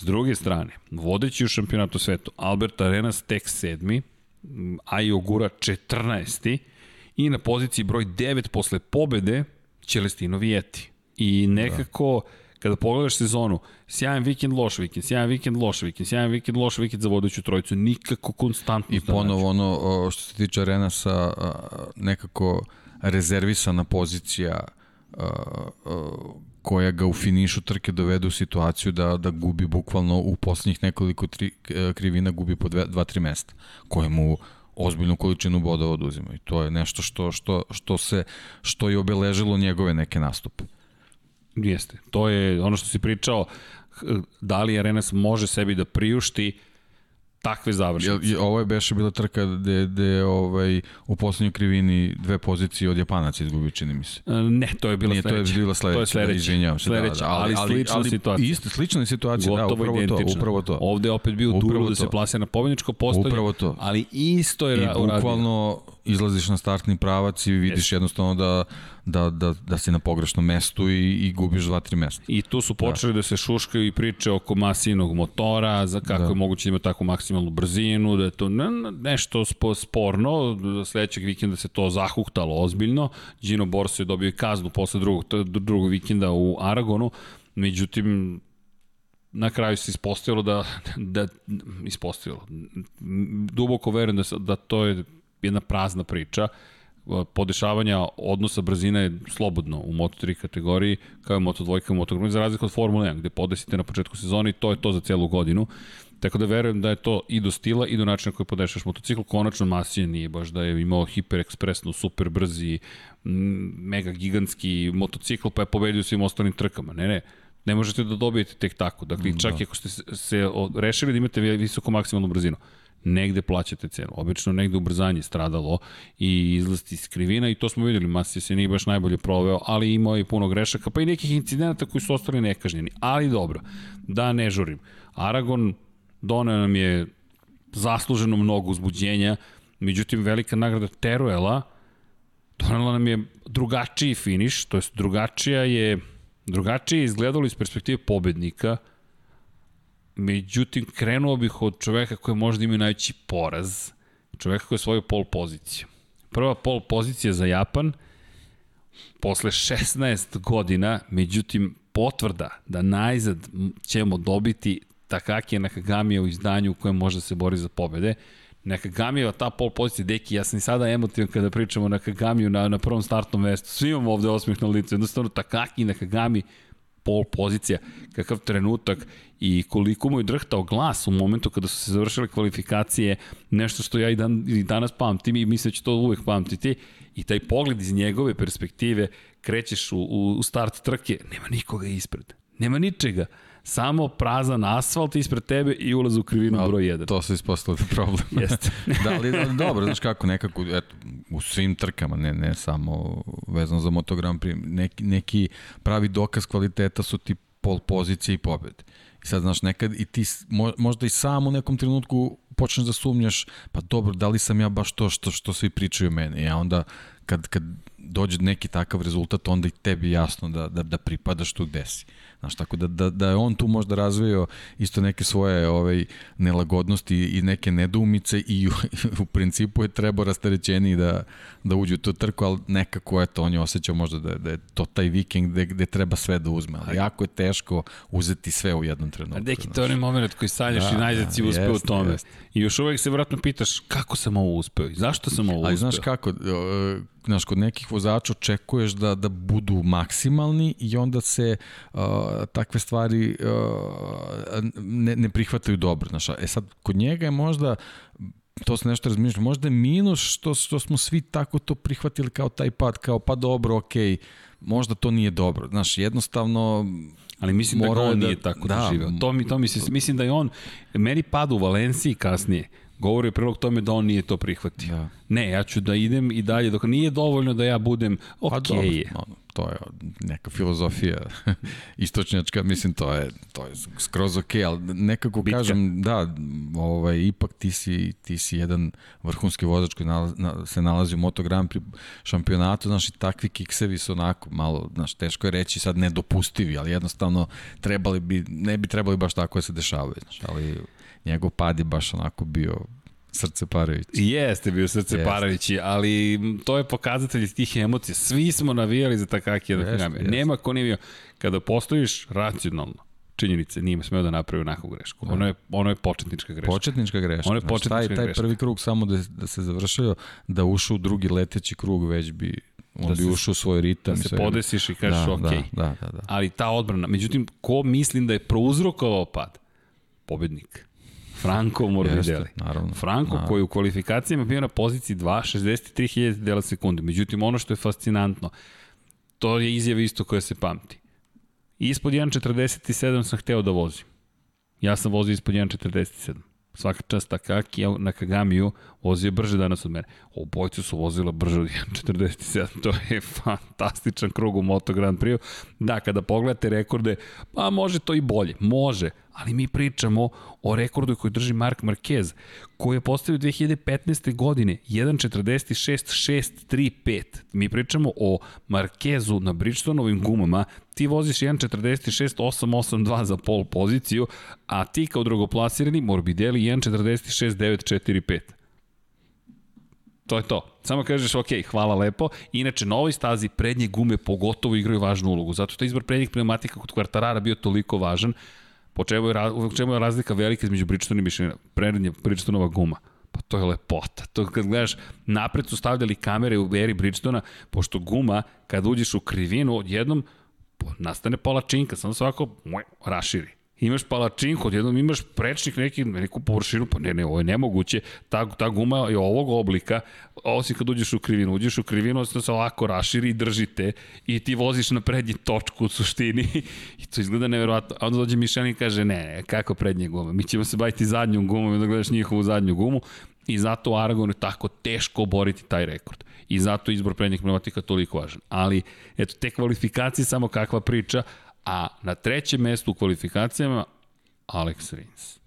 S druge strane, vodeći u šampionatu svetu, Albert Arenas tek sedmi, Ajo Gura 14. i na poziciji broj 9 posle pobede Celestino Vieti. I nekako, da kada pogledaš sezonu, sjajan vikend, loš vikend, sjajan vikend, loš vikend, sjajan vikend, loš vikend za vodeću trojicu, nikako konstantno. I ponovo ono što se tiče Arenasa, nekako rezervisana pozicija koja ga u finišu trke dovede u situaciju da, da gubi bukvalno u poslednjih nekoliko tri, krivina gubi po 2-3 mesta, koje mu ozbiljnu količinu bodova oduzima. I to je nešto što, što, što, se, što je obeležilo njegove neke nastupe. Jeste. To je ono što si pričao, da li Arenas može sebi da priušti takve završnice. Ovo je beše bila trka gde, gde ovaj, u poslednjoj krivini dve pozicije od Japanaca izgubio, čini mi se. E, ne, to je bila Nije, sledeća. To je bila sledeća, to je sledeća. da, izvinjavam se. Sledeća, da, da, ali, ali, slična ali, situacija. Isto, slična situacija, da, upravo identična. to, upravo to. Ovde je opet bio upravo da se plasira na pobedničko postolje, upravo to. ali isto je I bukvalno izlaziš na startni pravac i vidiš yes. jednostavno da, da, da, da si na pogrešnom mestu i, i gubiš dva, tri mesta. I tu su počeli da, da se šuškaju i priče oko masinog motora, za kako da. je moguće da ima takvu maksimalnu brzinu, da je to ne, nešto sporno, sledećeg vikenda se to zahuktalo ozbiljno, Gino Borso je dobio i kaznu posle drugog, drugog vikenda u Aragonu, međutim, na kraju se ispostavilo da, <laughs> da ispostavilo. Duboko verujem da, da to je jedna prazna priča. Podešavanja odnosa brzina je slobodno u Moto3 kategoriji, kao i Moto2 i Moto 2 za razliku od Formule 1, gde podesite na početku sezone i to je to za celu godinu. Tako da verujem da je to i do stila i do načina koji podešaš motocikl. Konačno Masija nije baš da je imao hiperekspresnu, super brzi, mega gigantski motocikl pa je pobedio svim ostalim trkama. Ne, ne, ne možete da dobijete tek tako. Dakle, čak da. ako ste se rešili da imate visoko maksimalnu brzinu negde plaćate cenu. Obično negde ubrzanje stradalo i izlasti iz krivina i to smo videli, Masi se nije baš najbolje proveo, ali imao i puno grešaka, pa i nekih incidenta koji su ostali nekažnjeni. Ali dobro, da ne žurim. Aragon doneo nam je zasluženo mnogo uzbuđenja, međutim velika nagrada Teruela donela nam je drugačiji finiš, to jest drugačija je drugačije izgledalo iz perspektive pobednika, Međutim, krenuo bih od čoveka koji možda ima najveći poraz, čoveka koji je svoju pol poziciju. Prva pol pozicija za Japan, posle 16 godina, međutim, potvrda da najzad ćemo dobiti Takaki Nakagamija u izdanju u kojem može da se bori za pobede. Nakagamijeva ta pol pozicija, deki, ja sam i sada emotivan kada pričamo o Nakagamiju na, na prvom startnom mestu. Svi imamo ovde osmih na licu. Jednostavno, Takaki Nakagami pol pozicija, kakav trenutak i koliko mu je drhtao glas u momentu kada su se završile kvalifikacije, nešto što ja i, dan, i danas pamtim i mislim da ću to uvek pamtiti, i taj pogled iz njegove perspektive, krećeš u, u start trke, nema nikoga ispred, nema ničega samo prazan asfalt ispred tebe i ulaz u krivinu Al, broj 1. To se ispostavilo <laughs> da problem. Jeste. <laughs> da, ali da, dobro, znaš kako, nekako, eto, u svim trkama, ne, ne samo vezano za motogram, neki, neki pravi dokaz kvaliteta su ti pol pozicije i pobjede. I sad, znaš, nekad i ti možda i sam u nekom trenutku počneš da sumnjaš, pa dobro, da li sam ja baš to što, što svi pričaju o meni? Ja onda, kad, kad dođe neki takav rezultat, onda i tebi jasno da, da, da pripadaš tu gde si. Znaš, tako da, da, da je on tu možda razvio isto neke svoje ovaj, nelagodnosti i neke nedoumice i u, <laughs> u principu je trebao rastarećeniji da, da uđe u tu trku, ali nekako eto, on je osjećao možda da, da je to taj vikend gde, gde treba sve da uzme, ali jako je teško uzeti sve u jednom trenutku. A deki, to je onaj moment koji sanjaš da, i najzad si da, uspeo u tome. Jest. I još uvek se vratno pitaš kako sam ovo uspeo i zašto sam ovo uspeo. Ali znaš kako, znaš, kod nekih vozača očekuješ da, da budu maksimalni i onda se uh, takve stvari uh, ne, ne prihvataju dobro. Znaš, e sad, kod njega je možda to se nešto razmišljamo, možda je minus što, što smo svi tako to prihvatili kao taj pad, kao pa dobro, okej, okay, možda to nije dobro. Znaš, jednostavno Ali mislim da on da- nije tako da. doživeo. To mi, to mi se, mislim da je on, meni pad u Valenciji kasnije, govori u prilog tome da on nije to prihvatio. Da. Ne, ja ću da idem i dalje, dok nije dovoljno da ja budem, ok Pa dobro, je. To je neka filozofija <laughs> istočnjačka, mislim to je to je skroz ok, ali nekako Bitka. kažem da, ovaj ipak ti si ti si jedan vrhunski vozač koji nalaz, na, se nalazi u Moto Grand Prix šampionatu, znaš i takvi kiksevi su onako malo, znaš, teško je reći sad nedopustivi, ali jednostavno trebali bi ne bi trebali baš tako da se dešavaju, znaš, ali njegov pad je baš onako bio srce parajući. Jeste bio srce Jeste. Paravići, ali to je pokazatelj tih emocija. Svi smo navijali za Takaki Jeste, Nakagami. jeste. Nema ko nije bio. Kada postojiš racionalno, činjenice, nije smeo da napravi onakvu grešku. Ono je, ono je početnička greška. Početnička greška. Ono je početnička taj, taj greška. prvi krug samo da, da se završio, da ušao u drugi leteći krug, već bi on Da bi ušao u svoj ritam. da se podesiš i kažeš da, ok. Da, da, da, da. Ali ta odbrana, međutim, ko mislim da je prouzrokovao pad? Pobednik. Franco Morbidelli. Jeste, naravno. Franco Naravno. koji u kvalifikacijama bio na poziciji 2, 63.000 dela sekunde. Međutim, ono što je fascinantno, to je izjava isto koja se pamti. Ispod 1.47 sam hteo da vozim. Ja sam vozio ispod 1.47. Svaka čast Takaki na Kagamiju vozio brže danas od mene. Obojcu su vozila brže od 1.47. To je fantastičan krug u Moto Grand Prix. Da, kada pogledate rekorde, pa može to i bolje. Može, ali mi pričamo o rekordu koji drži Mark Marquez, koji je postavio 2015. godine 1.46.635. Mi pričamo o Marquezu na Bridgestoneovim gumama. Ti voziš 1.46.882 za pol poziciju, a ti kao drugoplasirani Morbidelli 1.46.945. To je to. Samo kažeš, ok, hvala lepo. Inače, na ovoj stazi prednje gume pogotovo igraju važnu ulogu. Zato je izbor prednjih pneumatika kod Quartarara bio toliko važan. Po čemu je, u čemu je razlika velika između Bridgestone i Michelina? Prednja Bridgestonova guma. Pa to je lepota. To kad gledaš, napred su stavljali kamere u eri Bridgestona, pošto guma, kad uđeš u krivinu, odjednom po- nastane palačinka, samo svako muaj, raširi. Imaš palačinku, odjednom imaš prečnik neki, neku površinu, pa ne, ne, ovo je nemoguće. Ta, ta guma je ovog oblika, osim kad uđeš u krivinu. Uđeš u krivinu, osim se ovako raširi i držite i ti voziš na prednji točku u suštini <laughs> i to izgleda neverovatno. A onda dođe Michelin i kaže, ne, ne, kako prednje gume? Mi ćemo se baviti zadnjom gumom i da gledaš njihovu zadnju gumu i zato u Aragonu je tako teško oboriti taj rekord. I zato izbor prednjih pneumatika toliko važan. Ali, eto, te kvalifikacije samo kakva priča, a na trećem mestu u kvalifikacijama Alex Rins.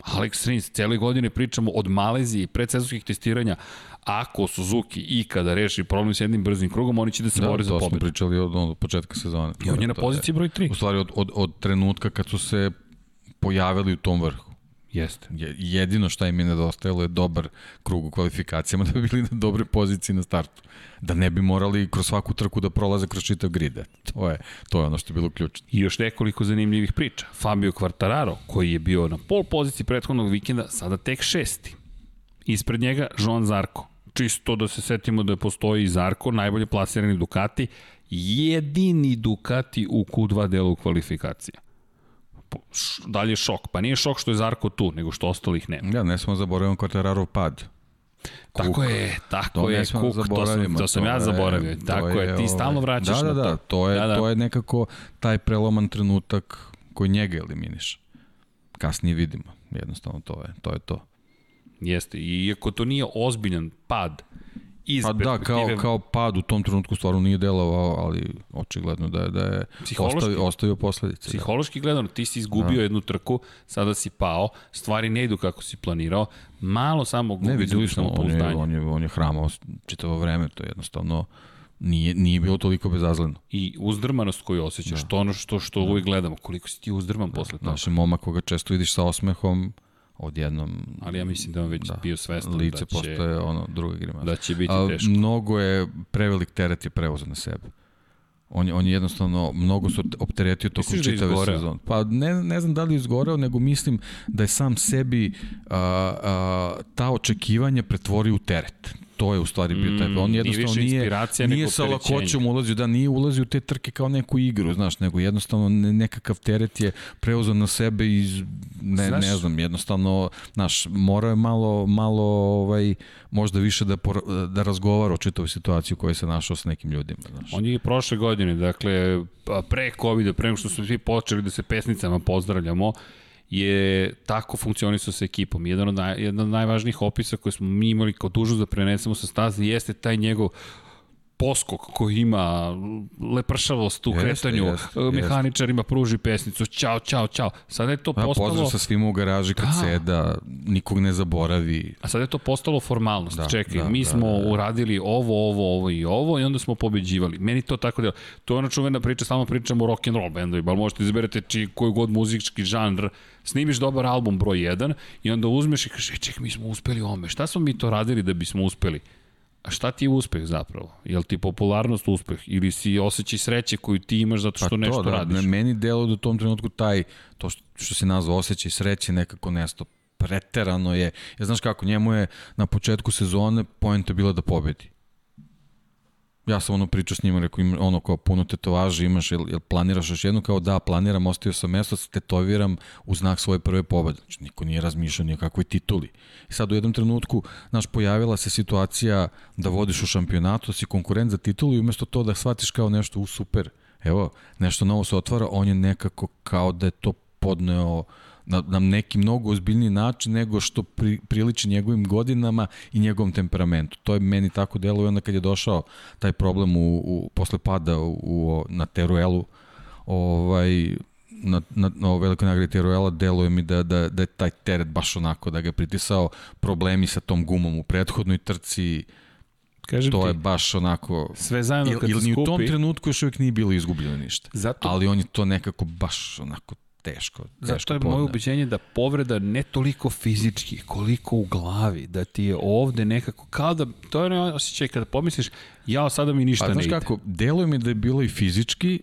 Alex Rins, cijele godine pričamo od Malezije i predsezonskih testiranja, ako Suzuki i kada reši problem s jednim brzim krugom, oni će da se Da, bore za to smo pobedu. pričali od, od početka sezone. I on je na poziciji broj 3. U stvari od, od, od trenutka kad su se pojavili u tom vrhu. Jeste. Je- Jedino šta im je nedostajalo je dobar krug u kvalifikacijama da bi bili na dobre poziciji na startu. Da ne bi morali kroz svaku trku da prolaze kroz čitav grid. Eto, To je, to je ono što je bilo ključno. I još nekoliko zanimljivih priča. Fabio Quartararo, koji je bio na pol poziciji prethodnog vikenda, sada tek šesti. Ispred njega Joan Zarko. Čisto da se setimo da postoji Zarko, najbolje plasirani Ducati, jedini Ducati u Q2 delu kvalifikacija. Dalje šok. Pa nije šok što je Zarko tu, nego što ostalih nema. Ja, ne smo zaboravimo Quartararov pad. Tako je, tako To je, Kuk, to sam, to sam ja je- zaboravio. to Tako je, ti ovaj, stalno vraćaš da, da, na to. Da, to je, Da, da. to je nekako taj preloman trenutak koji njega eliminiš. Kasnije vidimo, jednostavno to je to. Je to. Jeste, iako to nije ozbiljan pad, iz Pa da, kao, kao pad u tom trenutku stvarno nije delovao, ali očigledno da je, da je ostavio, ostavio posledice. Da. Psihološki gledano, ti si izgubio da. jednu trku, sada si pao, stvari ne idu kako si planirao, malo samo gubi Ne, videli smo, on je, on je, on je hramao čitavo vreme, to je jednostavno nije, nije bilo toliko bezazleno. I uzdrmanost koju osjećaš, da. to ono što, što da. uvijek gledamo, koliko si ti uzdrman da. posle toga. Naš je momak koga često vidiš sa osmehom, odjednom Ali ja mislim da on već da. bio svestan lice da će, postaje ono druga grimasa. da će biti A, teško. Mnogo je, prevelik teret je preuzeo na sebe. On je, on je jednostavno, mnogo se opteretio tokom da čitave izgoreo? sezone. Pa ne, ne znam da li je izgoreo, nego mislim da je sam sebi a, a, ta očekivanja pretvorio u teret. To je u stvari bio taj. Mm, On nije jednostavno nije, nije nego sa lakoćom ulazio, da nije ulazio u te trke kao neku igru, znaš, nego jednostavno ne- nekakav teret je preuzeo na sebe iz, ne, Znaš- ne znam, jednostavno, znaš, morao je malo, malo ovaj, možda više da, por, da razgovara o čitavoj situaciji u kojoj se našao sa nekim ljudima, znaš. On je prošle godine, dakle, pa pre COVID-a, pre nego što smo svi počeli da se pesnicama pozdravljamo, je tako funkcionisao sa ekipom. Jedan od, naj, jedan od najvažnijih opisa koje smo mi imali kao dužnost da prenesemo sa staze jeste taj njegov poskok koji ima lepršavost u Jeste, kretanju, jeste, jeste, mehaničarima pruži pesnicu, ćao, ćao, ćao. Sada je to A, postalo... pozdrav sa svima u garaži kad Da. seda, nikog ne zaboravi. A sad je to postalo formalnost. Da, Da, Čekaj, da, mi da, smo da, da. uradili ovo, ovo, ovo i ovo i onda smo pobeđivali. Meni to tako delo. To je ona čuvena priča, stalno pričamo o rock and roll bendovima, ali možete izberete či, koji god muzički žanr, snimiš dobar album broj 1 i onda uzmeš i kažeš, e, čekaj, mi smo uspeli ome. Šta smo mi to radili da bismo uspeli? A šta ti je uspeh zapravo? Je li ti popularnost uspeh? Ili si osjećaj sreće koju ti imaš zato što Pa nešto to, da, radiš? ne, meni delo da u tom trenutku taj, to što, što se nazva osjećaj sreće nekako nesto preterano je. Ja znaš kako, njemu je na početku sezone poenta bila da pobedi. Ja sam ono pričao s njima, rekao im, ono kao puno tetovaža imaš, jel, jel planiraš još jednu? Kao da, planiram, ostavio sam mesto, tetoviram u znak svoje prve pobede. Znači, niko nije razmišljao ni o kakvoj tituli. I sad u jednom trenutku, znaš, pojavila se situacija da vodiš u šampionatu, da si konkurent za titulu i umesto to da shvatiš kao nešto u super, evo, nešto novo se otvara, on je nekako kao da je to podneo na, na neki mnogo ozbiljniji način nego što pri, priliči njegovim godinama i njegovom temperamentu. To je meni tako delo i onda kad je došao taj problem u, u, posle pada u, u, na Teruelu, ovaj, na, na, na velikoj nagradi Teruela deluje mi da, da, da je taj teret baš onako, da ga je pritisao problemi sa tom gumom u prethodnoj trci, Kažem to ti, je baš onako... sve zajedno kad ili ni u tom trenutku još uvijek nije bilo izgubljeno ništa. Zato, Ali on je to nekako baš onako teško. teško Zato je podneo. moje ubeđenje da povreda ne toliko fizički, koliko u glavi, da ti je ovde nekako, kao da, to je onaj osjećaj kada pomisliš, jao, sada mi ništa Pa ne znaš ide. kako, deluje mi da je bilo i fizički,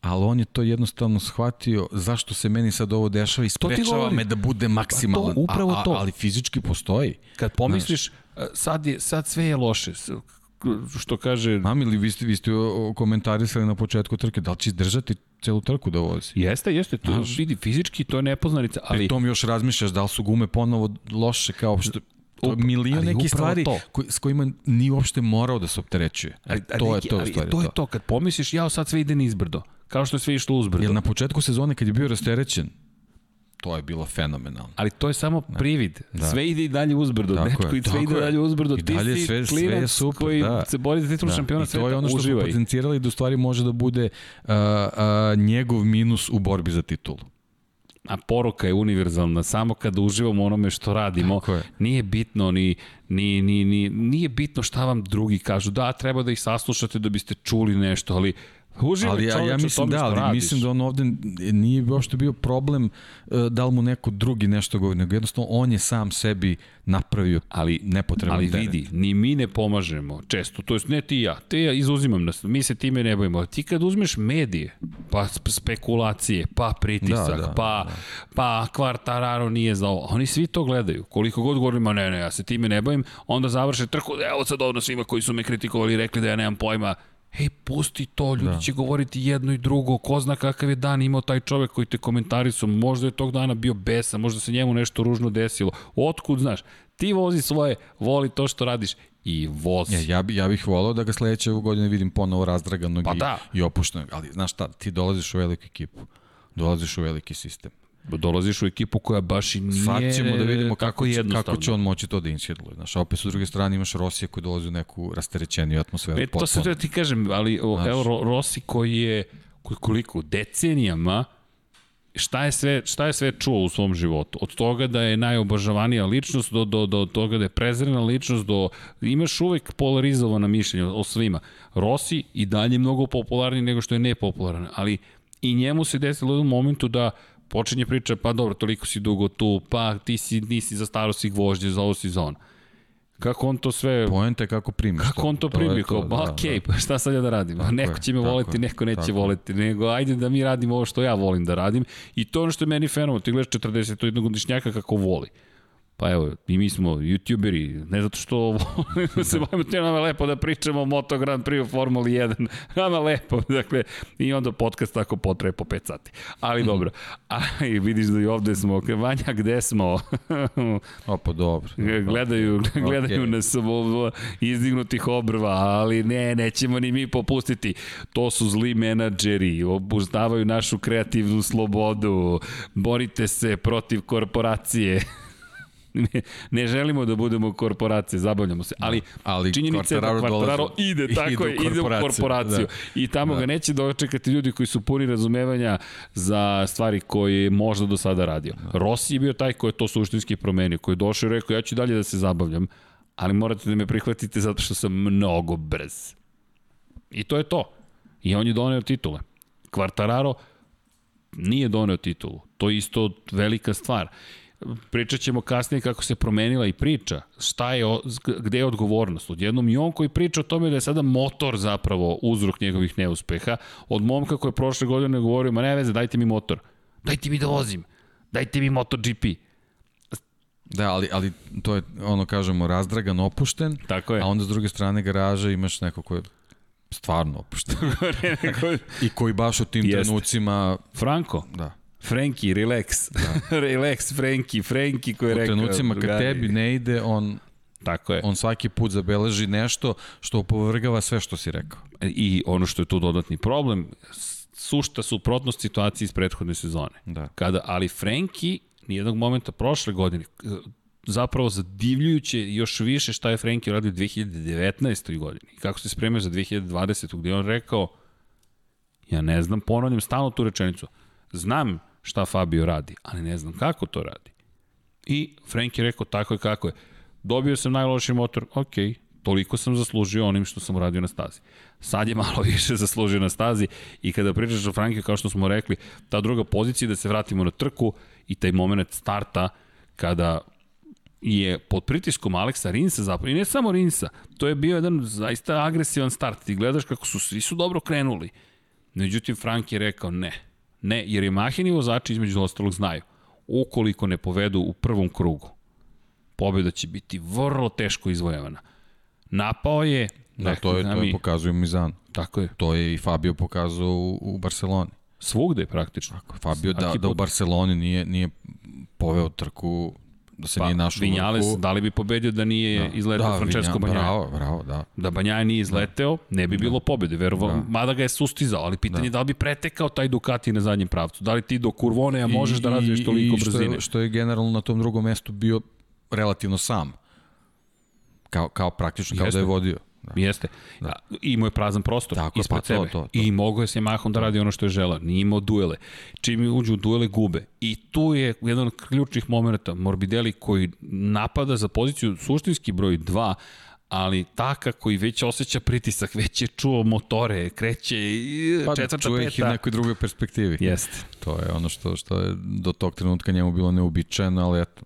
ali on je to jednostavno shvatio zašto se meni sad ovo dešava i To sprečava me da bude maksimalan. Pa to, upravo a, a, to. Ali fizički postoji. Kad pomisliš, e, sad, je, sad sve je loše, što kaže, Mam ili vi ste, vi ste komentarisali na početku trke, da li će izdržati celu trku da vozi? jeste, jeste, to Znaš. vidi, fizički to je nepoznanica, Ali ali tom još razmišljaš da li su gume ponovo loše kao što to milion ali nekih stvari to. koji, s kojima nije uopšte morao da se opterećuje. E, ali, to je to, ali stvari to to. je to, kad pomisliš, jao, sad sve ide nizbrdo, kao što je sve išlo uzbrdo. Jer na početku sezone kad je bio rasterećen, to je bilo fenomenalno. Ali to je samo privid. Da. Sve ide i dalje uzbrdo. Tako Dečko, je, i sve tako ide je. dalje uzbrdo. I dalje sve- sve je super, koji da. se bori za titulu šampiona I sveta. to je ono što uživaj. smo potencirali da u stvari može da bude uh, uh, njegov minus u borbi za titulu. A poruka je univerzalna. Samo kada uživamo onome što radimo, nije bitno ni, ni, ni, ni, nije bitno šta vam drugi kažu. Da, treba da ih saslušate da biste čuli nešto, ali uživaj ali ja, ja mislim da, ali radiš. mislim da on ovde nije uopšte bio problem uh, da li mu neko drugi nešto govori, nego jednostavno on je sam sebi napravio ali, nepotreban ali teret. vidi, ni mi ne pomažemo često, to jest ne ti i ja, te ja izuzimam nas, mi se time ne bojimo, ti kad uzmeš medije, pa sp- spekulacije, pa pritisak, Da, da, pa, pa Kvartararo nije za ovo, oni svi to gledaju, koliko god govorimo, ne, ne, ja se time ne bojim, onda završe trku, evo sad ono svima koji su me kritikovali i rekli da ja nemam pojma, Hej, pusti to, ljudi da. će govoriti jedno i drugo, ko zna kakav je dan imao taj čovek koji te komentarisao, možda je tog dana bio besan, možda se njemu nešto ružno desilo. Otkud, znaš, ti vozi svoje, voli to što radiš i vozi. Ja, ja, bi, ja bih volao da ga sledeće godine vidim ponovo razdraganog Pa i, da. i opuštenog, ali znaš šta, ti dolaziš u veliku ekipu, dolaziš u veliki sistem. Dolaziš u ekipu koja baš i nije Sad ćemo da vidimo kako, jednostavno. kako će on moći to da insjedluje. Znaš, a opet s druge strane imaš Rosija koji dolazi u neku rasterećeniju atmosferu. E, to se da ti kažem, ali o, Znaš. evo Ro- Rossi koji je koji koliko decenijama šta je sve šta je sve čuo u svom životu od toga da je najobožavanija ličnost do do do toga da je prezrena ličnost do imaš uvek polarizovana mišljenja o svima Rossi i dalje mnogo popularniji nego što je nepopularan ali i njemu se desilo u jednom momentu da počinje priča pa dobro toliko si dugo tu pa ti si nisi za za ovo si za ono kako on to sve Poenta je kako primiš Kako on to primi? Kao, ba, da, okej, pa šta sad ja da radim? Tako neko će me tako voleti, je, neko neće tako je. voleti, nego ajde da mi radimo ovo što ja volim da radim. I to je ono što je meni fenomen. Ti gledaš 41 godišnjaka kako voli. Pa evo, i mi smo youtuberi, ne zato što <laughs> se bavimo te nama lepo da pričamo o Moto Grand Prix u Formuli 1, <laughs> nama lepo, dakle, i onda podcast tako potraje po 5 sati. Ali dobro, a i vidiš da i ovde smo, Vanja, gde smo? o, pa dobro. Gledaju, gledaju okay. nas izdignutih obrva, ali ne, nećemo ni mi popustiti. To su zli menadžeri, obuzdavaju našu kreativnu slobodu, borite se protiv korporacije. <laughs> ne, ne želimo da budemo korporacije, zabavljamo se, ali, ali činjenica je da Quartararo <laughs> ide, tako je, ide u korporaciju da. i tamo da. ga neće dočekati ljudi koji su puni razumevanja za stvari koje je možda do sada radio. Da. Rossi je bio taj koji je to suštinski promenio, koji je došao i rekao ja ću dalje da se zabavljam, ali morate da me prihvatite zato što sam mnogo brz. I to je to. I on je doneo titule. Quartararo nije doneo titulu. To je isto velika stvar pričat ćemo kasnije kako se promenila i priča, šta je, gde je odgovornost. Odjednom i on koji priča o tome da je sada motor zapravo uzrok njegovih neuspeha, od momka koji je prošle godine govorio, ma ne veze, dajte mi motor, dajte mi da vozim, dajte mi MotoGP. Da, ali, ali to je, ono kažemo, razdragan, opušten, Tako je. a onda s druge strane garaža imaš neko ko je stvarno opušten. <laughs> I koji baš u tim Jest. trenucima... Franko. Da Frenki, relax. Da. <laughs> relax, Frenki, Frenki koji je rekao... U trenucima kad tebi ne ide, on Tako je. On svaki put zabeleži nešto što opovrgava sve što si rekao. I ono što je tu dodatni problem, sušta suprotnost situaciji iz prethodne sezone. Da. Kada, ali Frenki nijednog momenta prošle godine zapravo zadivljujuće još više šta je Frenki uradio u 2019. godini. Kako se spremio za 2020. gde on rekao ja ne znam, ponavljam stalno tu rečenicu. Znam šta Fabio radi, ali ne znam kako to radi. I Frank je rekao tako je kako je. Dobio sam najlošiji motor, ok, toliko sam zaslužio onim što sam uradio na stazi. Sad je malo <laughs> više zaslužio na stazi i kada pričaš o Franke, kao što smo rekli, ta druga pozicija da se vratimo na trku i taj moment starta kada je pod pritiskom Aleksa Rinsa zapravo, i ne samo Rinsa, to je bio jedan zaista agresivan start. Ti gledaš kako su, svi su dobro krenuli. Međutim, Frank je rekao ne, Ne, jer je Mahini vozači između ostalog znaju. Ukoliko ne povedu u prvom krugu, pobjeda će biti vrlo teško izvojevana. Napao je... Da, to je, to je pokazuje Mizan. Tako je. To je i Fabio pokazao u, u Barceloni. Svugde praktično. Tako, Fabio da, da u Barceloni nije, nije poveo trku da se pa, nije našao Vinjales, da li bi pobedio da nije da. izleteo da, Francesco Vinja, Banjaja? Bravo, bravo, da. Da Banjaja nije izleteo, da. ne bi bilo da. pobede, verovo, da. mada ga je sustizao, ali pitanje da. je da li bi pretekao taj Ducati na zadnjem pravcu. Da li ti do Kurvoneja možeš da razviješ toliko i, brzine? Što je, što je generalno na tom drugom mestu bio relativno sam. Kao, kao praktično, kao Jeste. da je vodio. Da. Jeste. Da. Imao je prazan prostor Tako, ispred pa, sebe. To, to, to. I mogao je s Yamahom da radi ono što je želao. Nije imao duele. Čim je uđu u duele, gube. I tu je jedan od ključnih momenta. Morbidelli koji napada za poziciju suštinski broj 2, ali taka koji već osjeća pritisak, već je čuo motore, kreće i pa, četvrta čuje ih i nekoj drugoj perspektivi. Jeste. To je ono što, što je do tog trenutka njemu bilo neobičajeno, ali eto,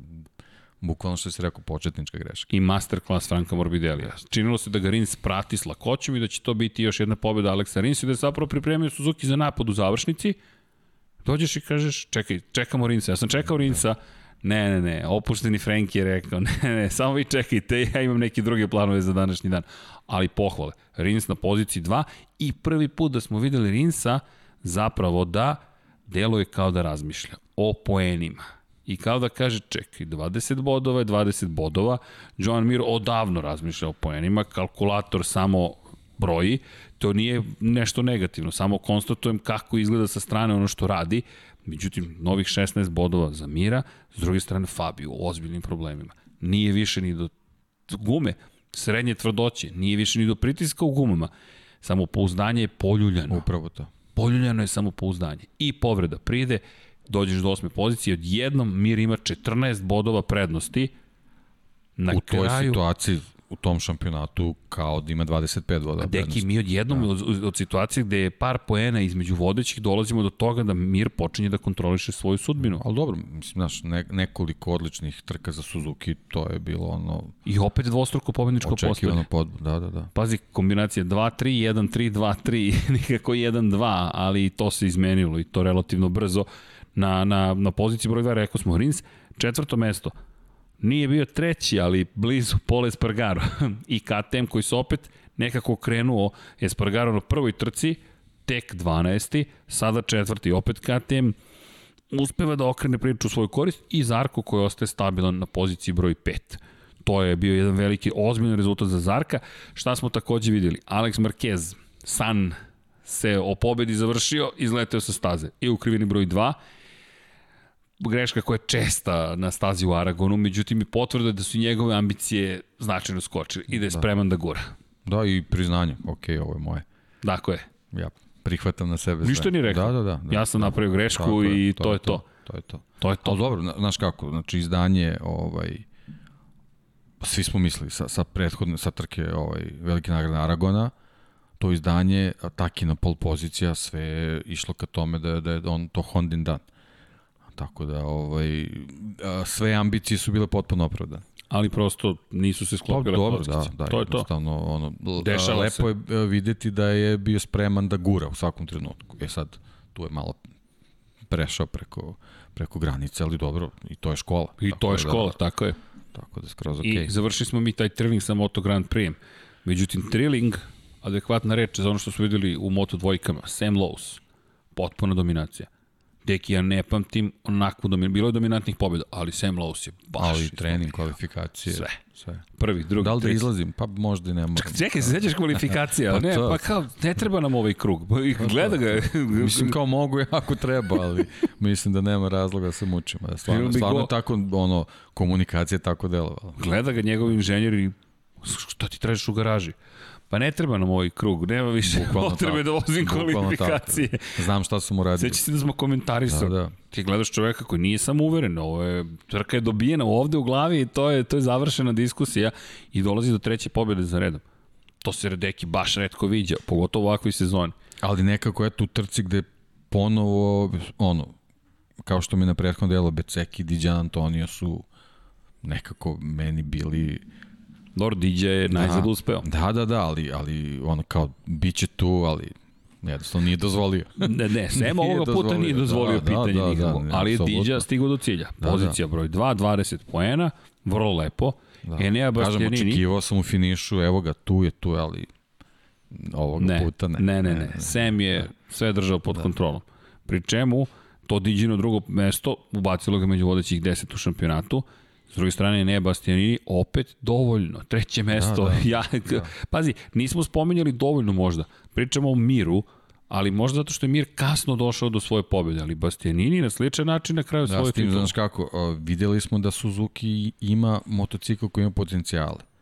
Bukvalno što si rekao, početnička greška. I masterclass Franka Morbidelija. Činilo se da ga Rins prati s lakoćom i da će to biti još jedna pobjeda Aleksa Rinsa i da je zapravo pripremio Suzuki za napad u završnici. Dođeš i kažeš, čekaj, čekamo Rinsa. Ja sam čekao Rinsa, ne, ne, ne, opušteni Frank je rekao, <laughs> ne, ne, samo vi čekajte, ja imam neke druge planove za današnji dan. Ali pohvale, Rins na poziciji 2 i prvi put da smo videli Rinsa zapravo da deluje kao da razmišlja o poenima i kao da kaže, čekaj, 20 bodova je 20 bodova, Joan Mir odavno razmišlja o poenima, kalkulator samo broji, to nije nešto negativno, samo konstatujem kako izgleda sa strane ono što radi, međutim, novih 16 bodova za Mira, s druge strane Fabio u ozbiljnim problemima. Nije više ni do gume, srednje tvrdoće, nije više ni do pritiska u gumama, samo pouzdanje je poljuljano. Upravo to. Poljuljano je samo pouzdanje. I povreda pride, dođeš do osme pozicije, odjednom Mir ima 14 bodova prednosti. Na u toj kraju, situaciji u tom šampionatu kao da ima 25 bodova prednosti. Deki, mi odjednom da. od, od situacije gde je par poena između vodećih dolazimo do toga da Mir počinje da kontroliše svoju sudbinu. Ali dobro, mislim, znaš, ne, nekoliko odličnih trka za Suzuki, to je bilo ono... I opet dvostruko pobedničko postavljanje. Očekivano pod, da, da, da. Pazi, kombinacija 2-3, 1-3, 2-3, nikako 1-2, ali to se izmenilo i to relativno brzo na, na, na poziciji broj 2 rekao smo Rins, četvrto mesto, Nije bio treći, ali blizu Pole Espargaro. <laughs> I KTM koji su opet nekako krenuo Espargaro na prvoj trci, tek 12. Sada četvrti, opet KTM uspeva da okrene priču u svoju korist i Zarko koji ostaje stabilan na poziciji broj 5. To je bio jedan veliki, ozbiljan rezultat za Zarka. Šta smo takođe videli? Alex Marquez, San, se o pobedi završio, izleteo sa staze. I u krivini broj 2, greška koja je česta na stazi u Aragonu, međutim i potvrda da su njegove ambicije značajno skočile i da je da. spreman da gura. Da, i priznanje, ok, ovo je moje. Dakle je. Ja prihvatam na sebe sve. Ništa ni rekao. Da, da, da, da. Ja sam napravio grešku i to, to je to. To je to. To je to. Ali dobro, znaš kako, znači izdanje, ovaj, svi smo mislili sa, sa prethodne, sa trke ovaj, velike nagrade Aragona, to izdanje, Takina pol pozicija, sve je išlo ka tome da, da je on to Hondin dan. Tako da, ovaj, sve ambicije su bile potpuno opravdane ali prosto nisu se sklopile dobro, da, da, to je to. Ono, Dešava lepo se. je videti da je bio spreman da gura u svakom trenutku. E sad, tu je malo prešao preko, preko granice, ali dobro, i to je škola. I to je da- škola, da, tako je. Tako da skroz okej. Okay. I završili smo mi taj trilling sa Moto Grand Prix. Međutim, trilling, adekvatna reč za ono što smo videli u Moto dvojkama, Sam Lowe's, potpuna dominacija. Deki, ja ne pamtim onakvu dominaciju. Bilo je dominantnih pobjeda, ali Sam Lowe's je baš... Ali trening, kvalifikacije. Sve. Sve. Prvi, drugi, Da li da izlazim? Pa možda i ne moram. Čekaj, se sećaš kvalifikacija? <laughs> pa ne, to. pa kao, ne treba nam ovaj krug. Pa gleda ga. mislim kao mogu ako treba, ali mislim da nema razloga da se mučim. Da stvarno, stvarno go... tako, ono, komunikacija tako delovala. Gleda ga njegov inženjer i šta ti tražiš u garaži? Pa ne treba nam ovaj krug, nema više bukvalno potrebe da vozim kvalifikacije. Tako. Znam šta sam uradio. Sveći se da smo komentarisali. Da, da. Ti gledaš čoveka koji nije samo uveren, ovo je, trka je dobijena ovde u glavi i to je, to je završena diskusija i dolazi do treće pobjede za redom. To se Redeki baš redko viđa, pogotovo u ovakvoj sezoni. Ali nekako je tu trci gde ponovo, ono, kao što mi na prethodnom delu Beceki i Diđan Antonio su nekako meni bili Dobro, DJ je najzad da, uspeo. Da, da, da, ali, ali ono kao, bit će tu, ali jednostavno nije dozvolio. ne, ne, <laughs> Sem ovoga puta nije dozvolio da, da pitanje da, nikako, da, ali je DJ stigao do cilja. Da, Pozicija da. broj 2, 20 poena, vrlo lepo. Da. Enea Bastianini. Kažem, očekivao sam u finišu, evo ga, tu je tu, ali ovoga ne, puta ne. Ne, ne, ne. Sem je ne. sve držao pod da. kontrolom. Pri čemu, to Diđino drugo mesto, ubacilo ga među vodećih 10 u šampionatu, S druge strane, ne Bastianini, opet dovoljno. Treće mesto. Da, da, <laughs> ja, da. Pazi, nismo spomenjali dovoljno možda. Pričamo o Miru, ali možda zato što je Mir kasno došao do svoje pobjede, ali Bastianini na sličan način na kraju da, svoje titule. Znaš kako, videli smo da Suzuki ima motocikl koji ima potencijale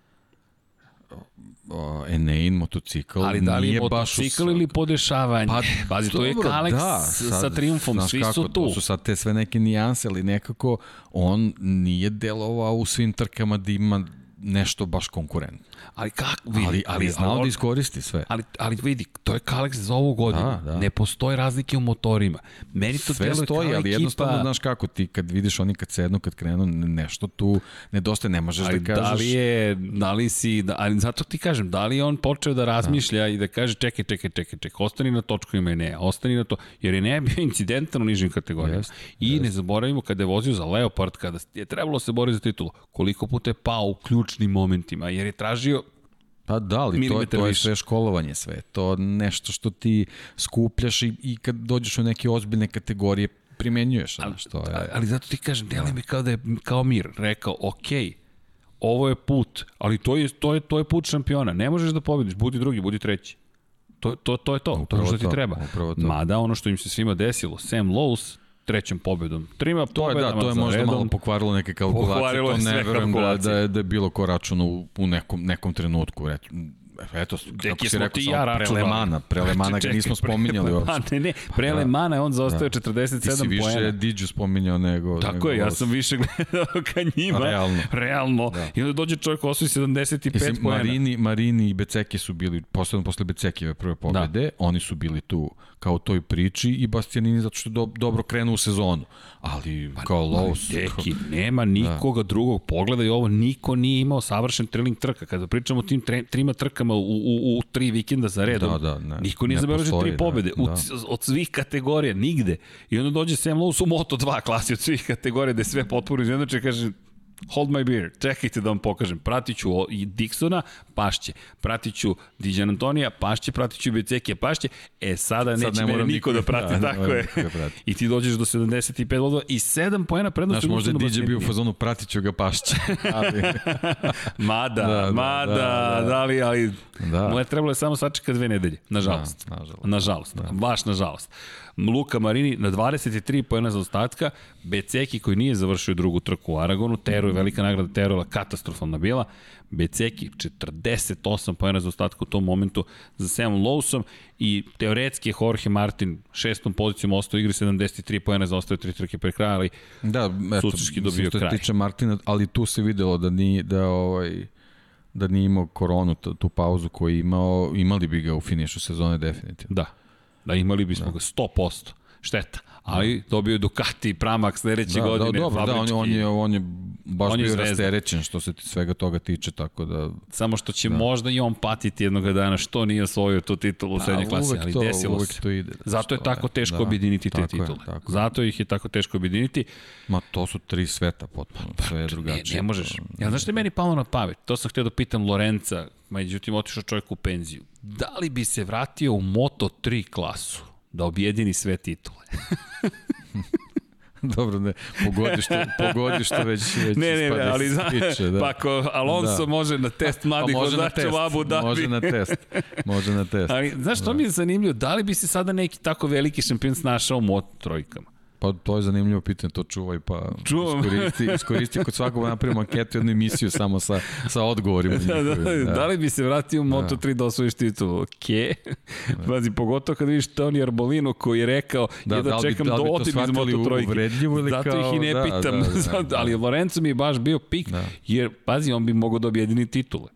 uh, Enein motocikl Ali da li je motocikl ili podešavanje? Pa, Pazi, to je Kalex da, sad, sa triumfom, svi kako, su tu. To su sad te sve neke nijanse, ali nekako on nije delovao u svim trkama da ima nešto baš konkurentno. Ali kako vidi? Ali, ali, znao ali, da iskoristi sve. Ali, ali vidi, to je Kalex za ovu godinu. Da, da. Ne postoje razlike u motorima. Meni to sve stoji, ali ekipa... jednostavno znaš kako ti kad vidiš oni kad sednu, kad krenu, nešto tu nedostaje, ne možeš ali da kažeš. Da li je, da li si, da, ali zato ti kažem, da li je on počeo da razmišlja da. i da kaže čekaj, čekaj, čekaj, čekaj, ostani na točku ima ne, ostani na to, jer je ne bio <laughs> incidentan u nižim kategorijama. Jest, I jest. ne zaboravimo kada je vozio za Leopard, kada je trebalo se boriti za titulu, koliko puta je pao u ključnim momentima, jer je tražio Pa da, ali to, to je sve školovanje sve. To nešto što ti skupljaš i, i kad dođeš u neke ozbiljne kategorije primenjuješ. Ali, što je... ali zato ti kažem, deli mi kao da je kao mir rekao, ok, ovo je put, ali to je, to je, to je put šampiona. Ne možeš da pobediš, budi drugi, budi treći. To, to, to je to, upravo to je što ti treba. Mada ono što im se svima desilo, Sam Lowe's trećom pobedom. Trima to je, da, to je možda redom. malo pokvarilo neke kalkulacije, to ne verujem da, da, je, da je bilo ko računa u, u nekom, nekom trenutku. Reći, eto, kako si rekao, ja Prelemana, Prelemana ga nismo spominjali uopšte. Ne, ne, Prelemana je on zaostao da. 47 poena. Ti si više poena. Diđu spominjao nego... Tako nego je, ja sam više gledao ka njima. Realno. Realno. Da. I onda dođe čovjek osvoji 75 Mislim, poena. Marini, Marini i Beceki su bili, posledno posle Becekijeve prve pobede, da. oni su bili tu kao toj priči i Bastianini zato što je do, dobro krenu u sezonu. Ali pa, kao Lowe's... Deki, nema nikoga da. drugog. Pogledaj ovo, niko nije imao savršen trening trka. Kada pričamo o tim tre, trima trkama u, u, u tri vikenda za redom, da, da, ne, niko nije zabeležio tri pobede. Da, da. od svih kategorija, nigde. I onda dođe Sam Lowe's u Moto2 klasi od svih kategorija, gde sve potpuno izjednače, kaže, hold my beer, čekajte da vam pokažem. Pratit ću i Dixona, pašće. Pratit ću Dijan Antonija, pašće, pratit ću Becekija, pašće. E, sada neće Sad ne mene niko da prati, <laughs> da, tako je. Da prati. I ti dođeš do 75 bodova i 7 poena prednosti. Znaš, možda Diđe bio u fazonu, pratit ću ga pašće. <laughs> Ali... mada, da, da, mada, da, da, da, li, ali da. mu je trebalo je samo sačeka dve nedelje, nažalost. Da, nažalost. Nažalost, da. baš nažalost. Luka Marini na 23 pojena za ostatka, Beceki koji nije završio drugu trku u Aragonu, Teru je velika nagrada Teru katastrofalna bila, Beceki 48 pojena za ostatka u tom momentu za Sam Lawson i teoretski je Jorge Martin šestom pozicijom ostao igri 73 pojena za ostao tri trke pre kraja, ali da, eto, sučeški dobio kraj. Tiče Martina, ali tu se videlo da nije, da ovaj, da nije imao koronu, tu pauzu koju je imao, imali bi ga u finišu sezone definitivno. Da, Da imali bismo da. ga 100%. Šteta. Ali dobio je Ducati i Pramac sledeće da, godine. Da, dobro, da, on, on, je, on je baš on je bio rasterećen što se svega toga tiče, tako da... Samo što će da. možda i on patiti jednog dana što nije osvojio tu titulu u pa, srednjoj klasi, ali to, desilo se. To ide, da, Zato je tako teško da, objediniti te titule. Je, tako Zato ih je tako teško objediniti. Ma to su tri sveta potpuno, pa, sve je drugačije. Ne, ne možeš. Ja, znaš što je meni palo na pamet? To sam htio da pitam Lorenca, međutim otišao čovjek u penziju. Da li bi se vratio u Moto3 klasu? Da objedini sve titule. <laughs> Dobro, ne, pogodi što, pogodi što već, već ne, ne, ne, ali tiče, da. pa ako Alonso da. može na test mladih vozača u Abu Dhabi. Može na test, može na test. Ali, znaš, što da. mi je zanimljivo, da li bi se sada neki tako veliki šampion snašao u moto trojkama? Pa to je zanimljivo pitanje, to čuvaj pa Čuvam. iskoristi, iskoristi kod svakog napravimo anketu, jednu emisiju samo sa, sa odgovorima. <laughs> Da, da, da, da. li bi se vratio u Moto3 da, da osvojiš titulu? Okej. Da. Pazi, pogotovo kad vidiš Toni Arbolino koji je rekao da, da, da čekam da, da otim iz Moto3. Ili Zato kao, ih i ne da, pitam. Da, da, <laughs> da, ali Lorenzo mi je baš bio pik, da. jer, pazi, on bi mogao da objedini titule.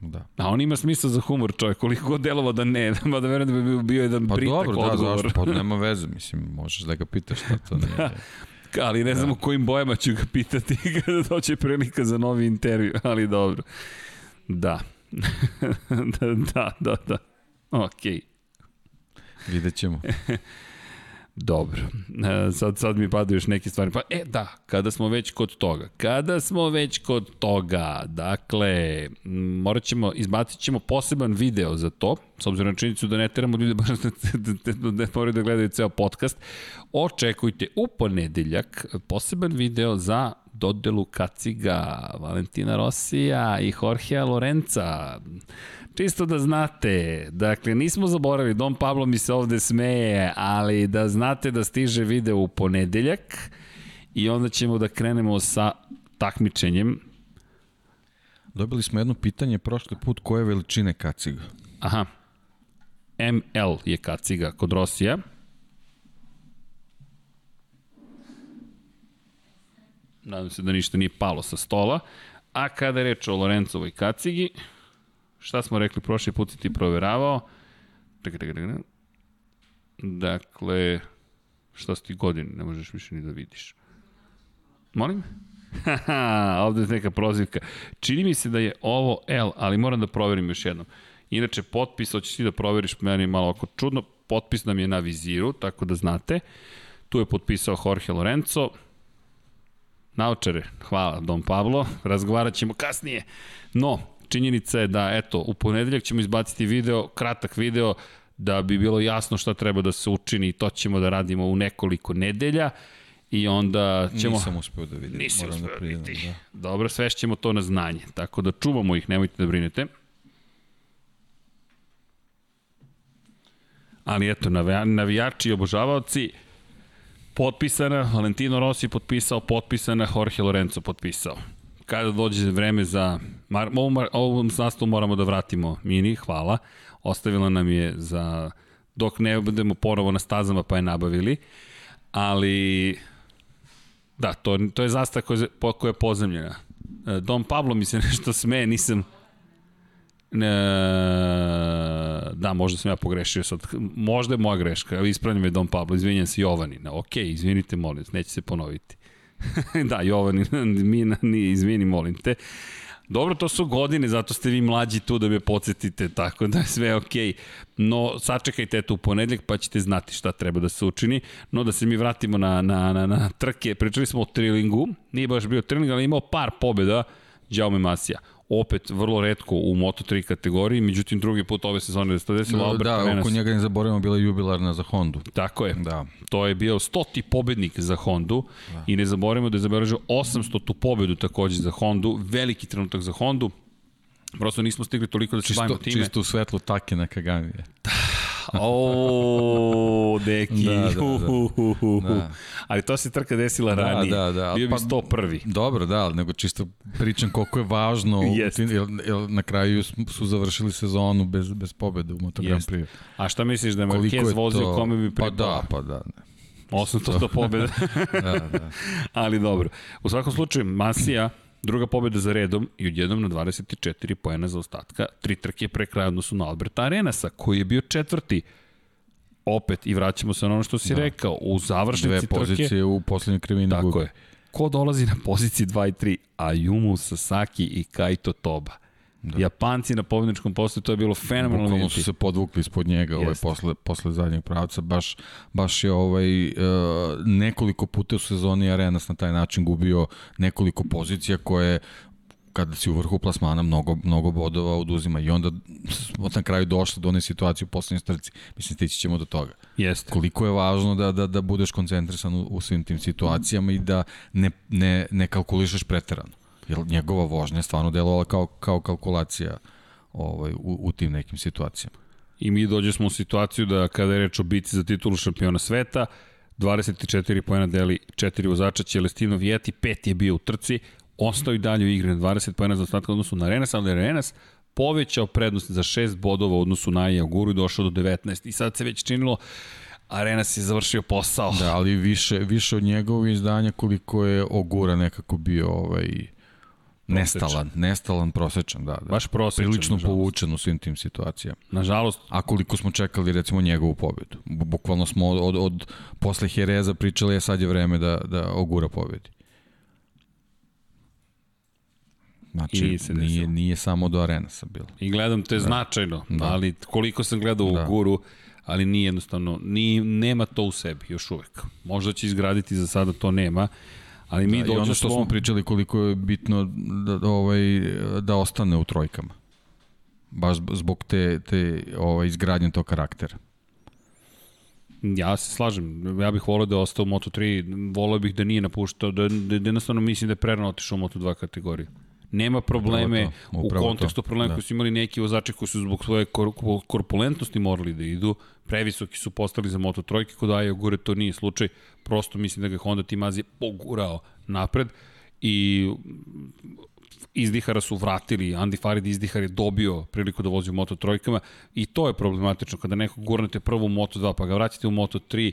Da. A on ima smisla za humor, čovjek, koliko god delovo da ne, <laughs> ma da verujem da bi bio jedan pa pritak dobro, da, odgovor. Zašto? Pa <laughs> nema veze, mislim, možeš da ga pitaš šta to nije. da. Ali ne znam da. u kojim bojama ću ga pitati <laughs> kada doće prilika za novi intervju, ali dobro. Da. da, da, da, da. Okej. Okay. Vidjet ćemo. Dobro, e, sad, sad mi padaju još neke stvari. Pa, e, da, kada smo već kod toga, kada smo već kod toga, dakle, morat ćemo, izbacit ćemo poseban video za to, s obzirom na činjenicu da ne teramo ljude <laughs> baš da, da, da, da moraju da gledaju ceo podcast, očekujte u ponedeljak poseban video za dodelu kaciga Valentina Rosija i Jorgea Lorenza. Čisto da znate, dakle, nismo zaboravili, Dom Pablo mi se ovde smeje, ali da znate da stiže video u ponedeljak i onda ćemo da krenemo sa takmičenjem. Dobili smo jedno pitanje prošli put koje veličine kaciga. Aha. ML je kaciga kod Rosija. Nadam se da ništa nije palo sa stola. A kada je reč o Lorencovoj kacigi, Šta smo rekli prošli put si ti proveravao? Dakle, šta si ti godin, ne možeš više ni da vidiš. Molim? Haha, <laughs> ovde je neka prozivka. Čini mi se da je ovo L, ali moram da proverim još jednom. Inače, potpis, hoćeš ti da proveriš, meni je malo oko čudno, potpis nam je na viziru, tako da znate. Tu je potpisao Jorge Lorenzo. Naučare, hvala Don Pablo, razgovarat ćemo kasnije. No, činjenica je da, eto, u ponedeljak ćemo izbaciti video, kratak video, da bi bilo jasno šta treba da se učini i to ćemo da radimo u nekoliko nedelja i onda ćemo... Nisam uspeo da vidim. Nisi uspeo da vidim, da. Dobro, sve ćemo to na znanje, tako da čuvamo ih, nemojte da brinete. Ali eto, navijači i obožavaoci, potpisana, Valentino Rossi potpisao, potpisana, Jorge Lorenzo potpisao kada dođe vreme za... Mar, ovom, ovom moramo da vratimo Mini, hvala. Ostavila nam je za... Dok ne budemo ponovo na stazama pa je nabavili. Ali... Da, to, to je zastava koja, koja je pozemljena. E, Dom Pablo mi se <laughs> nešto smeje, nisam... Da, možda sam ja pogrešio sad. Možda je moja greška. Ispravljam je Dom Pablo, izvinjam se Jovanina. Ok, izvinite, molim, neće se ponoviti. <laughs> da, Jovan, <laughs> Mina, ni, izvini, molim te. Dobro, to su godine, zato ste vi mlađi tu da me podsjetite, tako da je sve okej. No, sačekajte eto u ponedljak pa ćete znati šta treba da se učini. No, da se mi vratimo na, na, na, na trke. Pričali smo o trilingu, nije baš bio triling, ali imao par pobjeda Jaume Masija opet vrlo redko u Moto3 kategoriji, međutim drugi put ove sezone da se desilo Da, Albert da Arenas. oko njega ne zaboravimo bila je jubilarna za Hondu. Tako je. Da. To je bio stoti pobednik za Hondu da. i ne zaboravimo da je zabeležio 800 tu pobedu takođe za Hondu, veliki trenutak za Hondu. Prosto nismo stigli toliko da se Čisto, bavimo time. čisto u svetlu take na Kaganije. <sighs> <laughs> O, deki. Da, da, da. da. Ali to se trka desila Da, ranije. da, da. Bio bi Pa- 101. Dobro, da, ali nego čisto pričam koliko je važno, Jeste. jer, jer na kraju su završili sezonu bez, bez pobede u Moto Grand. Prix. A šta misliš da je Marquez vozio to... kome bi Pa pripao? da, pa da. Ne. 800 to pobeda. Da, da. Ali dobro. U svakom slučaju, Masija, druga pobeda za redom i odjednom na 24 poena za ostatka, tri trke pre kraja odnosu na Alberta Arenasa, koji je bio četvrti opet i vraćamo se na ono što si da. rekao, u Dve završnici trke. pozicije u poslednjoj krivini Tako gubi. je. Ko dolazi na poziciji 2 i 3? Ayumu Sasaki i Kaito Toba. Da. Japanci na pobedničkom postoju, to je bilo fenomenalno Bukvalno vidjeti. su se podvukli ispod njega ovaj, posle, posle zadnjeg pravca. Baš, baš je ovaj, uh, nekoliko puta u sezoni Arenas na taj način gubio nekoliko pozicija koje kada si u vrhu plasmana mnogo, mnogo bodova oduzima i onda smo na kraju došli do one situacije u poslednjoj strci. Mislim, stići ćemo do toga. Jeste. Koliko je važno da, da, da budeš koncentrisan u, u svim tim situacijama i da ne, ne, ne kalkulišeš preterano. Jer njegova vožnja je stvarno delovala kao, kao kalkulacija ovaj, u, u tim nekim situacijama. I mi dođe smo u situaciju da kada je reč o bici za titulu šampiona sveta, 24 pojena deli četiri vozača Celestino Vjeti, pet je bio u trci, ostao i dalje u igri na 20 pojena za ostatka u odnosu na Renas, ali Renas povećao prednost za 6 bodova u odnosu na Iaguru i došao do 19. I sad se već činilo Arenas je završio posao. Da, ali više, više od njegovih izdanja koliko je Ogura nekako bio ovaj, nestalan, nestalan, prosečan, da, da. Baš prosječan, Prilično nažalost. povučen u svim tim situacijama. Nažalost, A koliko smo čekali recimo njegovu pobedu. Bu- Bukvalno smo od, od, od posle Jereza pričali, a sad je vreme da, da Ogura pobedi. Znači, nije, nije samo do Arenasa bilo. i gledam te da. značajno, da. Da. ali koliko sam gledao Da. u Guru, ali nije jednostavno, ni, nema to u sebi još uvek. Možda će izgraditi, za sada to nema, ali mi Da, I dođemo ono što smo pričali koliko je bitno da, da, ovaj, da ostane u trojkama. Baš zbog te, te ovaj, izgradnje tog karaktera. Ja se slažem, ja bih volio da je ostao u Moto3, volio bih da nije napuštao, da, da, da jednostavno mislim da je prerano otišao u Moto2 kategoriju. Nema probleme Upravo to, u kontekstu to, problema da. koji su imali neki vozači koji su zbog svoje kor korpulentnosti morali da idu, previsoki su postali za Moto trojke, kod Aja Gure to nije slučaj, prosto mislim da ga Honda Team Azije pogurao napred i izdihara su vratili, Andy Farid izdihar je dobio priliku da vozi u Moto trojkama i to je problematično kada nekog gurnete prvo u Moto 2 pa ga vraćate u Moto 3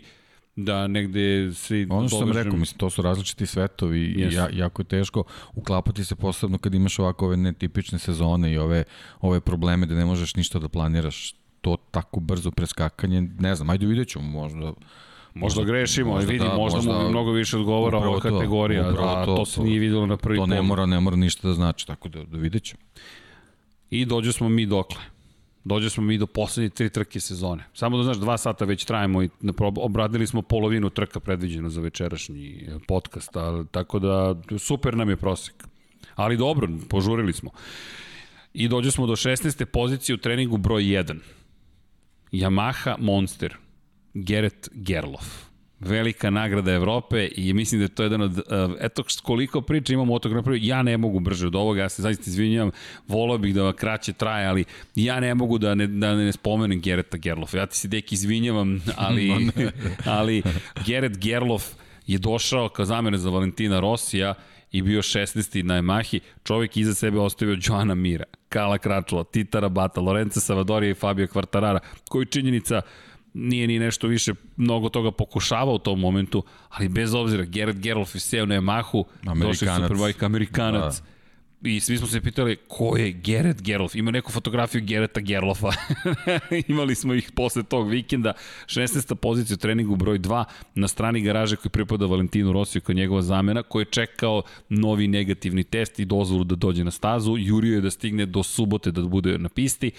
da negde svi Ono što sam dovežem- rekao, mislim, to su različiti svetovi i Jesu. ja, jako je teško uklapati se posebno kad imaš ovako ove netipične sezone i ove, ove probleme da ne možeš ništa da planiraš to tako brzo preskakanje, ne znam, ajde vidjet ćemo možda Možda grešimo, možda, vidi, da, možda, mu mnogo više odgovara ova to, kategorija, upravo a to, to, se to- nije videlo na prvi to ne pogled. mora, ne mora ništa da znači, tako da, da vidjet ćemo. I dođe smo mi dokle. Dođe smo mi do poslednje tri trke sezone. Samo da znaš, dva sata već trajemo i obradili smo polovinu trka predviđeno za večerašnji e, podcast, ali, tako da super nam je prosek. Ali dobro, požurili smo. I dođe smo do 16. pozicije u treningu broj 1. Yamaha Monster. Gerrit Gerlof. Velika nagrada Evrope i mislim da je to jedan od, uh, eto koliko priča imamo o tog napravio, ja ne mogu brže od ovoga, ja se zaista izvinjam, volao bih da kraće traje, ali ja ne mogu da ne, da ne spomenem Gereta Gerlofa. Ja ti se deki izvinjavam, ali, <laughs> ali Geret Gerlof je došao kao zamene za Valentina Rosija i bio 16. na Yamahi, čovjek iza sebe ostavio Joana Mira, Kala Kračula, Tita Rabata, Lorenza Savadorija i Fabio Kvartarara, koji činjenica nije ni nešto više mnogo toga pokušavao u tom momentu, ali bez obzira, Gerard Gerlof je seo na Yamahu, Amerikanac. Superbike Amerikanac. Da. I svi smo se pitali ko je Gerrit Gerlof. Ima neku fotografiju Gereta Gerlofa. <laughs> Imali smo ih posle tog vikenda. 16. pozicija u treningu broj 2 na strani garaže koji pripada Valentinu Rosiju kao njegova zamena, koji je čekao novi negativni test i dozvolu da dođe na stazu. Jurio je da stigne do subote da bude na pisti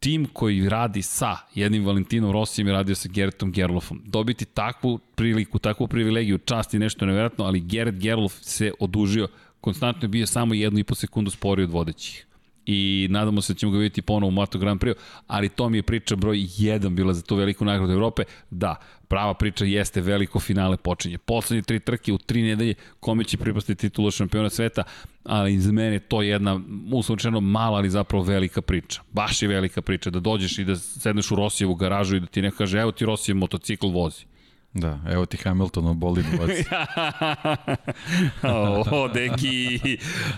tim koji radi sa jednim Valentinom Rosijem i radio sa Gerritom Gerlofom. Dobiti takvu priliku, takvu privilegiju, čast i nešto nevjerojatno, ali Gerrit Gerlof se odužio konstantno je bio samo jednu i po sekundu sporiji od vodećih i nadamo se da ćemo ga vidjeti ponovo u Moto Grand Prix, ali to mi je priča broj 1 bila za tu veliku nagradu Evrope. Da, prava priča jeste veliko finale počinje. Poslednje tri trke u tri nedelje, kome će pripasti titula šampiona sveta, ali za mene to je jedna, uslovčeno, mala, ali zapravo velika priča. Baš je velika priča da dođeš i da sedneš u Rosijevu garažu i da ti neko kaže, evo ti Rosijev motocikl vozi Da, evo ti Hamilton u bolidu vozi. o, deki.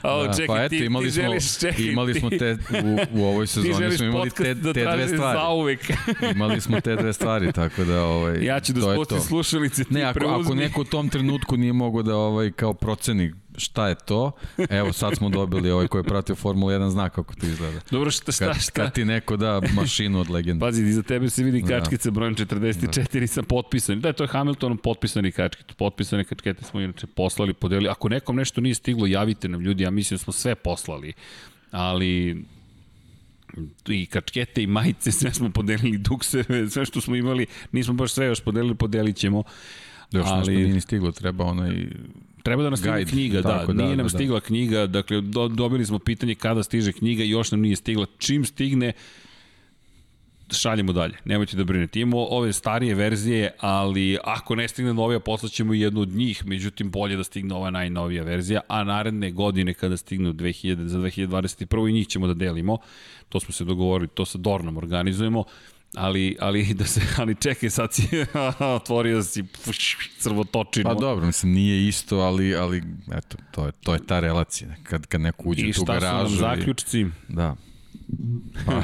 O, da, čekaj, pa eto, imali ti, ti smo, želiš, čekaj, imali smo te, u, u ovoj sezoni smo imali te, da te dve stvari. Zauvek. <laughs> imali smo te dve stvari, tako da ovaj, Ja ću da spustim slušalice, ti ne, ako, preuzmi. ako neko u tom trenutku nije mogo da ovaj, kao proceni šta je to. Evo sad smo dobili ovaj koji je pratio Formula 1 zna kako to izgleda. Dobro, šta, šta, šta? Kad, kad ti neko da mašinu od legende. Pazi, iza tebe se vidi da. kačkica brojem 44 da. sa potpisanim. Da, to je Hamiltonom potpisani kačkice. Potpisane kačkete smo inače poslali, podelili. Ako nekom nešto nije stiglo, javite nam ljudi. Ja mislim da smo sve poslali. Ali i kačkete i majice, sve smo podelili dukseve, sve što smo imali, nismo baš sve još podelili, podelit ćemo. Još ali... nešto nije stiglo, treba onaj Treba da nam stigne knjiga, da, da, nije da, nam da, stigla knjiga, dakle do, dobili smo pitanje kada stiže knjiga još nam nije stigla. Čim stigne, šaljemo dalje, nemojte da brinete. Imamo ove starije verzije, ali ako ne stigne novija, poslaćemo jednu od njih, međutim bolje da stigne ova najnovija verzija, a naredne godine kada stignu 2000, za 2021. i njih ćemo da delimo, to smo se dogovorili, to sa Dornom organizujemo, ali, ali, da se, ali čekaj, sad si <laughs> otvorio si crvotočinu. Pa dobro, mislim, nije isto, ali, ali eto, to je, to je ta relacija. Kad, kad neko uđe u tu garažu... I šta su nam zaključci? I, da. Pa,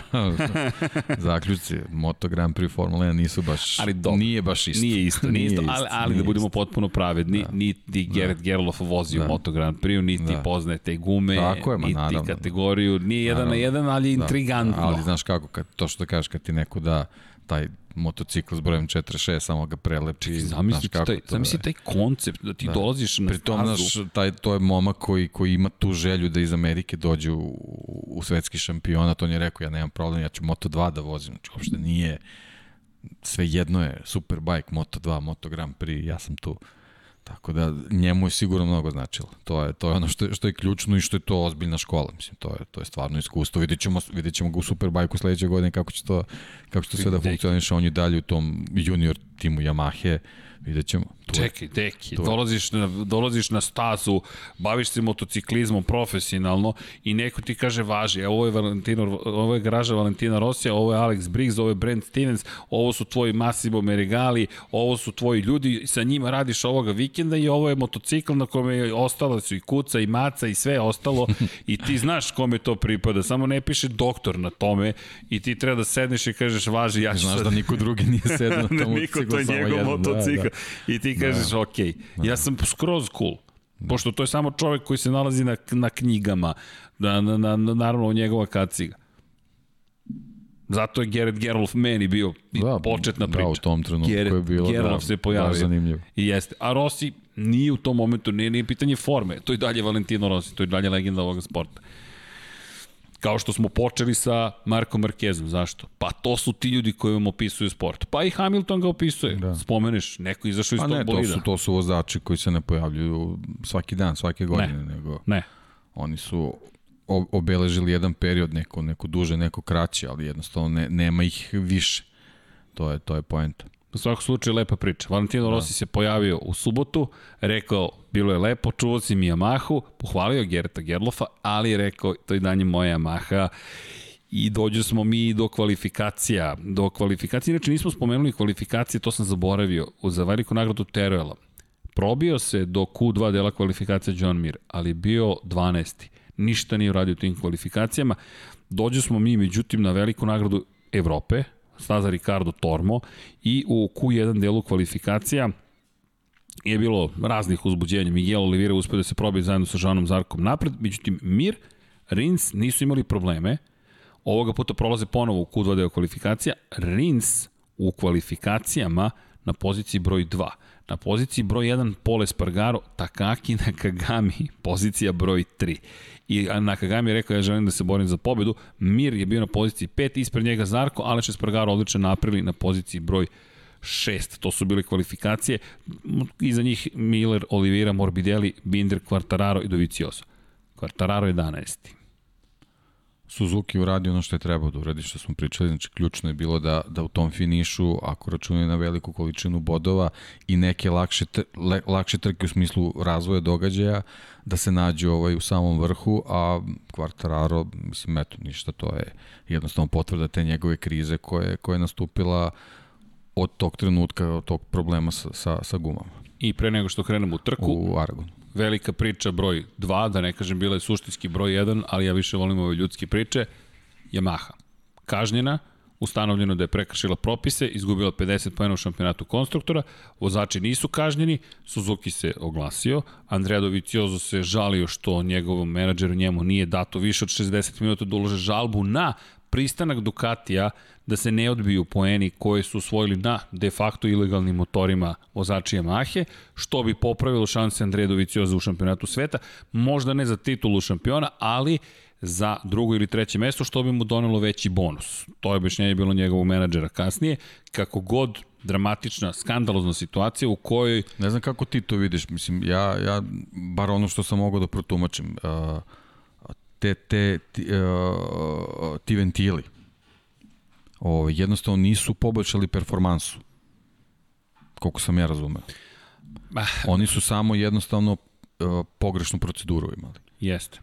<laughs> zaključci, Moto Grand Prix Formula 1 nisu baš, ali dobro, nije baš isto. Nije isto, nije, isto, ali, ali nije da budemo isto. potpuno pravedni, da. niti Gerrit da. Gerlof vozi da. u Moto Grand Prix, niti da. poznaje te gume, Tako je, ma, niti naravno. kategoriju, nije jedan na jedan, ali da. intrigantno. Ali znaš kako, kad, to što kažeš, kad ti neko da taj motocikl s brojem 46, samo ga prelepi. Zamisli, kako taj, zamisli taj koncept, da ti da. dolaziš na Pritom, stazu. Naš, taj, to je momak koji, koji ima tu želju da iz Amerike dođe u, u svetski šampiona, to on je rekao, ja nemam problem, ja ću Moto2 da vozim, znači uopšte nije, sve jedno je Superbike, Moto2, Moto Grand Prix, ja sam tu. Tako da njemu je sigurno mnogo značilo. To je to je ono što je, što je ključno i što je to ozbiljna škola, mislim, to je to je stvarno iskustvo. Videćemo videćemo ga u Superbajku sledeće godine kako će to kako će to sve da funkcioniše, on je dalje u tom junior timu Yamahe Vidjet ćemo. Tu Čekaj, deki, dolaziš na, dolaziš na stazu, baviš se motociklizmom profesionalno i neko ti kaže važi, evo ovo je, Valentino, ovo je garaža Valentina Rosija, ovo je Alex Briggs, ovo je Brent Stevens, ovo su tvoji Massimo Meregali, ovo su tvoji ljudi, sa njima radiš ovoga vikenda i ovo je motocikl na kome je ostalo su i kuca i maca i sve ostalo <laughs> i ti znaš kome to pripada, samo ne piše doktor na tome i ti treba da sedneš i kažeš važi, ja ću Znaš sad... da niko drugi nije sedao na <laughs> tom motociklu, niko, to je njegov da, motocikl. Da, da i ti kažeš, da. ok, ja sam skroz cool. Pošto to je samo čovek koji se nalazi na, na knjigama, na, na, na, naravno njegova kaciga. Zato je Gerrit Gerlof meni bio da, početna priča. Da, u tom trenutku Gerrit, je bilo Gerlof da, se pojavio. zanimljivo. I jeste. A Rossi nije u tom momentu, nije, nije pitanje forme. To je dalje Valentino Rossi, to je dalje legenda ovoga sporta. Kao što smo počeli sa Markom Markezom. Zašto? Pa to su ti ljudi koji vam opisuju sport. Pa i Hamilton ga opisuje. Da. Spomeneš, neko izašao iz pa tog ne, bolida. To su, to su vozači koji se ne pojavljuju svaki dan, svake godine. Ne, nego ne. Oni su obeležili jedan period, neko, neko duže, neko kraće, ali jednostavno ne, nema ih više. To je, to je poenta. U svakom slučaju lepa priča. Valentino da. Rossi se pojavio u subotu, rekao bilo je lepo, čuvao si mi Yamahu, pohvalio Gerta Gerlofa, ali je rekao to je danje moja Yamaha i dođu smo mi do kvalifikacija. Do kvalifikacije, inače nismo spomenuli kvalifikacije, to sam zaboravio, za veliku nagradu Teruela. Probio se do Q2 dela kvalifikacija John Mir, ali bio 12. Ništa nije uradio u tim kvalifikacijama. Dođu smo mi, međutim, na veliku nagradu Evrope, staza Ricardo Tormo i u Q1 delu kvalifikacija je bilo raznih uzbuđenja. Miguel Oliveira uspio da se probije zajedno sa Žanom Zarkom napred, međutim Mir, Rins nisu imali probleme, ovoga puta prolaze ponovo u Q2 deo kvalifikacija, Rins u kvalifikacijama na poziciji broj 2. Na poziciji broj 1 Pole Spargaro, Takaki Nakagami, <laughs> pozicija broj 3. I Nakagami je rekao ja želim da se borim za pobedu. Mir je bio na poziciji 5, ispred njega Zarko, Aleš Spargaro odlično napravili na poziciji broj 6. To su bile kvalifikacije. Iza njih Miller, Oliveira, Morbidelli, Binder, Quartararo i Dovicioso. Quartararo 11. Suzuki uradio ono što je trebao da uradi, što smo pričali, znači ključno je bilo da, da u tom finišu, ako računaju na veliku količinu bodova i neke lakše, le, lakše trke u smislu razvoja događaja, da se nađu ovaj, u samom vrhu, a Quartararo, mislim, eto, ništa, to je jednostavno potvrda te njegove krize koje, koje je nastupila od tog trenutka, od tog problema sa, sa, sa gumama. I pre nego što krenemo u trku, u Aragonu velika priča broj 2, da ne kažem bila je suštinski broj 1, ali ja više volim ove ljudske priče, Yamaha. Kažnjena, ustanovljeno da je prekršila propise, izgubila 50 pojena u šampionatu konstruktora, vozači nisu kažnjeni, Suzuki se oglasio, Andrea Doviciozo se žalio što njegovom menadžeru njemu nije dato više od 60 minuta da ulože žalbu na pristanak Ducatija da se ne odbiju poeni koje su usvojili na de facto ilegalnim motorima vozačija Mahe, što bi popravilo šanse Andreja Dovicioza u šampionatu sveta, možda ne za titulu šampiona, ali za drugo ili treće mesto, što bi mu donelo veći bonus. To je objašnjenje bilo njegovog menadžera kasnije. Kako god dramatična, skandalozna situacija u kojoj... Ne znam kako ti to vidiš, mislim, ja, ja bar ono što sam mogao da protumačim, uh, te, te, ti, uh, ti ventili o, jednostavno nisu poboljšali performansu. Koliko sam ja razumeo. Oni su samo jednostavno uh, pogrešnu proceduru imali. Jeste.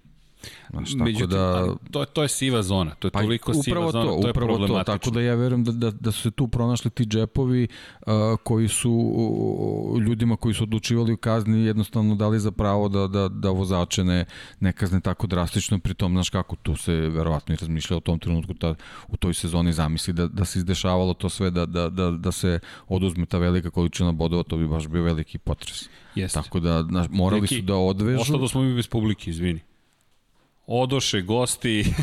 Znaš, tako Međutim, da... to, to je siva zona, to je pa, toliko siva zona, to, to je problematično. To, tako da ja verujem da, da, da su se tu pronašli ti džepovi uh, koji su uh, ljudima koji su odlučivali u kazni jednostavno dali za pravo da, da, da vozače ne, ne kazne tako drastično, pritom, znaš kako, tu se verovatno i razmišlja o tom trenutku ta, u toj sezoni zamisli da, da se izdešavalo to sve, da, da, da, da se oduzme ta velika količina bodova, to bi baš bio veliki potres. Jeste. Tako da, znaš, morali Neki, su da odvežu... Ostado smo mi bez publike, izvini. Odoše gosti.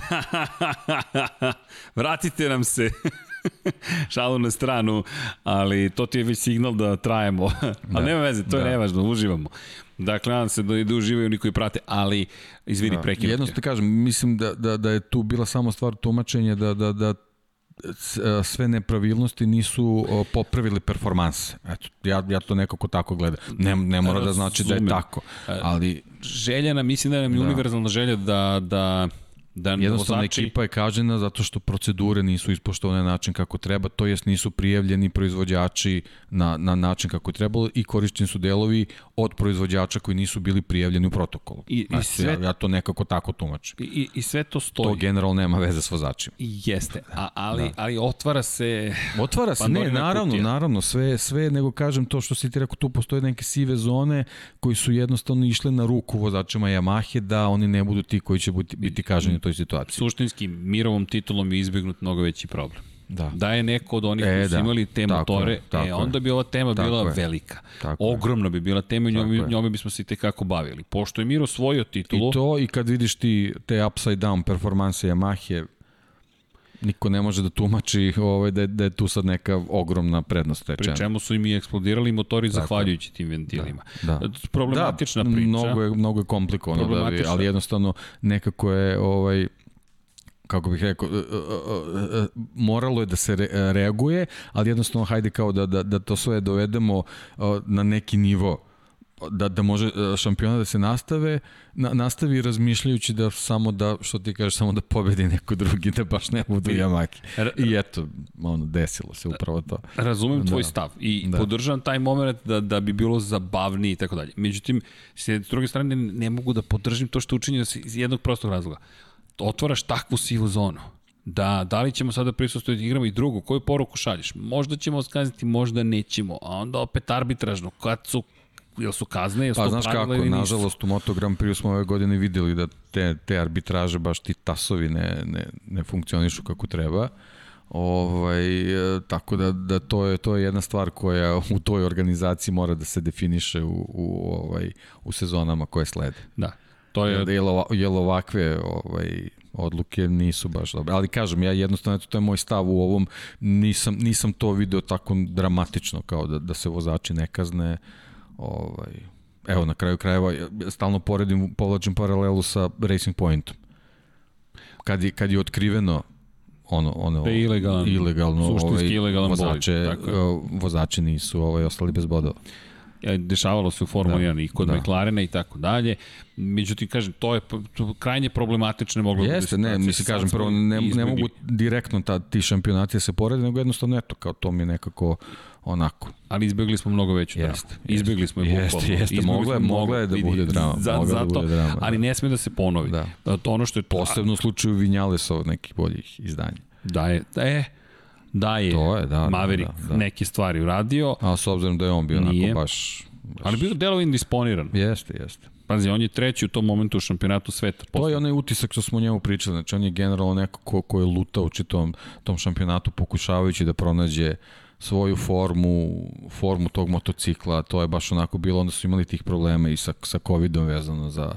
<laughs> Vratite nam se. <laughs> Šalu na stranu, ali to ti je već signal da trajemo. <laughs> ali nema veze, to da. je nevažno, uživamo. Dakle, nadam se da, da uživaju niko i prate, ali izvini, da. prekinuti. Jedno te kažem, mislim da, da, da je tu bila samo stvar tumačenja da, da, da sve nepravilnosti nisu popravili performanse. Eto, ja, ja to nekako tako gledam. Ne, ne mora da znači da je tako. E, ali... Željena, mislim da nam je da. univerzalna želja da, da Da Jednostavno vozači... ekipa je kažena zato što procedure nisu ispoštovane na način kako treba, to jest nisu prijavljeni proizvođači na, na način kako je trebalo i korišćeni su delovi od proizvođača koji nisu bili prijavljeni u protokolu. I, znači, i sve... ja, ja to nekako tako tumačim. I, I sve to stoji. To generalno nema veze s vozačima. Jeste, a, ali, da. ali otvara se... Otvara se, ne, naravno, kutija. naravno, sve, sve, nego kažem to što si ti rekao, tu postoje neke sive zone koji su jednostavno išle na ruku vozačima Yamahe da oni ne budu ti koji će biti, biti kaženi toj situaciji. Suštinski, mirovom titulom je izbegnut mnogo veći problem. Da. da je neko od onih e, koji su da. imali te tako motore, je, tako e, onda bi ova tema tako bila je. velika. Tako Ogromna bi bila tema i njome, njome bismo se i tekako bavili. Pošto je Miro osvojio titulu... I to, i kad vidiš ti te upside down performanse Yamahe, niko ne može da tumači ovaj, da, je, da je tu sad neka ogromna prednost tečena. Pri čemu su im i eksplodirali motori dakle, zahvaljujući tim ventilima. Da, da. Problematična da, priča. Mnogo je, mnogo je komplikovano, da bi, ali jednostavno nekako je ovaj, kako bih rekao, e, e, e, moralo je da se reaguje, ali jednostavno hajde kao da, da, da to sve dovedemo na neki nivo da, da može e, šampiona da se nastave, na, nastavi razmišljajući da samo da, što ti kažeš, samo da pobedi neko drugi, da baš ne budu Yamaki. I eto, ono, desilo se upravo to. Razumem tvoj da. stav i da. podržavam taj moment da, da bi bilo zabavniji i tako dalje. Međutim, s druge strane, ne mogu da podržim to što učinio iz jednog prostog razloga. Otvaraš takvu sivu zonu da, da li ćemo sada prisustovati igramo i drugo, koju poruku šalješ? Možda ćemo skaziti, možda nećemo, a onda opet arbitražno, kad su jel su kazne, jel su pa, znaš kako, nažalost u Moto Grand Prix smo ove godine videli da te, te arbitraže, baš ti tasovi ne, ne, ne funkcionišu kako treba. Ovaj, e, tako da, da to, je, to je jedna stvar koja u toj organizaciji mora da se definiše u, u, ovaj, u sezonama koje slede. Da, to je... Jer, jer ovakve ovaj, odluke nisu baš dobre. Ali kažem, ja jednostavno, to je moj stav u ovom, nisam, nisam to video tako dramatično kao da, da se vozači ne kazne. Ovaj, evo, na kraju krajeva, stalno poredim, povlačim paralelu sa Racing Pointom. Kad je, kad je otkriveno ono ono da ilegalno ilegalno ovaj, ilegalan vozače bolid, tako. vozači nisu ovaj ostali bez bodova dešavalo se u Formuli da, 1 i kod da. McLarena i tako dalje. Međutim, kažem, to je to krajnje problematično moglo da Jeste, ne, mislim, kažem, prvo, ne, ne mogu direktno ta, ti šampionati da se porede, nego jednostavno, eto, kao to mi je nekako onako. Ali izbegli smo mnogo veću dramu. Jeste, izbegli smo je bukvalno. Jeste, jeste, mogla je, mogla je da bude drama. Za, mogla zato, da bude drama, da. ali ne sme da se ponovi. Da. To ono što je... Posebno u slučaju Vinjalesova nekih boljih izdanja. Da je, da je, da je to je, da, Maverick da, da, da. neke stvari uradio. A s obzirom da je on bio Nije. onako baš, baš... Ali bio delo indisponiran. Jeste, jeste. Pazi, on je treći u tom momentu u šampionatu sveta. Posle. To je onaj utisak što smo o njemu pričali. Znači, on je generalno neko ko, ko je lutao u čitom tom šampionatu pokušavajući da pronađe svoju formu, formu tog motocikla, to je baš onako bilo, onda su imali tih problema i sa, sa COVID-om vezano za,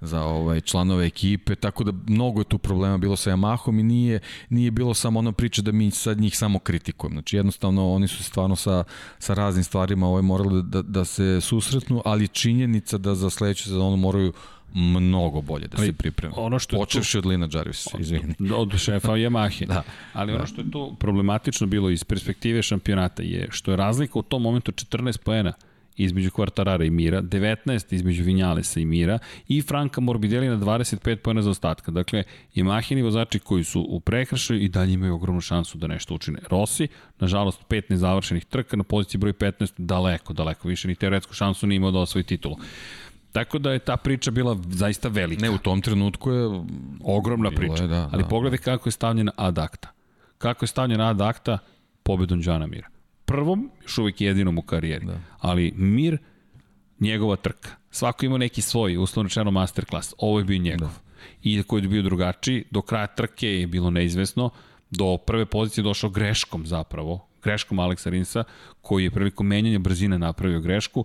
za ovaj članove ekipe, tako da mnogo je tu problema bilo sa Yamahom i nije, nije bilo samo ona priča da mi sad njih samo kritikujemo. Znači jednostavno oni su stvarno sa, sa raznim stvarima ovaj, morali da, da se susretnu, ali činjenica da za sledeću sezonu moraju mnogo bolje da se pripreme. Ono što Počevši tu... od Lina Jarvis, izvini. Od šefa Yamahe. da. Ali ono što je to problematično bilo iz perspektive šampionata je što je razlika u tom momentu 14 poena između Kvartarara i Mira, 19 između Vinjalesa i Mira i Franka Morbidelli na 25 pojena za ostatka. Dakle, i Mahini vozači koji su u prekršaju i dalje imaju ogromnu šansu da nešto učine. Rossi, nažalost, pet nezavršenih trka na poziciji broj 15, daleko, daleko više, ni teoretsku šansu nije imao da osvoji titulu. Tako da je ta priča bila zaista velika. Ne, u tom trenutku je... Ogromna priča. Je, da, Ali da, pogledaj kako je stavljena ad acta. Kako je stavljena ad acta pobedom Đana Mira prvom, još uvijek jedinom u karijeri. Da. Ali Mir, njegova trka. Svako ima neki svoj, uslovno rečeno masterclass. Ovo je bio njegov. Da. I koji je bio drugačiji, do kraja trke je bilo neizvesno, do prve pozicije došao greškom zapravo, greškom Aleksa Rinsa, koji je prilikom menjanja brzine napravio grešku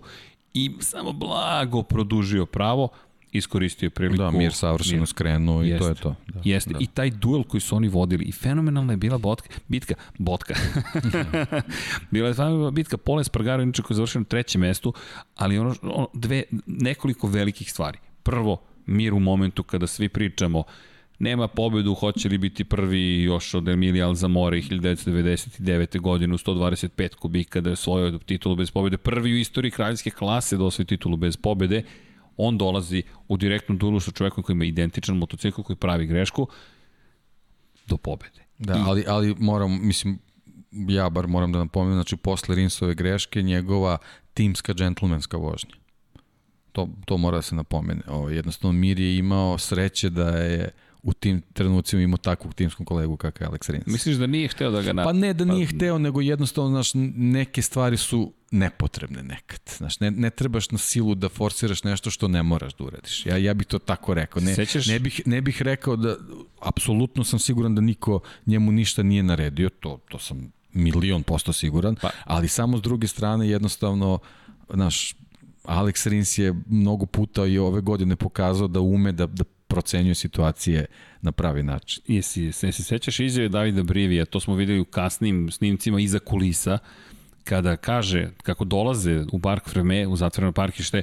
i samo blago produžio pravo, iskoristio priliku. Da, Mir savršeno mir. skrenuo i Jeste. to je to. Da, Jeste. Da. I taj duel koji su oni vodili i fenomenalna je bila botka, bitka, botka. <laughs> bila je fenomenalna bitka Pole Spargaro, inače koji je završio na trećem mestu, ali ono, ono, dve, nekoliko velikih stvari. Prvo, mir u momentu kada svi pričamo nema pobedu, hoće li biti prvi još od Emilija Alzamore 1999. godine u 125 kubika da je osvojio titulu bez pobede. Prvi u istoriji kraljevske klase da osvoji titulu bez pobede on dolazi u direktnu duelu sa čovekom koji ima identičan motocikl koji pravi grešku do pobede. Da, I... ali, ali moram, mislim, ja bar moram da napomenem, znači posle Rinsove greške njegova timska džentlmenska vožnja. To, to mora da se napomene. O, jednostavno Mir je imao sreće da je u tim trenucima imao takvog timskog kolegu kakav je Alex Rins. Misliš da nije hteo da ga napravi? Pa ne da nije pa... hteo, nego jednostavno znaš, neke stvari su nepotrebne nekad. Znaš, ne, ne trebaš na silu da forsiraš nešto što ne moraš da uradiš. Ja, ja bih to tako rekao. Ne, Sećaš? ne, bih, ne bih rekao da, apsolutno sam siguran da niko njemu ništa nije naredio, to, to sam milion posto siguran, pa. ali samo s druge strane jednostavno, znaš, Alex Rins je mnogo puta i ove godine pokazao da ume da, da procenjuje situacije na pravi način. Jesi, se, se sećaš izjave Davida Brivija, to smo videli u kasnim snimcima iza kulisa, kada kaže kako dolaze u Park Freme, u zatvoreno parkište,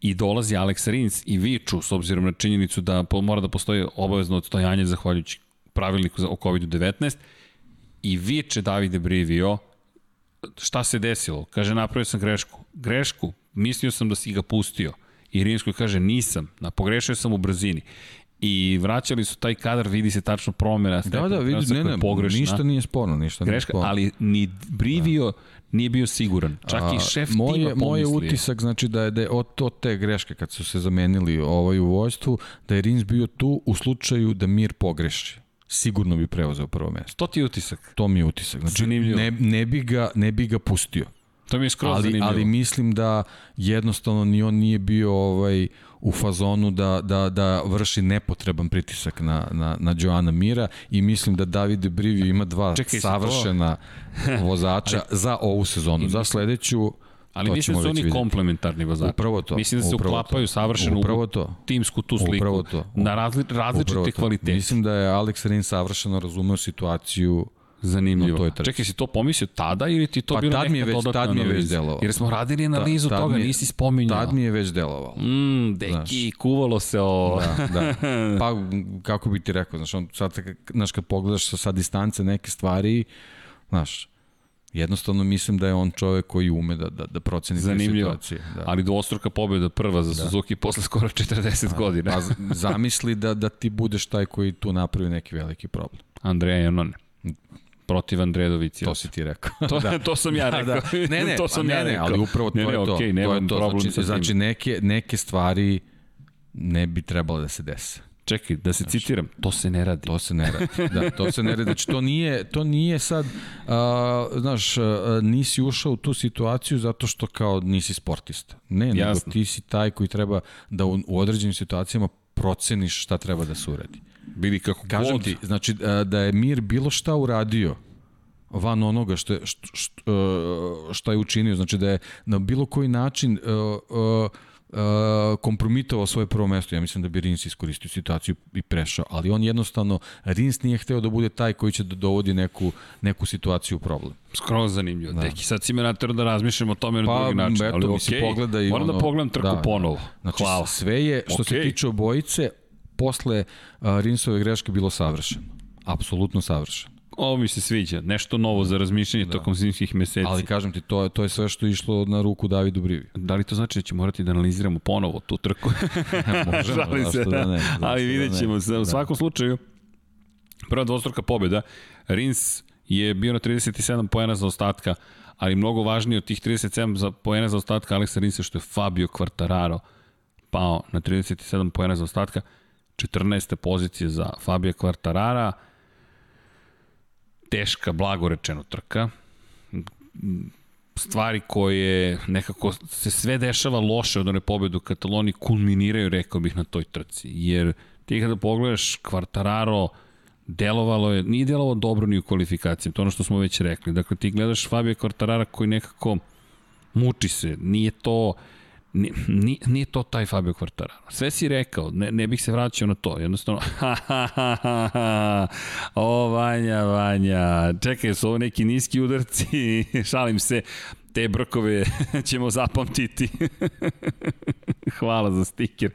i dolazi Alex Rins i viču s obzirom na činjenicu da mora da postoji obavezno odstojanje zahvaljujući pravilniku o COVID-19 i viče Davide Brivio šta se desilo? Kaže napravio sam grešku. Grešku? Mislio sam da si ga pustio. I Rimsko kaže nisam, na pogrešio sam u brzini. I vraćali su taj kadar, vidi se tačno promjena. Da, da, vidi, ne, ne, pogrešna. ništa nije sporno, ništa Greška, nije sporno. ali ni Brivio da. nije bio siguran. Čak A, i šef moje, tima pomislio. Moj utisak znači da je, da je od to te greške kad su se zamenili ovaj u vojstvu, da je Rins bio tu u slučaju da Mir pogreši sigurno bi preuzeo prvo mesto. To ti je utisak? To mi je utisak. Znači, Zanimljivo. ne, ne, bi ga, ne bi ga pustio. To mi je skroz ali, zanimljivo. ali mislim da jednostavno ni on nije bio ovaj u fazonu da, da, da vrši nepotreban pritisak na, na, na Joana Mira i mislim da Davide Brivio ima dva Čekaj, savršena <laughs> vozača za ovu sezonu. Za sledeću Ali to mislim da su oni vidjeti. komplementarni vozači. Upravo to, Mislim da se uklapaju to. savršeno Upravo u to. timsku tu sliku. Upravo to. Na razli, različite Upravo to. kvalitete. Mislim da je Alex Rin savršeno razumeo situaciju Zanimljivo. toj trci. Čekaj, si to pomislio tada ili ti to Pa bilo tad neka mi je već- dodatna tad mi je već delovalo. Jer smo radili analizu tad toga, je- nisi spominjao. Tad mi je već delovalo. Mm, deki, Znaš. kuvalo se o... Da, da. <laughs> Pa, kako bi ti rekao, znaš, on, sad, znaš, kad pogledaš sa, sa distance neke stvari, znaš, jednostavno mislim da je on čovek koji ume da, da, da proceni te Zanimljivo. situacije. Da. Ali dvostruka pobjeda prva za Suzuki posle skoro 40 godina. Pa <laughs> zamisli da, da ti budeš taj koji tu napravi neki veliki problem. Andreja Janone. Protiv Andreja Dovicioza. To si ti rekao. <laughs> To, da. to sam ja rekao. Ne, ne, <laughs> to pa sam ne, ja ne, rekao. ali upravo to ne, ne, je to. Okay, to je to. problem Znači, sa tim. znači neke, neke stvari ne bi trebalo da se dese. Čekaj, da se citiram, to se ne radi. To se ne radi. Da, to se ne radi. Znači, to nije, to nije sad, a, znaš, a, nisi ušao u tu situaciju zato što kao nisi sportista. Ne, nego Jasno. ti si taj koji treba da u, u određenim situacijama proceniš šta treba da se uradi. Vidi kako Kažem god. ti, znači da je Mir bilo šta uradio van onoga što je, što, što, e, šta je učinio, znači da je na bilo koji način uh, uh, uh, kompromitovao svoje prvo mesto. Ja mislim da bi Rins iskoristio situaciju i prešao, ali on jednostavno, Rins nije hteo da bude taj koji će da dovodi neku, neku situaciju u problem. Skroz zanimljivo. Da. Deki, sad si me naterao da razmišljam o tome na Pa, drugi način. eto, ali okej, pogledaj moram da ono- pogledam trku da, ponovo. Znači, Hvala. sve je, što se Okej. tiče obojice, posle uh, Rinsove greške bilo savršeno. Apsolutno savršeno. Ovo mi se sviđa. Nešto novo za razmišljanje da. tokom zimskih meseci. Ali kažem ti, to, je- to je sve što je išlo na ruku Davidu Briviju. Da li to znači da će morati da analiziramo ponovo tu trku? <laughs> Možemo, Šalim zašto da ne, zašto Ali da vidjet ćemo. ne. se. U svakom slučaju, prva dvostruka pobjeda. Rins je bio na 37 poena za ostatka, ali mnogo važnije od tih 37 za poena za ostatka Aleksa Rinsa što je Fabio Quartararo pao na 37 poena za ostatka. 14. pozicije za Fabio Quartarara. Teška, blago rečeno trka stvari koje nekako se sve dešava loše od one pobede u Kataloniji kulminiraju, rekao bih, na toj trci. Jer ti kada pogledaš Quartararo, delovalo je, nije delovalo dobro ni u kvalifikaciji, to ono što smo već rekli. Dakle, ti gledaš Fabio Quartarara koji nekako muči se, nije to nije, nije, to taj Fabio Quartararo. Sve si rekao, ne, ne bih se vraćao na to. Jednostavno, <laughs> ha, ha, ha, ha, ha. o, Vanja, Vanja, čekaj, su ovo neki niski udarci, <laughs> šalim se, te brkove <laughs> ćemo zapamtiti. Hvala za stiker.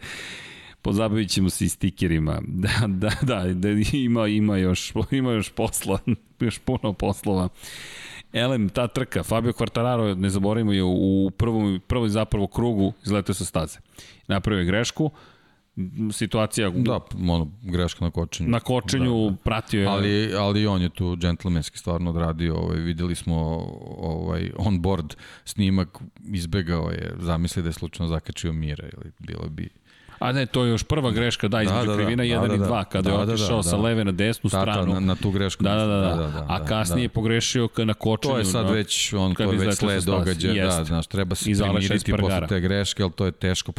Pozabavit ćemo se i stikerima. Da, da, da, da ima, ima, još, ima još posla, još puno poslova. Elem, ta trka, Fabio Quartararo, ne zaboravimo, je u prvom, prvoj zapravo krugu izletao sa staze. Napravio je grešku, situacija Da, ono, greška na kočenju. na kočenju da, da. pratio je... Ali, ali on je tu džentlmenski stvarno odradio, ovaj, videli smo ovaj, on board snimak, izbegao je, zamisli da je slučajno zakačio Mira ili bilo bi A ne, to je još prva greška, da, između da, da, krivina 1 da, da, i 2, kada da, je otišao da, da, sa leve na desnu ta, stranu. Ta, na, na tu grešku. Da, da, da, da, da, da a kasnije je pogrešio na kočenju. To je sad već, on, to je već sled događaja, da, znaš, treba se primiriti posle te greške, ali to je teško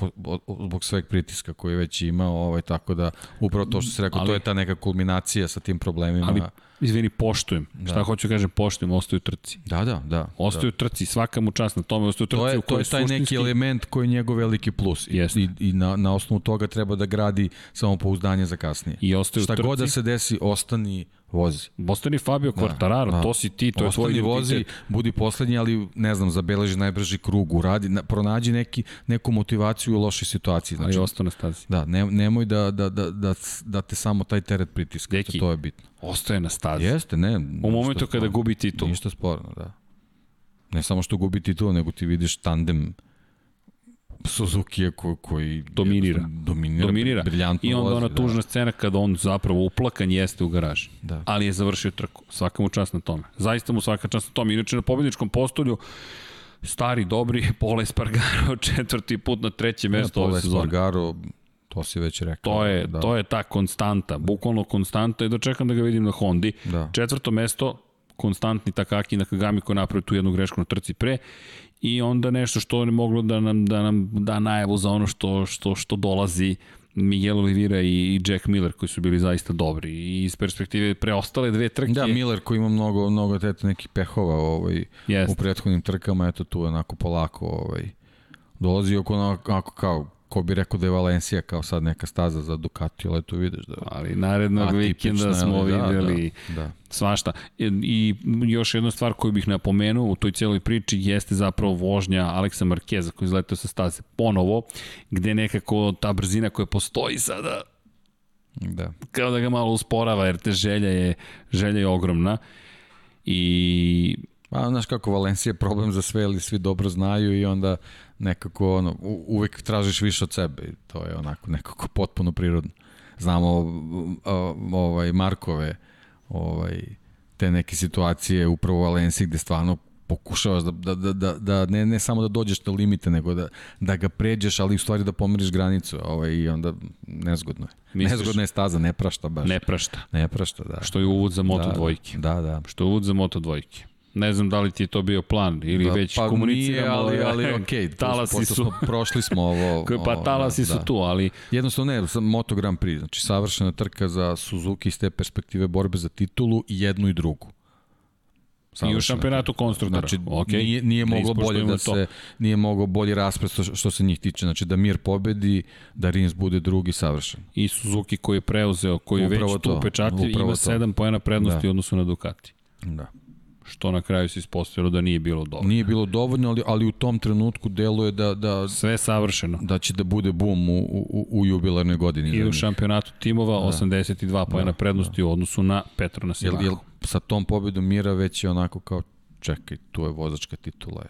zbog sveg pritiska koji je već imao, ovaj, tako da, upravo to što se rekao, ali, to je ta neka kulminacija sa tim problemima. Ali, izvini, poštujem. Da. Šta hoću da kažem, poštujem, ostaju trci. Da, da, da. Ostaju da. trci, svaka mu čast na tome, ostaju trci to je, u kojoj To je taj suštinski... neki element koji je njegov veliki plus. Jest. I, i na, na osnovu toga treba da gradi samopouzdanje za kasnije. I ostaju Šta trci. god da se desi, ostani vozi. Ostani Fabio Quartararo, da, da. to si ti, to Ostani je tvoj vozi, budi poslednji, ali ne znam, zabeleži najbrži krug, uradi, na, pronađi neki, neku motivaciju u lošoj situaciji. Znači, ali ostane stazi. Da, ne, nemoj da, da, da, da, da te samo taj teret pritiska, Deki, to je bitno. Ostaje na stazi. Jeste, ne. U momentu kada sporno. gubi titul. Ništa sporno, da. Ne samo što gubi titul, nego ti vidiš tandem Suzuki ko, koji dominira. Dominira, dominira. briljantno I onda vozi, ona tužna da. scena kada on zapravo uplakan jeste u garaži. Da. Ali je završio trku. Svaka mu čast na tome. Zaista mu svaka čast na tome. Inače na pobjedničkom postolju stari, dobri, <laughs> Pola Espargaro <laughs> četvrti put na treće mesto ove sezone. Espargaro, to si već rekao. To je, da. to je ta konstanta, bukvalno konstanta i dočekam da ga vidim na Hondi. Da. Četvrto mesto, konstantni Takaki na Kagami koji napravi tu jednu grešku na trci pre i onda nešto što je moglo da nam da nam da najavu za ono što što što dolazi Miguel Oliveira i Jack Miller koji su bili zaista dobri i iz perspektive preostale dve trke. Da, Miller koji ima mnogo mnogo eto nekih pehova ovaj Jest. u prethodnim trkama, eto tu onako polako ovaj dolazi oko onako kao ko bi rekao da je Valencija kao sad neka staza za Ducati, ali tu vidiš da... Ali narednog vikenda smo da, videli da, da, da. svašta. I, I još jedna stvar koju bih napomenuo u toj cijeloj priči jeste zapravo vožnja Aleksa Markeza koji izletao sa staze ponovo, gde nekako ta brzina koja postoji sada da. kao da ga malo usporava jer te želja je, želja je ogromna i Pa, znaš kako, Valencija je problem za sve, ali svi dobro znaju i onda nekako ono, uvek tražiš više od sebe i to je onako nekako potpuno prirodno. Znamo ovaj, Markove, ovaj, te neke situacije upravo u Valenciji gde stvarno pokušavaš da, da, da, da, da ne, ne samo da dođeš na limite, nego da, da ga pređeš, ali u stvari da pomeriš granicu ovaj, i onda nezgodno je. Misliš, nezgodna je staza, ne prašta baš. Ne prašta. Ne prašta, da. Što je uvod za moto da, dvojke. Da, da. Što je uvod za moto dvojke. Ne znam da li ti je to bio plan ili da, već pa komuniciramo. Ali, ali <laughs> okej, okay, talasi su. Smo, prošli smo ovo. <laughs> pa talasi da, su da. tu, ali... Jednostavno ne, Moto Grand Prix, znači savršena trka za Suzuki iz te perspektive borbe za titulu i jednu i drugu. Savršena. I u šampionatu konstruktora. Znači, okay. nije, nije da moglo bolje da to. se, nije moglo bolje raspred što, što se njih tiče. Znači, da Mir pobedi, da Rins bude drugi savršen. I Suzuki koji je preuzeo, koji je već to, tu upečatio, ima 7 pojena prednosti da. u odnosu na Ducati. Da što na kraju se ispostavilo da nije bilo dovoljno. Nije bilo dovoljno, ali, ali u tom trenutku deluje da... da Sve je savršeno. Da će da bude bum u, u, u jubilarnoj godini. I u šampionatu timova da. 82 pojena da, prednosti da. u odnosu na Petrona Simaku. Jel, jel sa tom pobedom Mira već je onako kao čekaj, tu je vozačka titula,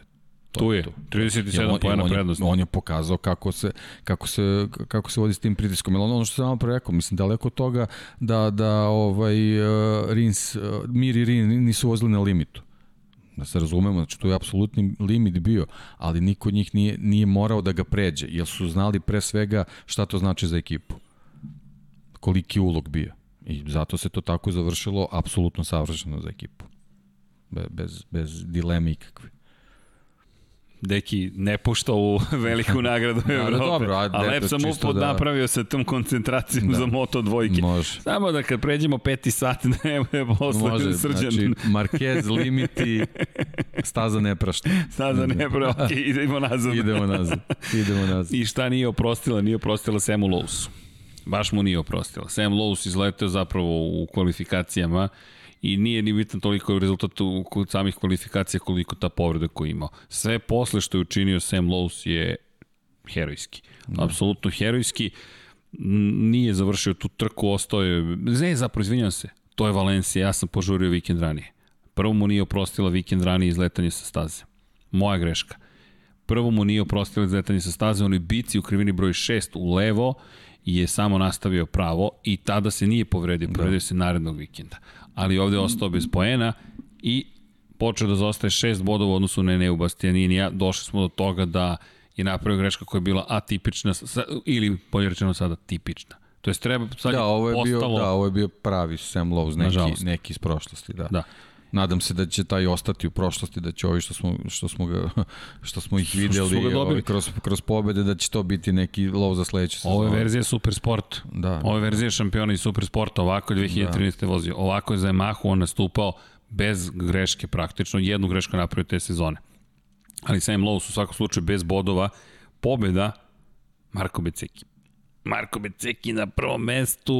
To tu je, 37 pojena prednosti. On je pokazao kako se, kako se, kako se vodi s tim pritiskom. Jer ono što sam vam rekao, mislim, daleko toga da, da ovaj, uh, Rins, uh, Mir i Rin nisu vozili na limitu. Da se razumemo, znači tu je apsolutni limit bio, ali niko od njih nije, nije morao da ga pređe, jer su znali pre svega šta to znači za ekipu. Koliki ulog bio. I zato se to tako završilo apsolutno savršeno za ekipu. Bez, bez dileme ikakve. Deki ne pušta u <laughs> veliku nagradu da, Evrope. Da, dobro, a, a lep sam upod da... napravio sa tom koncentracijom da. za Moto dvojke. Može. Samo da kad pređemo peti sat, da ne bude posle Može, srđan. znači Marquez, limiti, staza ne prašta. Staza ne prašta, ok, idemo nazad. idemo nazad, idemo nazad. I šta nije oprostila? Nije oprostila Samu Lowsu. Baš mu nije oprostila. Sam Lowe's izleteo zapravo u kvalifikacijama i nije ni bitan toliko rezultat u samih kvalifikacija koliko ta povreda koju imao. Sve posle što je učinio Sam Lowe's je herojski. Da. Apsolutno herojski. Nije završio tu trku, ostao je... Ne, zapravo, izvinjam se. To je Valencija, ja sam požurio vikend ranije. Prvo mu nije oprostila vikend ranije izletanje sa staze. Moja greška. Prvo mu nije oprostila izletanje sa staze, on je bici u krivini broj 6 u levo je samo nastavio pravo i tada se nije povredio, povredio da. se narednog vikenda ali ovde je ostao bez poena i počeo da zostaje šest bodova u odnosu na Eneu Bastianinija. Došli smo do toga da je napravio greška koja je bila atipična ili bolje rečeno sada tipična. To jest treba sad da, ovo je postalo... bio, da, ovo je bio pravi Sam Lowe's, neki, neki iz prošlosti, da. da. Nadam se da će taj ostati u prošlosti, da će ovi što smo, što smo, ga, <laughs> što smo ih videli što smo ovi kroz, kroz pobede, da će to biti neki lov za sledeće sezone. Ovo je verzija Super Sport. Da. Ovo je verzija šampiona i Super Sport. Ovako je 2013. Da. vozio. Ovako je za Yamahu on nastupao bez greške praktično. Jednu grešku napravio te sezone. Ali Sam Lowe u svakom slučaju bez bodova. Pobeda Marko Beceki. Marko Beceki na prvom mestu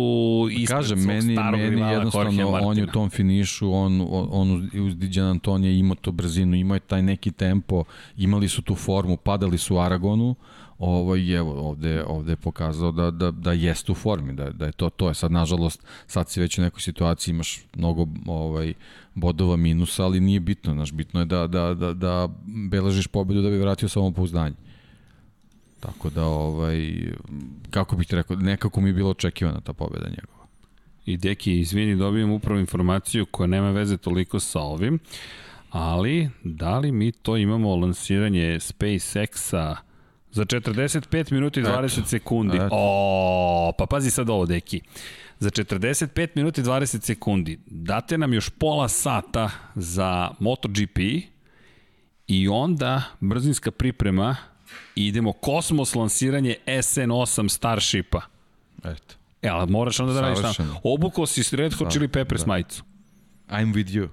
ispred Kažem, svog meni, meni jednostavno on je u tom finišu, on, on uz Diđan Antonija ima to brzinu, ima je taj neki tempo, imali su tu formu, padali su u Aragonu, ovo, i evo, ovde, ovde je pokazao da, da, da jeste u formi, da, da je to to. Je sad, nažalost, sad si već u nekoj situaciji, imaš mnogo ovaj, bodova minusa, ali nije bitno, znaš, bitno je da, da, da, da beležiš pobedu da bi vratio samopouzdanje. Tako da, ovaj, kako bih ti rekao, nekako mi je bilo očekivana ta pobeda njegova. I Deki, izvini, dobijem upravo informaciju koja nema veze toliko sa ovim, ali da li mi to imamo lansiranje SpaceX-a Za 45 minuta i 20 Eto. sekundi. Eto. O, pa pazi sad ovo, deki. Za 45 minuta i 20 sekundi date nam još pola sata za MotoGP i onda brzinska priprema i idemo kosmos lansiranje SN8 Starshipa. Eto. E, ali moraš onda da radiš tamo. Obukao si Red Hot Chili Peppers da. majicu. I'm with you.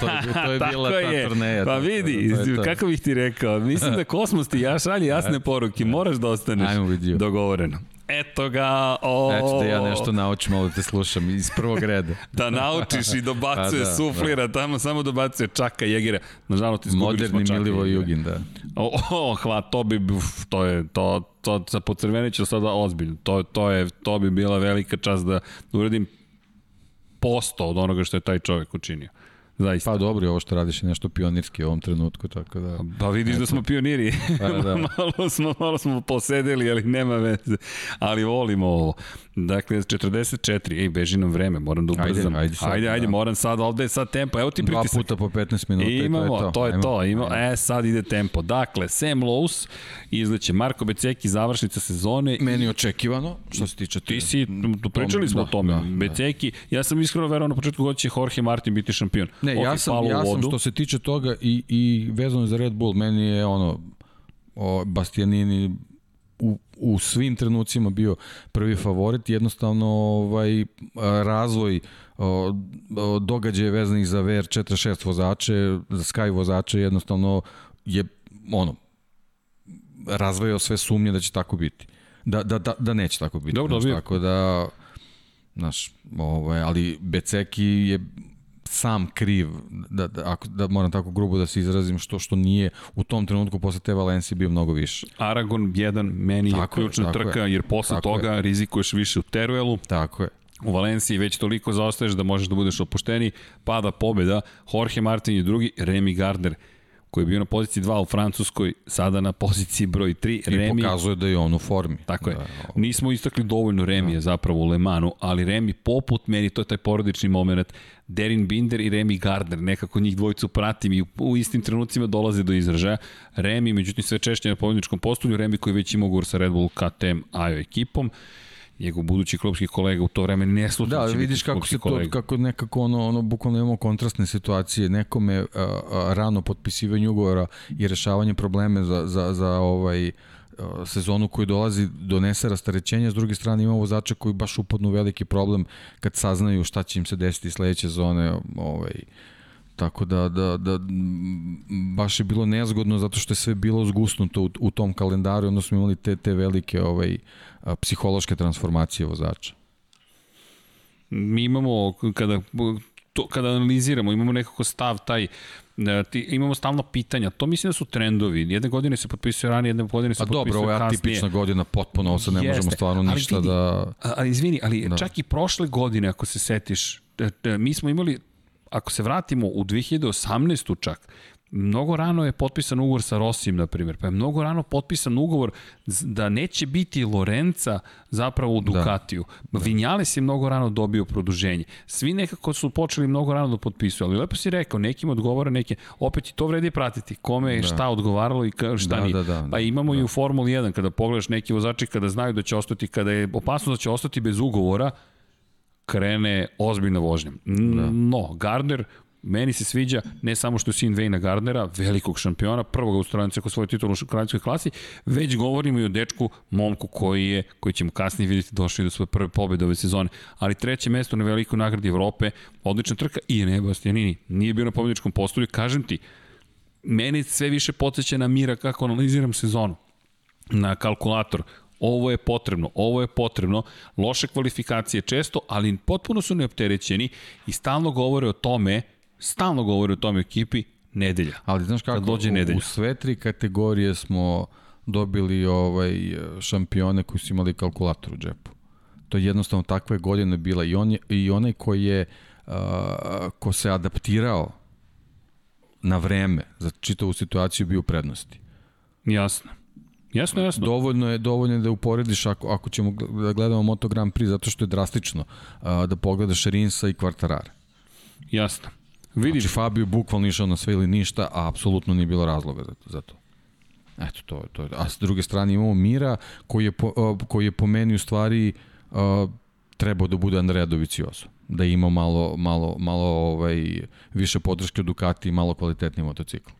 To je, to je <laughs> bila ta turneja. Pa vidi, to je to. kako bih ti rekao, mislim da kosmos ti ja šalje jasne poruke, moraš da ostaneš I'm with you. dogovoreno. Eto ga, o... Eto da ja nešto naučim, malo da te slušam iz prvog reda. <laughs> da naučiš i dobacuje, da, suflira, da. tamo samo dobacuje čaka jegira. Nažalost, izgubili Moderni smo čaka Milivo Jugin, da. O, o, hva, to bi, to je, to, to, sa pocrveniću sada ozbiljno. To, to, je, to bi bila velika čast da, da uradim posto od onoga što je taj čovek učinio. Zaista. Pa dobro, ovo što radiš je nešto pionirski u ovom trenutku, tako da... Pa vidiš da smo pioniri. Pa, da. <laughs> malo, smo, malo smo posedeli, ali nema veze. Ali volimo ovo. Dakle, 44, ej, beži nam vreme, moram da ubrzam. Ajde, ajde, sad, ajde, ajde da. moram sad, ovde je sad tempo, evo ti pritisak. Dva puta po 15 minuta imamo, i to je to. To je to, imamo, e, sad ide tempo. Dakle, Sam Lowe's, izleće Marko Beceki, završnica sezone. Meni očekivano, što se tiče... Ti si, pričali smo da, o tome, da, Beceki, da. ja sam iskreno verovao na početku god će Jorge Martin biti šampion. Ne, ja sam, ja sam što se tiče toga i, i vezano za Red Bull, meni je ono, o, Bastianini u, u svim trenucima bio prvi favorit, jednostavno ovaj razvoj događaje vezanih za VR46 vozače, za Sky vozače jednostavno je ono razvojao sve sumnje da će tako biti. Da, da, da, da neće tako biti. Dobro, dobro. Tako da, znaš, ovaj, ali Beceki je sam kriv, da, da, ako, da moram tako grubo da se izrazim, što što nije u tom trenutku posle te Valencije bio mnogo više. Aragon 1 meni tako je ključna trka, je. jer posle tako toga je. rizikuješ više u Teruelu. Tako je. U Valenciji već toliko zaostaješ da možeš da budeš opušteni, pada pobjeda, Jorge Martin je drugi, Remy Gardner koji je bio na poziciji 2 u Francuskoj, sada na poziciji broj 3. I Remi, pokazuje da je on u formi. Tako je. Da, Nismo istakli dovoljno Remije da. zapravo u Lemanu, ali Remi poput meni, to je taj porodični moment, Derin Binder i Remi Gardner, nekako njih dvojicu pratim i u istim trenucima dolaze do izražaja. Remi, međutim, sve češće na pobjedničkom postolju, Remi koji već ima ugovor sa Red Bull KTM AJO ekipom njegov budući klubski kolega u to vreme ne slučajno da, vidiš kako se kolega. to kako nekako ono ono bukvalno imamo kontrastne situacije nekome a, a, rano potpisivanje ugovora i rešavanje probleme za za za ovaj sezonu koji dolazi donese rastarećenje, s druge strane ima vozača koji baš upadnu veliki problem kad saznaju šta će im se desiti sledeće zone, ovaj, tako da, da, da baš je bilo nezgodno zato što je sve bilo zgusnuto u, u tom kalendaru, onda smo imali te, te velike ovaj, psihološke transformacije vozača. Mi imamo, kada to, kada analiziramo, imamo nekako stav taj, e, ti, imamo stalno pitanja, to mislim da su trendovi, jedne godine se potpisuje ranije, jedne godine se potpisuje kasnije. A dobro, ovo je atipična godina, potpuno, ovo sad ne Jeste, možemo stvarno ništa vidi, da... Ali izvini, ali da. čak i prošle godine, ako se setiš, e, mi smo imali, ako se vratimo u 2018. čak, Mnogo rano je potpisan ugovor sa Rosim, na primjer, pa je mnogo rano potpisan ugovor da neće biti Lorenca zapravo u da. Ducatiju. Da. Vinjales je mnogo rano dobio produženje. Svi nekako su počeli mnogo rano da potpisuju, ali lepo si rekao, nekim odgovara, neke, opet i to vredi pratiti, kome je da. šta odgovaralo i šta da, nije. Da, da, da, pa imamo da. i u Formuli 1, kada pogledaš neki vozači kada znaju da će ostati, kada je opasno da će ostati bez ugovora, krene ozbiljna vožnja. Da. No, Gardner Meni se sviđa ne samo što je sin Vejna Gardnera, velikog šampiona, prvog australijca koji svoje titul u kraljevskoj klasi, već govorimo i o dečku, momku koji je, koji ćemo kasnije vidjeti, došli do svoje prve pobjede ove sezone. Ali treće mesto na velikoj nagradi Evrope, odlična trka i ne Bastianini, nije bio na pobjedničkom postolju, kažem ti, meni sve više podsjeća na mira kako analiziram sezonu na kalkulator ovo je potrebno, ovo je potrebno, loše kvalifikacije često, ali potpuno su neopterećeni i stalno govore o tome stalno govori o tome ekipi, nedelja. Ali znaš kako, dođe nedelja. u sve tri kategorije smo dobili ovaj šampione koji su imali kalkulator u džepu. To je jednostavno takva je godina bila i, on je, i onaj koji je uh, ko se adaptirao na vreme za čitavu situaciju bio u prednosti. Jasno. Jasno, jasno. Dovoljno je, dovoljno je da uporediš ako, ako ćemo da gledamo Moto Grand Prix zato što je drastično uh, da pogledaš Rinsa i Kvartarara. Jasno. Vidiš. Znači Fabio bukvalno išao na sve ili ništa, a apsolutno nije bilo razloga za, za to. Eto, to, to, a s druge strane imamo Mira koji je po, koji je po meni u stvari uh, trebao da bude Andrea Dovicioso da ima malo, malo, malo ovaj, više podrške od Ducati i malo kvalitetniji motocikl.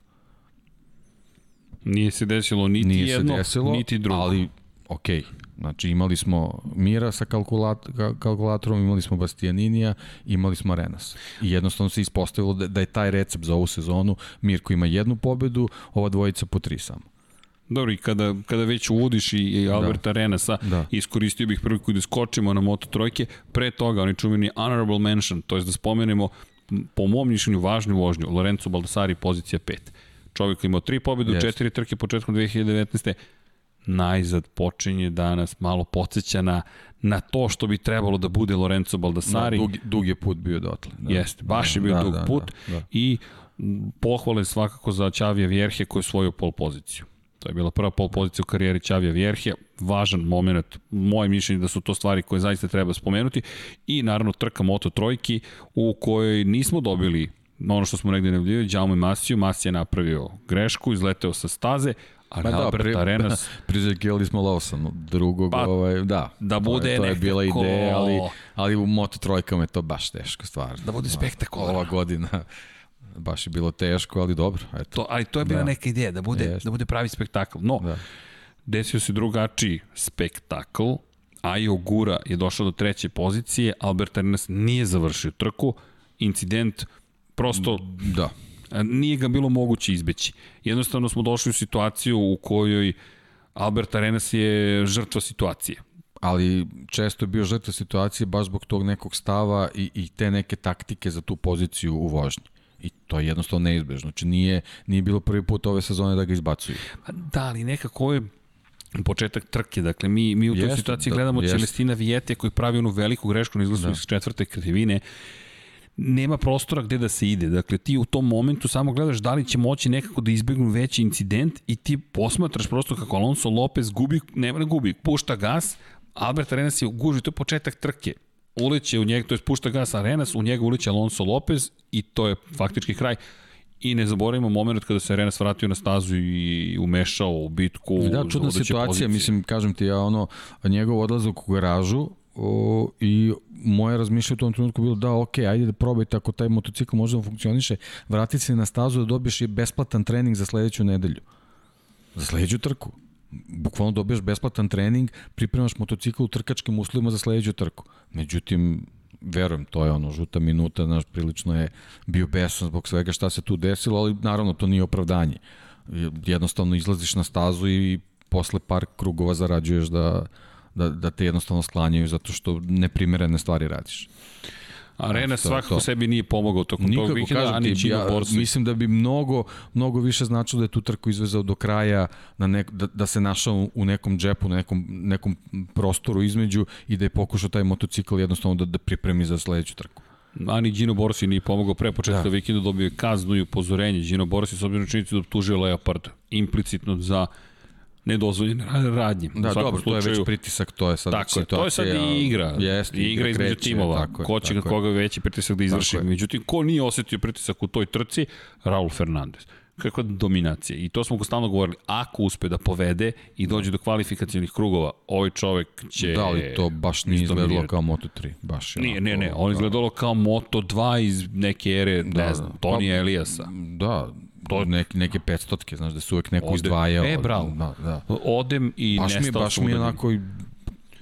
Nije se desilo niti Nije jedno, se desilo, niti drugo. Ali, okej, okay. Znači imali smo Mira sa kalkulat, kalkulatorom, imali smo Bastianinija, imali smo Renas. I jednostavno se ispostavilo da, da je taj recept za ovu sezonu Mir koji ima jednu pobedu, ova dvojica po tri samo. Dobro, i kada, kada već uvodiš i, i. Alberta da. Renasa, da. iskoristio bih priliku da skočimo na Moto trojke, pre toga oni čuveni honorable mention, to je da spomenemo po mom mišljenju važnu vožnju, Lorenzo Baldassari pozicija 5. Čovjek imao tri pobjede, yes. četiri trke početkom 2019 najzad počinje danas malo podsjeća na, na to što bi trebalo da bude Lorenzo Baldassari. Da, dug, dug je put bio dotle. Da. Jeste, baš je bio da, dug da, put da, da. i pohvale svakako za Čavija Vjerhe koji je svoju pol poziciju. To je bila prva pol pozicija u karijeri Čavija Vjerhe, važan moment, moje mišljenje da su to stvari koje zaista treba spomenuti i naravno trka Moto trojki u kojoj nismo dobili ono što smo negde vidjeli, Jaume Masiju, Masija je napravio grešku, izleteo sa staze, A Ma da, pri, Arenas... <laughs> priželjkivali smo Lawson, drugog, pa, ovaj, da. Da bude to, to je bila ideja, ali, ali u Moto trojkama je to baš teško stvar. Da bude spektakularno. Ova godina <laughs> baš je bilo teško, ali dobro. Eto. To, ali to je bila da. neka ideja, da bude, da bude pravi spektakl. No, da. desio se drugačiji spektakl, Ajo Gura je došao do treće pozicije, Albert Arenas nije završio trku, incident prosto da nije ga bilo moguće izbeći. Jednostavno smo došli u situaciju u kojoj Albert Arenas je žrtva situacije. Ali često je bio žrtva situacije baš zbog tog nekog stava i, i te neke taktike za tu poziciju u vožnji. I to je jednostavno neizbežno. Znači nije, nije bilo prvi put ove sezone da ga izbacuju. Pa da, ali nekako je početak trke. Dakle, mi, mi u toj jest, situaciji da, gledamo jest. Celestina Vijete koji pravi onu veliku grešku na izlazu da. iz četvrte krivine nema prostora gde da se ide. Dakle, ti u tom momentu samo gledaš da li će moći nekako da izbjegnu veći incident i ti posmatraš prosto kako Alonso Lopez gubi, nema ne gubi, pušta gas, Albert Arenas je guži, to je početak trke. Uleće u njega, to je pušta gas Arenas, u njega uleće Alonso Lopez i to je faktički kraj. I ne zaboravimo moment kada se Arenas vratio na stazu i umešao u bitku. Da, čudna situacija, pozicije. mislim, kažem ti, ja ono, njegov odlazak u garažu, o, i moje razmišljanje u tom trenutku bilo da, ok, ajde da probajte ako taj motocikl može da funkcioniše, vratite se na stazu da dobiješ i besplatan trening za sledeću nedelju. Za sledeću trku. Bukvalno dobiješ besplatan trening, pripremaš motocikl u trkačkim uslovima za sledeću trku. Međutim, verujem, to je ono, žuta minuta, znaš, prilično je bio besan zbog svega šta se tu desilo, ali naravno to nije opravdanje. Jednostavno izlaziš na stazu i posle par krugova zarađuješ da, da, da te jednostavno sklanjaju zato što neprimerene stvari radiš. Arena to, svakako to. sebi nije pomogao tokom Nikako, tog vikenda, ani Čino ja, Borsi. Mislim da bi mnogo, mnogo više značilo da je tu trku izvezao do kraja, na nek, da, da se našao u nekom džepu, na nekom, nekom prostoru između i da je pokušao taj motocikl jednostavno da, da pripremi za sledeću trku. Ani Gino Borsi nije pomogao pre početka da. vikenda, dobio je kaznu i upozorenje. Gino Borsi s obzirom činjenicu da optužio Leopard implicitno za nedozvoljene radnje. Da, dobro, slučaju, to je već pritisak, to je sad tako situacija. To je sad i igra. Jest, I igra između kreće, timova. Tako ko će koga veći pritisak da izvrši. Međutim, ko nije osetio pritisak u toj trci? Raul Fernandez kakva dominacija. I to smo ko stalno govorili, ako uspe da povede i dođe do kvalifikacijnih krugova, ovaj čovek će... Da, ali to baš nije izgledalo kao Moto3. Baš je nije, ne, ne, on izgledalo kao Moto2 iz neke ere, da, ne znam, Tonija pa, Eliasa. Da, to neke, neke 500 znaš da su uvek neko Ode, izdvajao. E, bravo. Da, da. Odem i baš mi, baš mi onako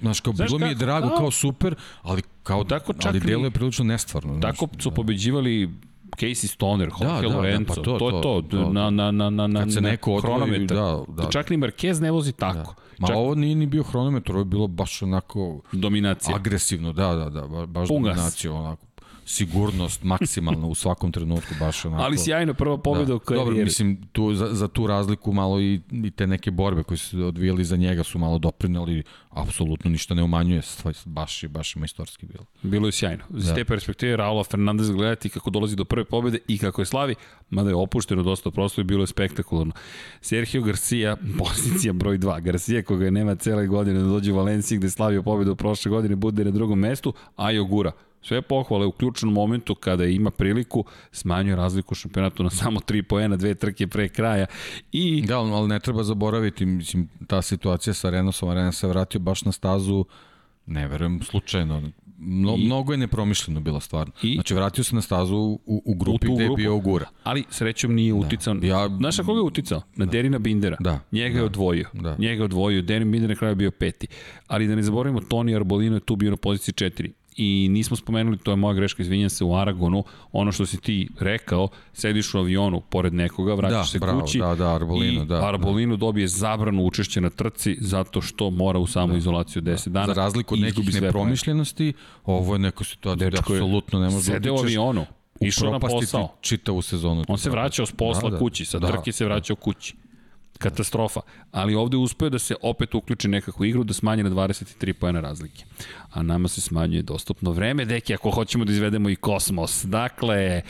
Znaš, kao, znaš bilo mi je drago, da. kao super, ali kao, tako čak ali delo je prilično nestvarno. Tako znaš, su da. pobeđivali Casey Stoner, Jorge da, da, Lorenzo, da, pa to, to, to, to, to, na, na, na, na, na, se neko odvoji, da, da. Čak ni Marquez ne vozi tako. Da. Ma čak... ovo nije ni bio hronometar, ovo je bilo baš onako... Dominacija. Agresivno, da, da, da, baš Pungas. dominacija, onako sigurnost maksimalna u svakom trenutku baš onako. Ali sjajno prva pobjeda da. u karijeri. Dobro, mislim tu za, za tu razliku malo i, i te neke borbe koje su odvijali za njega su malo doprineli, apsolutno ništa ne umanjuje, baš je baš majstorski bilo. Bilo je sjajno. Iz da. te perspektive Raula Fernandez gledati kako dolazi do prve pobjede i kako je slavi, mada je opušteno dosta prosto i bilo je spektakularno. Sergio Garcia, <laughs> pozicija broj 2. Garcia koga nema cele godine da dođe u Valenciji gde slavio pobjedu prošle godine, bude na drugom mestu, a Jogura Sve pohvale u ključnom momentu kada ima priliku, smanjuje razliku u šampionatu na samo 3 poena, dve trke pre kraja. I... Da, ali ne treba zaboraviti, mislim, ta situacija sa Renosom, Renos se vratio baš na stazu Ne verujem slučajno. Mno, I, mnogo je nepromišljeno bilo stvarno. I, znači, vratio se na stazu u, u grupi u gde je bio Ogura. Ali srećom nije da. uticao. Ja, Znaš na koga je uticao? Na da. Derina Bindera. Da. Njega da. je odvojio. Da. Njega je odvojio. Derin Binder na kraju bio peti. Ali da ne zaboravimo, Toni Arbolino je tu bio na poziciji četiri i nismo spomenuli, to je moja greška, izvinjam se, u Aragonu, ono što si ti rekao, sediš u avionu pored nekoga, vraćaš da, se bravo, kući da, da, Arbolino, i da, Arbolino da. dobije zabranu učešće na trci zato što mora u samu da, izolaciju 10 da. dana. Za razliku od nekih nepromišljenosti, ovo je neka situacija da apsolutno ne može da Sede u avionu, išao na posao. Čitavu sezonu. On se vraćao s posla da, da, kući, sa da, trke se vraćao kući katastrofa. Ali ovde uspeo da se opet uključi nekakvu igru, da smanje na 23 pojena razlike. A nama se smanjuje dostupno vreme, deki, ako hoćemo da izvedemo i kosmos. Dakle,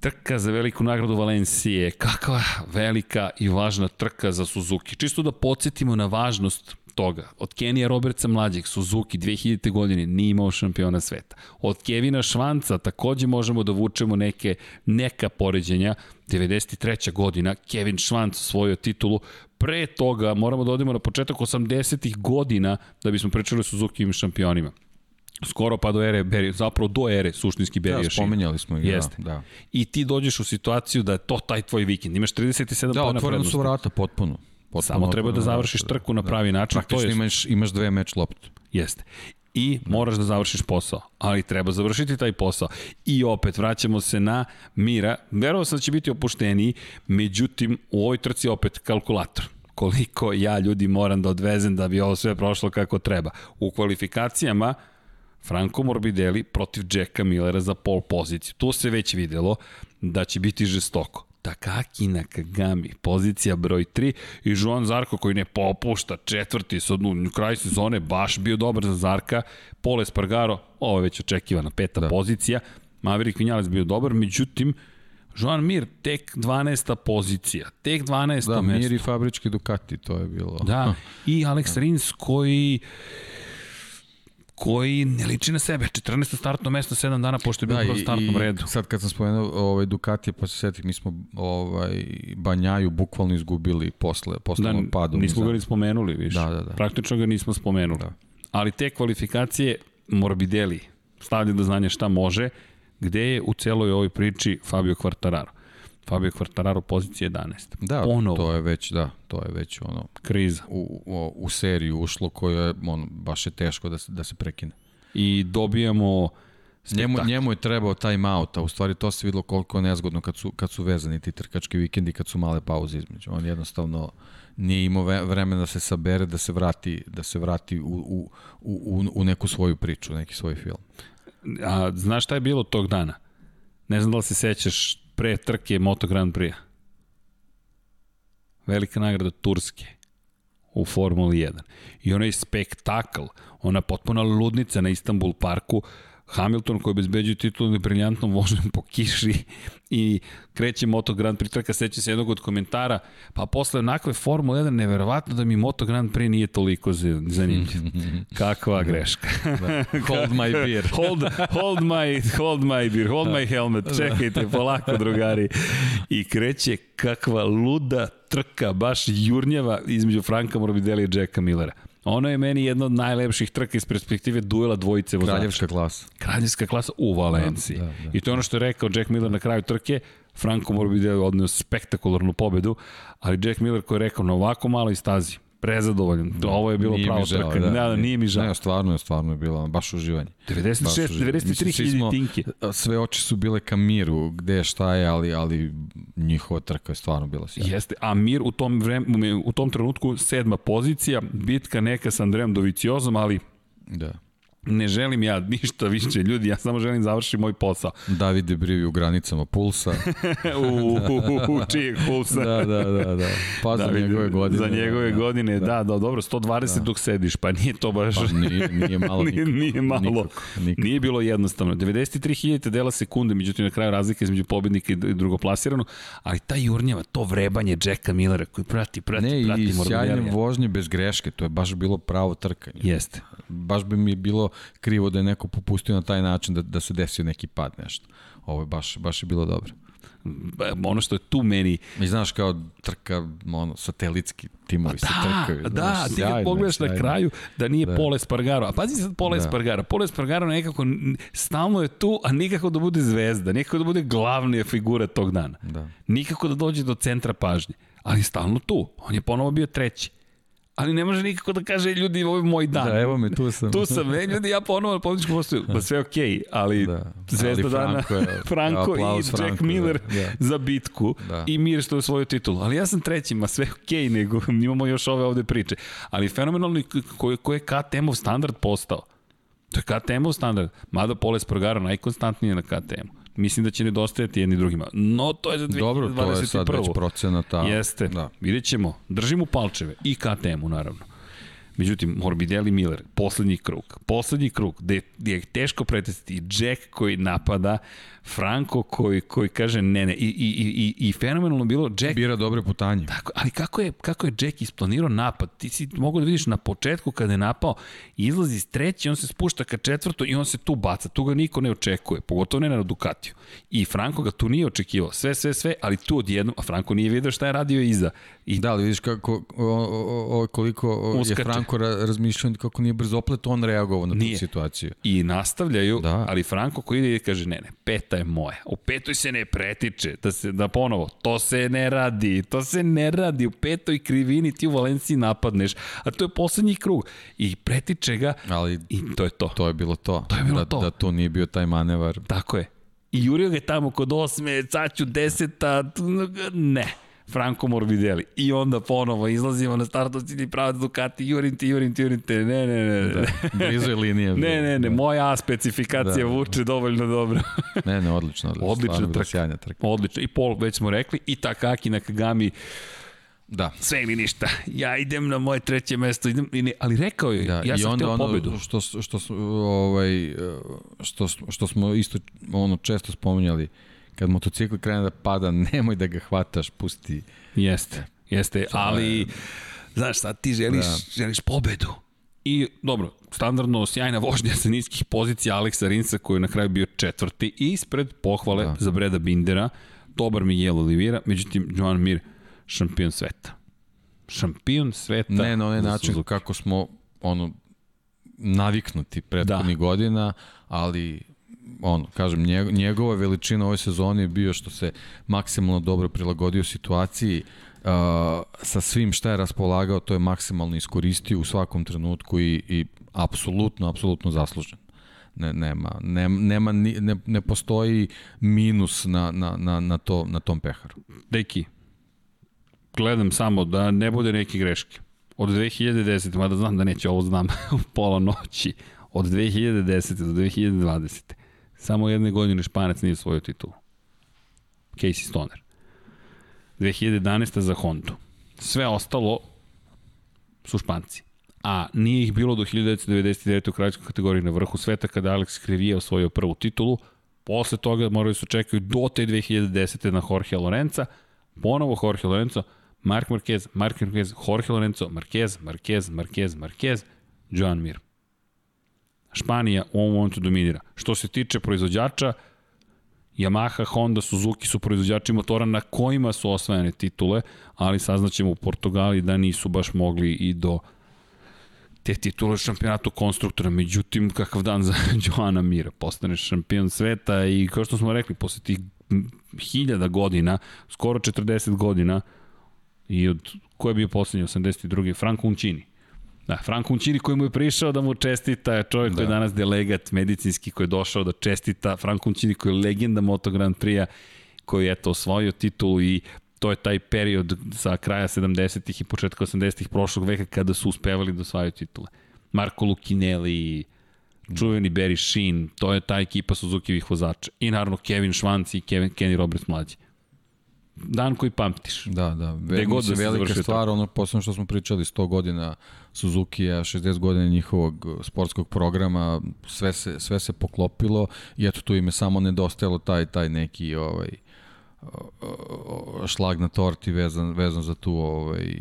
trka za veliku nagradu Valencije. Kakva velika i važna trka za Suzuki. Čisto da podsjetimo na važnost toga. Od Kenija Robertsa mlađeg, Suzuki 2000. godine nije imao šampiona sveta. Od Kevina Švanca takođe možemo da vučemo neke, neka poređenja. 93. godina Kevin Švanc svojio titulu. Pre toga moramo da odemo na početak 80. godina da bismo pričali o Suzuki šampionima skoro pa do ere Beri, zapravo do ere suštinski Beri Da, spomenjali smo ih, Jeste. da, da. I ti dođeš u situaciju da je to taj tvoj vikend. Imaš 37 da, pojena Da, otvoreno su vrata potpuno. Potpuno Samo treba da završiš trku na pravi način. Praktično to je... imaš, imaš dve meč lopte. Jeste i moraš da završiš posao, ali treba završiti taj posao. I opet vraćamo se na Mira, verovao sam da će biti opušteniji, međutim u ovoj trci opet kalkulator koliko ja ljudi moram da odvezem da bi ovo sve prošlo kako treba. U kvalifikacijama Franco Morbidelli protiv Jacka Millera za pol poziciju. Tu se već videlo da će biti žestoko. Takaki Nakagami, pozicija broj 3 i Joan Zarko koji ne popušta, četvrti, sad u kraju sezone baš bio dobar za Zarka, Pole Spargaro, ovo je već očekivana peta da. pozicija, Maverick Vinales bio dobar, međutim, Joan Mir, tek 12. pozicija, tek 12. Da, mesto. Mir i fabrički Ducati, to je bilo. Da, i Alex da. Rins koji koji ne liči na sebe. 14. startno mesto 7 dana pošto je bio da, u startnom redu. Sad kad sam spomenuo ovaj Ducati, pa se setih, mi smo ovaj, Banjaju bukvalno izgubili posle, posle da, padu. Nismo ga ni spomenuli, više. Da, da, da. Praktično ga nismo spomenuli. Da. Ali te kvalifikacije Morbidelli stavlja do znanja šta može, gde je u celoj ovoj priči Fabio Quartararo. Fabio Quartararo pozicija 11. Da, Ponovo. to je već, da, to je već ono... Kriza. U, u, u seriju ušlo koje je, on, baš je teško da se, da se prekine. I dobijamo Njemu, njemu je trebao time out, a u stvari to se videlo koliko je nezgodno kad su, kad su vezani ti trkački vikendi, kad su male pauze između. On jednostavno nije imao vremena da se sabere, da se vrati, da se vrati u, u, u, u neku svoju priču, neki svoj film. A znaš šta je bilo tog dana? Ne znam da li se sećaš pre trke Moto Grand Prix. Velika nagrada Turske u Formuli 1. I onaj spektakl, ona potpuna ludnica na Istanbul parku, Hamilton koji obezbeđuje titulu briljantnom vožnjom po kiši i kreće Moto Grand Prix trka, seća se jednog od komentara, pa posle onakve Formule 1 neverovatno da mi Moto Grand Prix nije toliko zanimljiv. <laughs> Kakva greška. da. Hold my beer. <laughs> hold, hold, my, hold my beer, hold my helmet, da. čekajte, polako drugari. I kreće kakva luda trka, baš jurnjava između Franka Morbidelli i Jacka Millera. Ono je meni jedna od najlepših trka iz perspektive duela dvojice vozača. Kraljevska klasa. Kraljevska klasa u Valenciji. Da, da, da. I to je ono što je rekao Jack Miller na kraju trke. Franco Morbidelli odneo spektakularnu pobedu, ali Jack Miller koji je rekao na ovako maloj stazi, prezadovoljan. Da, ovo je bilo nije pravo žao, trka. Da, da, da, nije mi žao. Ne, stvarno je, stvarno je bilo baš uživanje. 96, 93 hiljadi tinke. Sve oči su bile ka miru, gde šta je, ali, ali njihova trka je stvarno bila sjajna. Jeste, a mir u tom, vreme, u tom trenutku sedma pozicija, bitka neka sa Andrejem Doviciozom, ali Da. Ne želim ja ništa više, ljudi, ja samo želim završiti moj posao. David Debrivi u granicama pulsa. <laughs> u, u, u čijeg pulsa? da, da, da, da. Pa za David, njegove godine. Za njegove da, godine, da, da, da dobro, 120 da. dok sediš, pa nije to baš... Pa nije, nije malo <laughs> nije, nije malo. Nikako, nikako. Nije bilo jednostavno. 93.000 dela sekunde, međutim na kraju razlike između pobednika i drugoplasiranog, ali ta jurnjava, to vrebanje Jacka Millera koji prati, prati, ne, prati. Ne, i sjajne vožnje bez greške, to je baš bilo pravo trkanje. Jeste. Baš bi mi bilo krivo da je neko popustio na taj način da, da se desio neki pad nešto. Ovo je baš, baš je bilo dobro ono što je tu meni... I znaš kao trka, ono, satelitski timovi da, se trkaju. Da, da, ti kad pogledaš sjajno. na kraju da nije da. Pole Spargaro. A pazi sad Pole da. Spargaro. Pole Spargaro nekako stalno je tu, a nikako da bude zvezda, nikako da bude glavnija figura tog dana. Da. Nikako da dođe do centra pažnje. Ali stalno tu. On je ponovo bio treći ali ne može nikako da kaže ljudi ovo je moj dan. Da, evo me, tu sam. tu sam, ne, ljudi, ja ponovo na političkom postaju, pa sve okej, okay, ali da. Zvezda ali dana, Franko, je, <laughs> Franko i Jack Franko, Miller da, da. za bitku da. i Mir što je svoju titulu. Ali ja sam treći, ma sve okej, okay, nego <laughs> imamo još ove ovde priče. Ali fenomenalno ko je, ko je KTM-ov standard postao. To je KTM-ov standard. Mada Poles Progaro najkonstantnije na KTM-u. Mislim da će nedostajati jedni drugima. No, to je za 2021. Dobro, to je sad već procenata. Jeste. Da. Vidjet ćemo. Držimo palčeve. I KTM-u, naravno. Međutim, Morbidelli Miller, poslednji krug. Poslednji krug, gde, gde je teško pretestiti. Jack koji napada, Franko koji, koji kaže ne, ne. I, i, i, i fenomenalno bilo Jack... Bira dobre putanje. Tako, ali kako je, kako je Jack isplanirao napad? Ti si mogu da vidiš na početku kada je napao, izlazi iz treći, on se spušta ka četvrto i on se tu baca. Tu ga niko ne očekuje, pogotovo ne na Ducatiju. I Franko ga tu nije očekivao. Sve, sve, sve, ali tu odjednom, a Franko nije vidio šta je radio iza. I... Da, ali vidiš kako, o, o, o, koliko Uskače. je Franko razmišljao kako nije brzo oplet on reagovao na nije. tu situaciju. I nastavljaju, da. ali Franko koji ide i kaže ne, ne, peta je moja. U petoj se ne pretiče, da se da ponovo, to se ne radi, to se ne radi. U petoj krivini ti u Valenciji napadneš, a to je poslednji krug. I pretiče ga ali i to je to. To je bilo to. To je bilo da, to. Da to nije bio taj manevar. Tako je. I jurio ga tamo kod osme, caću deseta, ne. Franco Morbidelli. I onda ponovo izlazimo na startu cilji pravac Ducati, jurim ti, jurim ti, jurim te. Ne, ne, ne. Da, blizu je linija. ne, ne, ne, da. moja A specifikacija da, vuče dovoljno dobro. <laughs> ne, ne, odlično, odlično. Odlično trka. trka. Odlično. I Pol, već smo rekli, i Takaki na Kagami, Da. Sve ili ništa. Ja idem na moje treće mesto, idem, ali rekao je, da, ja sam htio pobedu. Što, što, što, ovaj, što, što smo isto ono često spominjali, kad motocikl krene da pada, <laughs> nemoj da ga hvataš, pusti. Jeste, jeste, ali znaš sad ti želiš, da. želiš pobedu. I dobro, standardno sjajna vožnja sa niskih pozicija Aleksa Rinsa koji je na kraju bio četvrti i ispred pohvale da. za Breda Bindera, dobar Miguel Olivira, međutim Joan Mir šampion sveta. Šampion sveta. Ne na onaj način Suzuki. kako smo ono naviknuti prethodnih da. godina, ali ono, kažem, njegova veličina ove sezone je bio što se maksimalno dobro prilagodio situaciji, uh, sa svim šta je raspolagao, to je maksimalno iskoristio u svakom trenutku i, i apsolutno, apsolutno zaslužen. Ne, nema, ne, nema, ne, ne postoji minus na, na, na, na, to, na tom peharu. Deki, gledam samo da ne bude neke greške. Od 2010. mada znam da neće ovo znam <laughs> u pola noći, od 2010. do 2020. Samo jedne godine Španac nije svoju titulu. Casey Stoner. 2011. za Hondu. Sve ostalo su Španci. A nije ih bilo do 1999. u kraljskoj kategoriji na vrhu sveta kada Alex Krivije osvojio prvu titulu. Posle toga moraju se čekaju do te 2010. na Jorge Lorenza. Ponovo Jorge Lorenzo, Mark Marquez, Mark Marquez, Jorge Lorenzo, Marquez, Marquez, Marquez, Marquez, Joan Mir. Španija u ovom momentu dominira. Što se tiče proizvođača, Yamaha, Honda, Suzuki su proizvođači motora na kojima su osvajane titule, ali saznaćemo u Portugali da nisu baš mogli i do te titule šampionatu konstruktora. Međutim, kakav dan za <laughs> Joana Mira. Postane šampion sveta i kao što smo rekli, posle tih hiljada godina, skoro 40 godina, i od ko je bio poslednji, 82. Franco Uncini. Da, Franko Unčini koji mu je prišao da mu čestita, čovjek da. koji je danas delegat medicinski koji je došao da čestita, Franko Unčini koji je legenda Moto Grand Prix-a, koji je eto osvojio titulu i to je taj period sa kraja 70-ih i početka 80-ih prošlog veka kada su uspevali da osvajaju titule. Marko Lukinelli, čuveni Barry Sheen, to je ta ekipa Suzuki-vih vozača. I naravno Kevin Schwanz i Kevin, Kenny Roberts mlađi dan koji pamtiš. Da, da. Ve, god da velika stvar, to. ono posledno što smo pričali, 100 godina Suzuki-a, 60 godina njihovog sportskog programa, sve se, sve se poklopilo i eto tu im je samo nedostajalo taj, taj neki ovaj, šlag na torti vezan, vezan za tu ovaj,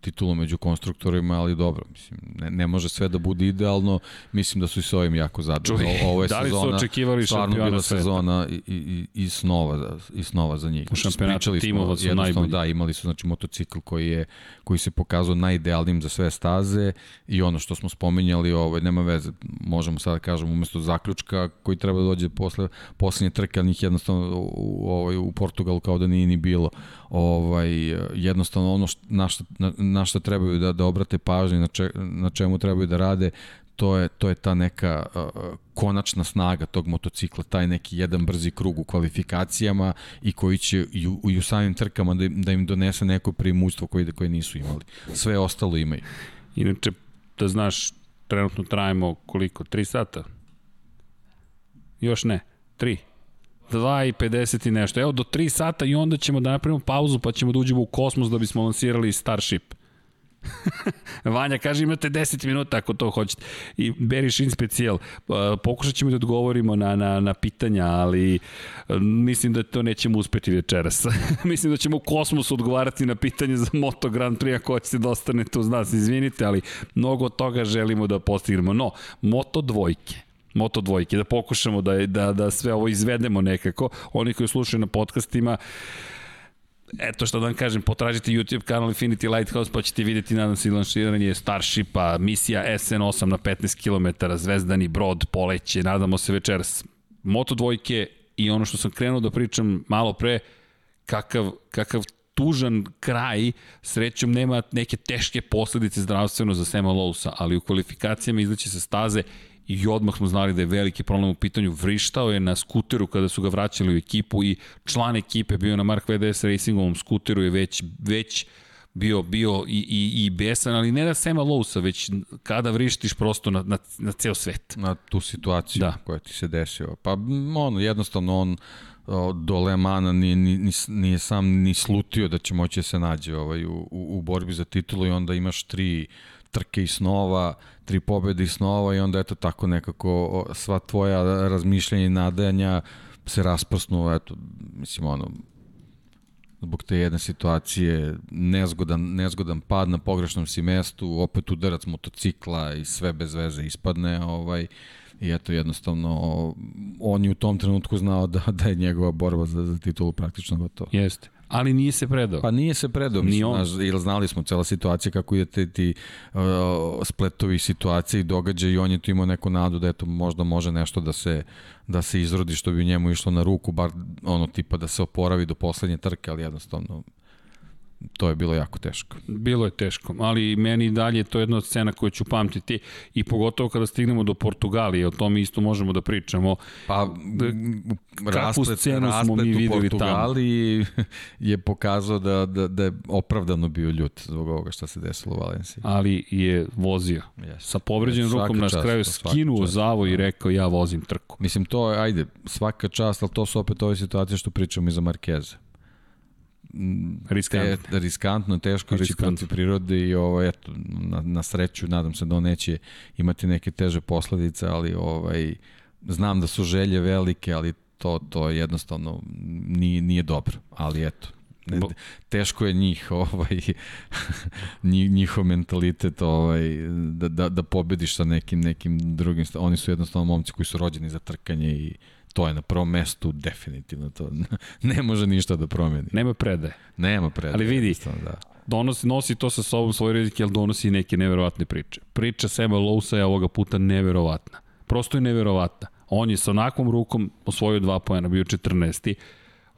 titulu među konstruktorima, ali dobro, mislim, ne, ne može sve da bude idealno, mislim da su i s ovim jako zadovoljni. Ovo je da li sezona, su očekivali stvarno bila sezona i, i, i, snova, i snova za njih. U šampionatu timova su najbolji. Da, imali su znači, motocikl koji, je, koji se pokazao najidealnim za sve staze i ono što smo spominjali, ovaj, nema veze, možemo sada da kažemo umesto zaključka koji treba da dođe posle, poslednje trke, ali njih jednostavno u, u, ovaj, u Portugalu kao da nije ni bilo. Ovaj, jednostavno ono što, na, šta, na, na šta trebaju da, da obrate pažnje, na, če, na čemu trebaju da rade, to je, to je ta neka uh, konačna snaga tog motocikla, taj neki jedan brzi krug u kvalifikacijama i koji će i u, i u samim trkama da, da im donese neko primustvo koje, koje nisu imali. Sve ostalo imaju. Inače, da znaš, trenutno trajimo koliko? 3 sata? Još ne. 3. 2 i 50 i nešto. Evo do 3 sata i onda ćemo da napravimo pauzu pa ćemo da uđemo u kosmos da bismo lansirali Starship. <laughs> Vanja kaže imate 10 minuta ako to hoćete. I Beri Shin specijal. Pokušat ćemo da odgovorimo na, na, na pitanja, ali mislim da to nećemo uspeti večeras. <laughs> mislim da ćemo u kosmosu odgovarati na pitanje za Moto Grand Prix ako hoćete da ostanete uz nas. Izvinite, ali mnogo toga želimo da postignemo. No, Moto dvojke Moto dvojke, da pokušamo da, da, da sve ovo izvedemo nekako. Oni koji slušaju na podcastima, eto što da vam kažem, potražite YouTube kanal Infinity Lighthouse pa ćete videti, nadam se, lansiranje Starshipa, misija SN8 na 15 km, Zvezdani brod, poleće, nadamo se večeras. Moto dvojke i ono što sam krenuo da pričam malo pre, kakav, kakav tužan kraj, srećom nema neke teške posledice zdravstveno za Sema Lousa, ali u kvalifikacijama izlaće se staze i odmah smo znali da je veliki problem u pitanju. Vrištao je na skuteru kada su ga vraćali u ekipu i član ekipe bio na Mark VDS Racingovom skuteru je već, već bio bio i, i, i besan, ali ne da Sema Lousa, već kada vrištiš prosto na, na, na ceo svet. Na tu situaciju da. koja ti se desila. Pa on, jednostavno on do Lemana nije, nije, nije sam ni slutio da će moći da se nađe ovaj, u, u, u borbi za titulu i onda imaš tri trke i snova, tri pobede i snova i onda eto tako nekako sva tvoja razmišljanja i nadajanja se rasprsnu, eto, mislim ono, zbog te jedne situacije, nezgodan, nezgodan pad na pogrešnom si mestu, opet udarac motocikla i sve bez veze ispadne, ovaj, i eto jednostavno on je u tom trenutku znao da, da je njegova borba za, za titulu praktično gotova. Jeste ali nije se predao. Pa nije se predao, mislim, on. Znaš, jer znali smo cela situacija kako je te ti uh, spletovi situacije i događaje i on je tu imao neku nadu da eto možda može nešto da se da se izrodi što bi njemu išlo na ruku, bar ono tipa da se oporavi do poslednje trke, ali jednostavno to je bilo jako teško. Bilo je teško, ali meni dalje to je jedna od scena koju ću pamtiti i pogotovo kada stignemo do Portugalije, o tome isto možemo da pričamo. Pa, rasplet, scenu rasplet smo mi videli u Portugaliji tamo. <laughs> je pokazao da, da, da je opravdano bio ljut zbog ovoga što se desilo u Valenciji. Ali je vozio. Yes. Sa povređenim yes, rukom na kraju skinuo zavo i rekao ja vozim trku. Mislim, to je, ajde, svaka čast, ali to su opet ove situacije što pričamo i za Markeza riskantno. Te, riskantno, teško ići protiv prirode i ovo, eto, na, na sreću nadam se da on neće imati neke teže posledice, ali ovaj, znam da su želje velike, ali to, to jednostavno nije, nije dobro, ali eto, ne, teško je njih <laughs> ovaj njihov mentalitet ovaj da da da pobediš sa nekim nekim drugim oni su jednostavno momci koji su rođeni za trkanje i to je na prvom mestu definitivno to <laughs> ne može ništa da promeni. Nema predaje. Nema predaje. Ali vidi, da. donosi, nosi to sa sobom svoj rizik, ali donosi neke neverovatne priče. Priča Sema Lousa je ovoga puta neverovatna. Prosto je neverovatna. On je sa onakvom rukom osvojio dva pojena, bio 14.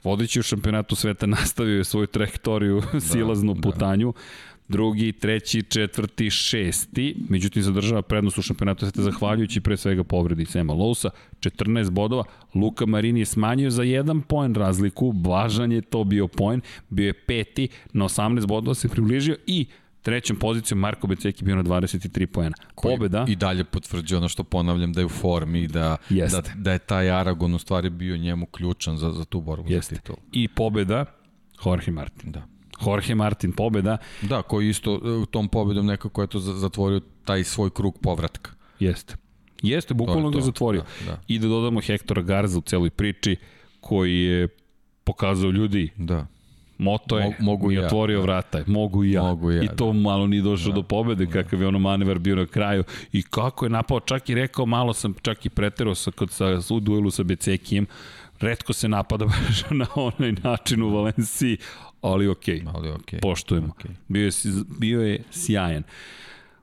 Vodeći u šampionatu sveta <laughs> nastavio je svoju trajektoriju, da, silaznu da. putanju. Da drugi, treći, četvrti, šesti, međutim zadržava prednost u šampionatu sveta zahvaljujući pre svega povredi Sema Lousa, 14 bodova, Luka Marini je smanjio za jedan poen razliku, važan je to bio poen, bio je peti, na 18 bodova se približio i trećom pozicijom Marko Beceki bio na 23 poena. Pobeda. I dalje potvrđuje ono što ponavljam da je u formi i da, da, da je taj Aragon u stvari bio njemu ključan za, za tu borbu Jeste. za titul. I pobeda Jorge Martin. Da. Jorge Martin pobeda. Da, koji isto e, tom pobedom nekako je to zatvorio taj svoj krug povratka. Jeste. Jeste, bukvalno ga zatvorio. Da, da. I da dodamo Hektora Garza u celoj priči, koji je pokazao ljudi da Moto je, Mo- mogu i ja. otvorio vrata, mogu i ja. Mogu ja, I to malo nije došlo do pobede, kakav je ono manevar bio na kraju. I kako je napao, čak i rekao, malo sam čak i preterao sa, kod, sa, u duelu sa Becekijem, redko se napada <laughs> baš na onaj način u Valenciji, ali okej. Okay. Ali okej. Poštujemo. Okej. Bio, je, bio je sjajan.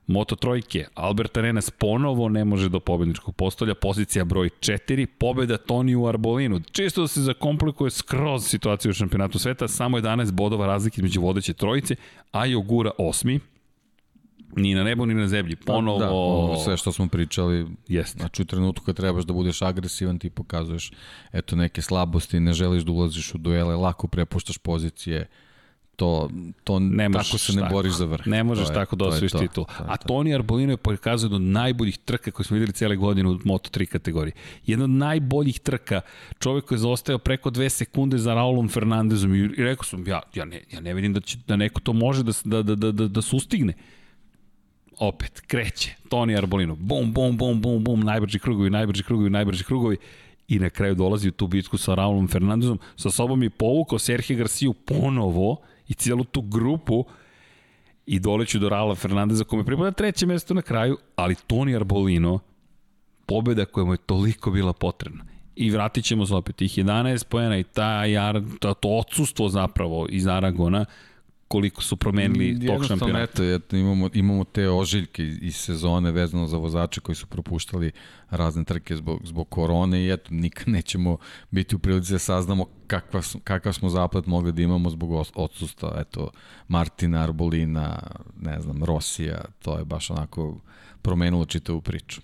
Moto trojke, Albert Arenas ponovo ne može do pobedničkog postolja, pozicija broj 4, pobeda Toni u Arbolinu. Čisto da se zakomplikuje skroz situacija u šampionatu sveta, samo 11 bodova razlike između vodeće trojice, a Jogura osmi, ni na nebu ni na zemlji. Ponovo... Da, ovo sve što smo pričali, Jeste. znači u trenutku kad trebaš da budeš agresivan, ti pokazuješ eto neke slabosti, ne želiš da ulaziš u duele, lako prepuštaš pozicije, to, to Ne možeš tako se ne tako. boriš za vrh. Ne možeš To je- tako da to to, titul. to je A to. Toni Arbolino je pokazao jednu od najboljih trka koje smo videli cijele godine u Moto3 kategoriji. Jedna od najboljih trka. Čovjek koji je zaostajao preko dve sekunde za Raulom Fernandezom i, i rekao sam, ja, ja, ne, ja ne vidim da, će, da neko to može da, da, da, da, da, da sustigne. Opet, kreće. Toni Arbolino. Bum, bum, bum, bum, bum, najbrži krugovi, najbrži krugovi, najbrži krugovi i na kraju dolazi u tu bitku sa Raulom Fernandezom. Sa sobom je povukao Sergio Garciju ponovo i cijelu tu grupu i doleću do Raula Fernandeza kome pripada treće mesto na kraju, ali Toni Arbolino, pobeda koja mu je toliko bila potrebna. I vratit ćemo se opet, tih 11 pojena i ta, Ar- ta, to odsustvo zapravo iz Aragona, koliko su promenili tog Jednostavno, šampionata. eto, imamo, imamo te ožiljke iz, sezone vezano za vozače koji su propuštali razne trke zbog, zbog korone i eto, nikad nećemo biti u prilici da saznamo kakva, kakav smo zapad mogli da imamo zbog odsustva, eto, Martina, Arbolina, ne znam, Rosija, to je baš onako promenilo čitavu priču.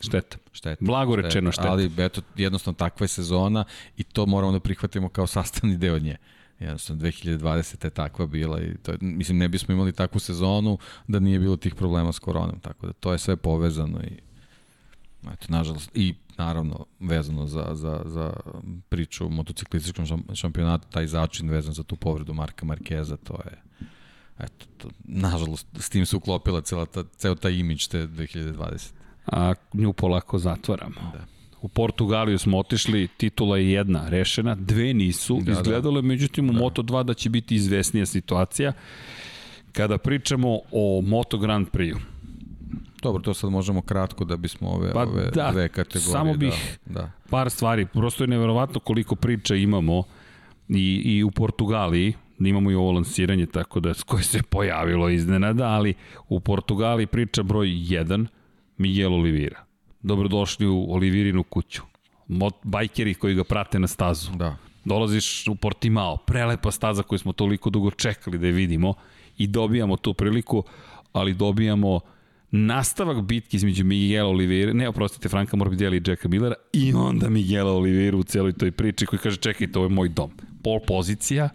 Šteta. Šteta. Blago rečeno šteta. Ali eto, jednostavno takva je sezona i to moramo da prihvatimo kao sastavni deo nje. Jednostavno, 2020. je takva bila i to, je- mislim, ne bismo imali takvu sezonu da nije bilo tih problema s koronom, tako da to je sve povezano i eto, nažalost, i naravno vezano za, za, za priču o motociklističkom šam- šampionatu, taj začin vezan za tu povredu Marka Markeza, to je eto, to, nažalost, s tim se uklopila cela ta, ceo taj imidž te 2020. A nju polako zatvaramo. Da. U Portugaliju smo otišli, titula je jedna rešena, dve nisu. Da, Da, Izgledalo je međutim u da. Moto2 da će biti izvesnija situacija. Kada pričamo o Moto Grand Prix-u, Dobro, to sad možemo kratko da bismo ove, Pa ove da, dve kategorije. samo bih- Da, da. par stvari. Prosto je neverovatno koliko priča imamo i, i u Portugaliji, imamo i ovo lansiranje tako da koje se pojavilo iznenada, ali u Portugaliji priča broj 1 Miguel Oliveira. Dobrodošli u Olivirinu kuću. Mot, bajkeri koji ga prate na stazu. da. Dolaziš u Portimao, prelepa staza koju smo toliko dugo čekali da je vidimo i dobijamo tu priliku, ali dobijamo nastavak bitke između Miguela Oliveira, ne oprostite, Franka Morbidelli i Jacka Millera i onda Miguela Oliveira u celoj toj priči koji kaže čekajte, ovo je moj dom. Pol pozicija,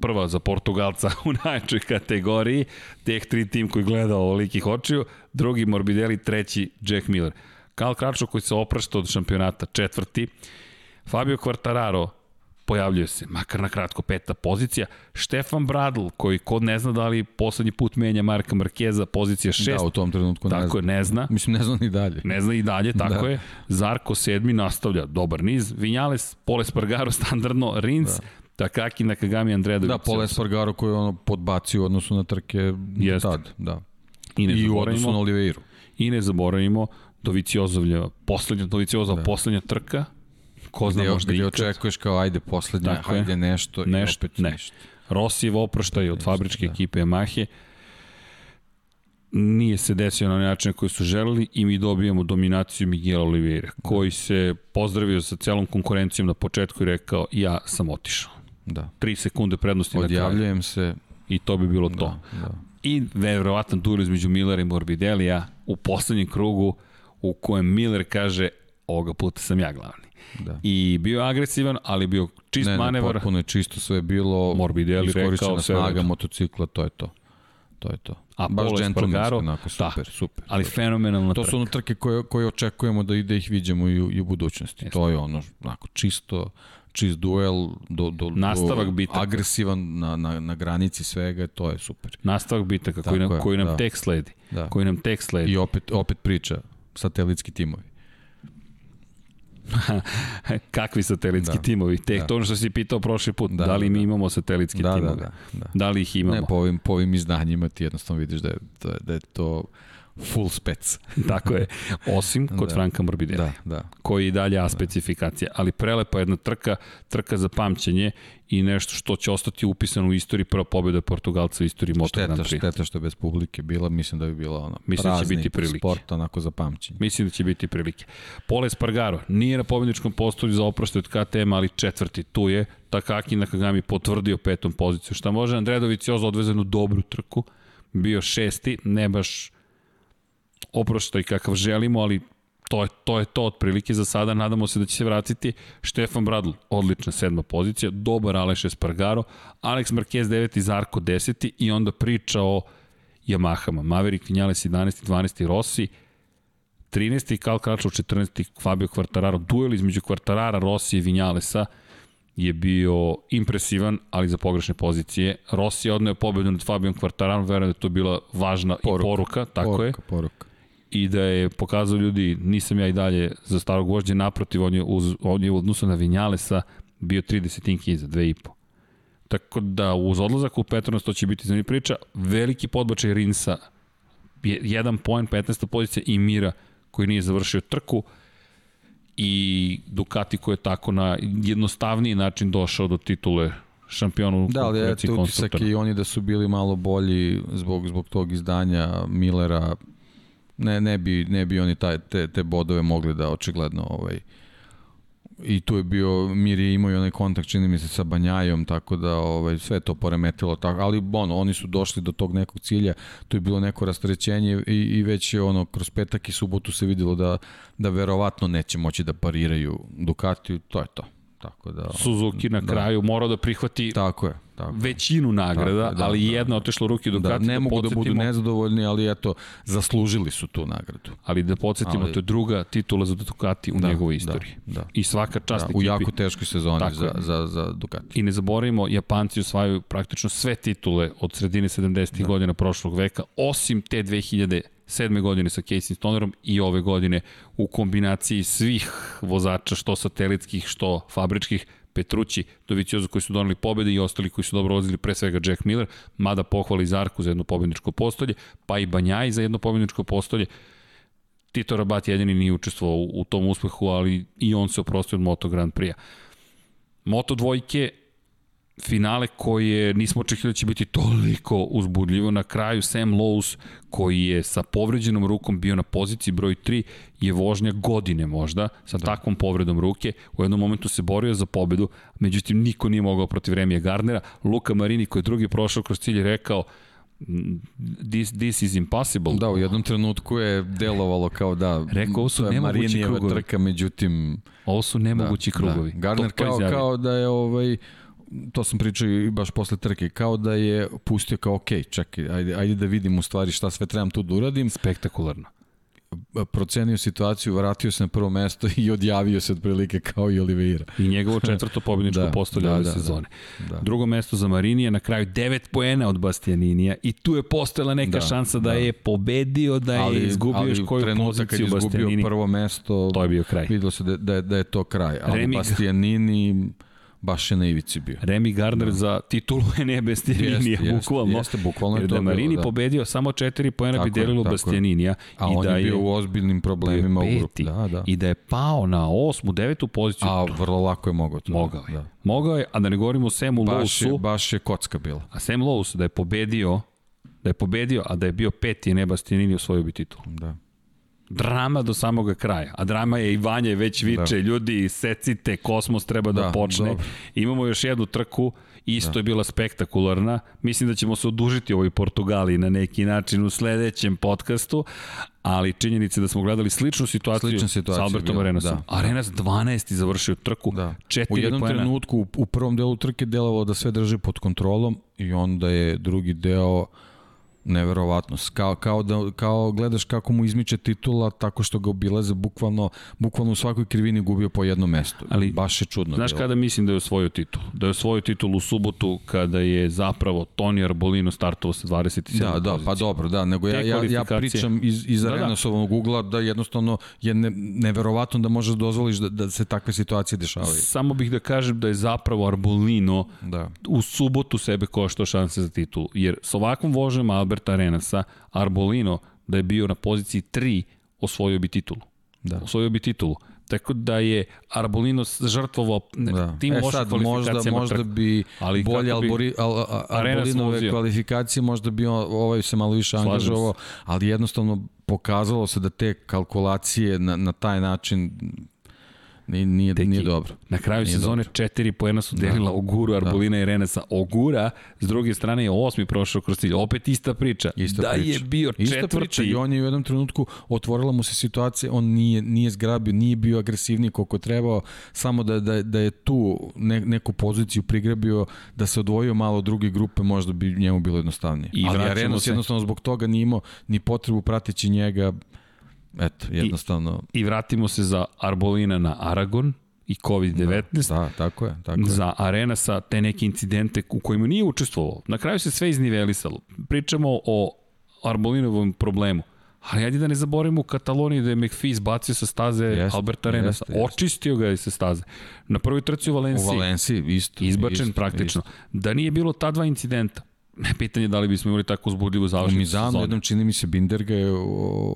prva za Portugalca <laughs> u najjačoj kategoriji, teh tri tim koji gleda ovolikih očiju, drugi Morbidelli, treći Jack Miller. Karl Kračo koji se oprašta od šampionata, četvrti, Fabio Quartararo pojavljuje se, makar na kratko peta pozicija. Štefan Bradl, koji kod ne zna da li poslednji put menja Marka Markeza, pozicija šest. Da, u tom trenutku ne tako je, znam. ne zna. Mislim, ne znam ni dalje. Ne zna i dalje, tako Da. je. Zarko sedmi nastavlja, dobar niz. Vinjales, Pole Spargaro, standardno, Rins, da. Takaki, Nakagami, Andrea Da, Paul Espargaro koji je ono podbacio u odnosu na trke Jeste. tad, da. I ne I u odnosu na Oliveiru. i ne zaboravimo Doviciozovlja, poslednja, Doviciozova da. poslednja trka, ko zna Gde, možda gde ikad. očekuješ kao ajde poslednja, Tako je. ajde nešto, Nešto, i opet ne. ništa. Rosijev oproštaj od fabričke da. ekipe Yamahe nije se desio na način koji su želeli i mi dobijamo dominaciju Miguela Oliveira, koji se pozdravio sa celom konkurencijom na početku i rekao ja sam otišao. Da. 3 sekunde prednosti na kraju Odjavljujem se. i to bi bilo to. Da, da. I verovatan duel između Millera i Morbidelija u poslednjem krugu u kojem Miller kaže ovoga puta sam ja glavni. da. I bio je agresivan, ali bio čist Ne, ne, manevar. potpuno je čisto sve bilo. Morbidelli rekao, sve snaga motocikla, to je to. To je to. A Baš džentlmenski, onako, da, super, super. ali super. fenomenalna To trka. su ono trke koje, koje očekujemo da, da ih vidimo i u, i u budućnosti. Jeste. To je ono, onako, čisto, čist duel, do, do, Nastavak do, bitaka. agresivan na, na, na granici svega, to je super. Nastavak bitaka koji nam, je, koji nam da. tek sledi. Da. Koji nam tek sledi. I opet, opet priča, satelitski timovi. <laughs> Kakvi satelitski da. timovi? Tek da. to ono što si pitao prošli put. Da, da li mi da. imamo satelitske da, da timove? Da, da, da. da li ih imamo? Ne, po ovim, po ovim izdanjima ti jednostavno vidiš da je, da je, da je to full spec. <laughs> Tako je. Osim kod da. Franka Morbidelli. Da, da. Koji i dalje A specifikacija. Ali prelepa jedna trka, trka za pamćenje i nešto što će ostati upisano u istoriji prva pobjeda Portugalca u istoriji Moto Grand Prix. Šteta što je bez publike bila, mislim da bi bila ono mislim da će biti prilike. sport onako za pamćenje. Mislim da će biti prilike. Pole Spargaro nije na pobjedničkom postolju za oprošte od KTM, ali četvrti tu je. Takaki Nakagami potvrdio petom poziciju. Šta može Andredović je odvezenu dobru trku. Bio šesti, ne baš oproštaj kakav želimo, ali to je to je to otprilike za sada, nadamo se da će se vratiti Štefan Bradl, odlična sedma pozicija, dobar Aleš Espargaro, Alex Marquez 9. Zarko 10. i onda priča o Yamahama, Maverick Vinales 11. 12. Rossi, 13. Kal Kračov 14. Fabio Quartararo, duel između Quartarara, Rossi i Vinjalesa je bio impresivan, ali za pogrešne pozicije. Rossi je odneo pobedu nad Fabijom Quartararom, verujem da je to bila važna poruka, i poruka, tako poruka, je. Poruka i da je pokazao ljudi, nisam ja i dalje za starog vožđa, naprotiv, on je, uz, on je u odnosu na Vinjalesa bio 30 inki iza, 2,5. Tako da uz odlazak u Petronas to će biti zanimljiva priča. Veliki podbačaj Rinsa, jedan poen, 15. pozicija i Mira koji nije završio trku i Ducati koji je tako na jednostavniji način došao do titule šampionu Da, ali je utisak i oni da su bili malo bolji zbog, zbog tog izdanja Millera. Ne, ne, bi, ne bi oni taj, te, te bodove mogli da očigledno ovaj, i tu je bio, Mir je imao i onaj kontakt, čini mi se, sa Banjajom, tako da ovaj, sve to poremetilo, tako, ali ono, oni su došli do tog nekog cilja, tu je bilo neko rasterećenje i, i već je ono, kroz petak i subotu se videlo da, da verovatno neće moći da pariraju Ducatiju, to je to. Tako da, Suzuki na da. kraju morao da prihvati tako je, tako. većinu nagrada, tako, da, ali da, jedna otišla u ruke Ducati. Da, ne da mogu da budu nezadovoljni, ali eto, zaslužili su tu nagradu. Ali da podsjetimo, ali, to je druga titula za Ducati u da, njegovoj da, istoriji. Da, da. I svaka čast da, ekipi. U jako teškoj sezoni tako za, za, za Ducati. I ne zaboravimo, Japanci osvajaju praktično sve titule od sredine 70. Da. godina prošlog veka, osim te 2000 sedme godine sa Casey Stonerom i ove godine u kombinaciji svih vozača, što satelitskih, što fabričkih, Petrući, Doviciozo koji su donali pobede i ostali koji su dobro vozili, pre svega Jack Miller, mada pohvali Zarku za jedno pobedničko postolje, pa i Banjaj za jedno pobedničko postolje. Tito Rabat jedini nije učestvovao u, u tom uspehu, ali i on se oprostio od Moto Grand Prix-a. Moto dvojke finale koje nismo očekili da će biti toliko uzbudljivo. Na kraju Sam Lowe's koji je sa povređenom rukom bio na poziciji broj 3 je vožnja godine možda sa da. takvom povredom ruke. U jednom momentu se borio za pobedu, međutim niko nije mogao protiv Remija Gardnera. Luka Marini koji je drugi prošao kroz cilj rekao this, this is impossible. Da, u jednom trenutku je delovalo kao da Rekao, ovo su nemogući krugovi. Trka, međutim... Ovo su nemogući da, krugovi. Da. Gardner to, to kao, kao da je ovaj to sam pričao i baš posle trke, kao da je pustio kao, ok, čekaj, ajde, ajde da vidim u stvari šta sve trebam tu da uradim. Spektakularno. Procenio situaciju, vratio se na prvo mesto i odjavio se otprilike kao i Oliveira. I njegovo četvrto <laughs> pobjedničko da, postolje da, ove da, sezone. Da, da. Drugo mesto za Marinija, na kraju 9 poena od Bastianinija i tu je postojala neka da, šansa da, da je pobedio, da je ali, izgubio ali još koju poziciju kad je izgubio prvo mesto, to je bio kraj. Videlo se da, da, da je to kraj. Ali Remi... Bastianini baš je na ivici bio. Remy Gardner da. za titulu <laughs> Enea Bastianinija, bukvalno. Jeste, bukvalno je to da Marini da. pobedio samo četiri poena bi delilo Bastianinija. A i on da je bio u ozbiljnim problemima u grupi. Da, da. I da je pao na osmu, devetu poziciju. A vrlo lako je mogao to. Mogao je. Da. Mogao je, a da ne govorimo o Samu baš Je, baš je kocka bila. A Sam Lowe's da je pobedio, da je pobedio, a da je bio peti Enea Bastianini osvojio bi titul. Da drama do samoga kraja. A drama je i Vanja već viče, da. ljudi, secite, kosmos treba da, da počne. Dobro. Imamo još jednu trku, isto da. je bila spektakularna. Mislim da ćemo se odužiti ovoj Portugaliji na neki način u sledećem podcastu, ali činjenica da smo gledali sličnu situaciju, Slična situacija sa Albertom Arenasom. Da. Arenas 12. završio trku, da. četiri U jednom pojena. trenutku u, prvom delu trke delovalo da sve drži pod kontrolom i onda je drugi deo Neverovatno. Kao, kao, da, kao gledaš kako mu izmiče titula tako što ga obilaze bukvalno, bukvalno u svakoj krivini gubio po jednom mestu. Ali, Baš je čudno. Znaš bilo. kada mislim da je osvojio titul? Da je osvojio titul u subotu kada je zapravo Toni Arbolino startovao sa 27. Da, da, pa dobro, da, nego ja, ja, ja pričam iz, iz da, Arenosovog da. ugla da jednostavno je ne, neverovatno da možeš da dozvoliš da, da se takve situacije dešavaju. Samo bih da kažem da je zapravo Arbolino da. u subotu sebe koštao šanse za titul, jer sa ovakvom vožnjom Alberta Arenasa, Arbolino da je bio na poziciji 3 osvojio bi titulu. Da. Osvojio bi titulu. Tako da je Arbolino žrtvovao da. tim e sad, možda, možda bi ali bolje Albori, al, al, Arbolinove kvalifikacije, možda bi on, ovaj se malo više angažovao, ali jednostavno pokazalo se da te kalkulacije na, na taj način Nije, nije, Deki, nije dobro. Na kraju nije sezone dobro. četiri poena su delila da. Oguru, da. Arbolina da. i Renesa. Ogura, s druge strane je osmi prošao kroz cilj. Opet ista priča. Ista da priča. je bio ista četvrti. Priča. I on je u jednom trenutku otvorila mu se situacija, on nije, nije zgrabio, nije bio agresivniji koliko trebao, samo da, da, da je tu ne, neku poziciju prigrabio, da se odvojio malo od druge grupe, možda bi njemu bilo jednostavnije. I Ali Arenas se... jednostavno zbog toga nije imao ni potrebu prateći njega Eto, jednostavno... I, I vratimo se za Arbolina na Aragon i COVID-19. Da, da, tako je. Tako za Arena sa te neke incidente u kojima nije učestvovao. Na kraju se sve iznivelisalo. Pričamo o Arbolinovom problemu. Ali ajde da ne zaboravimo u Kataloniji da je McPhee izbacio sa staze jest, Alberta Arenasa. Jest, jest. Očistio ga je sa staze. Na prvoj trci u Valenciji. U Valenciji, isto. Izbačen isto, praktično. Isto. Da nije bilo ta dva incidenta, pitanje da li bismo imali tako uzbudljivu završnicu U Mizanu jednom čini mi se Binder ga je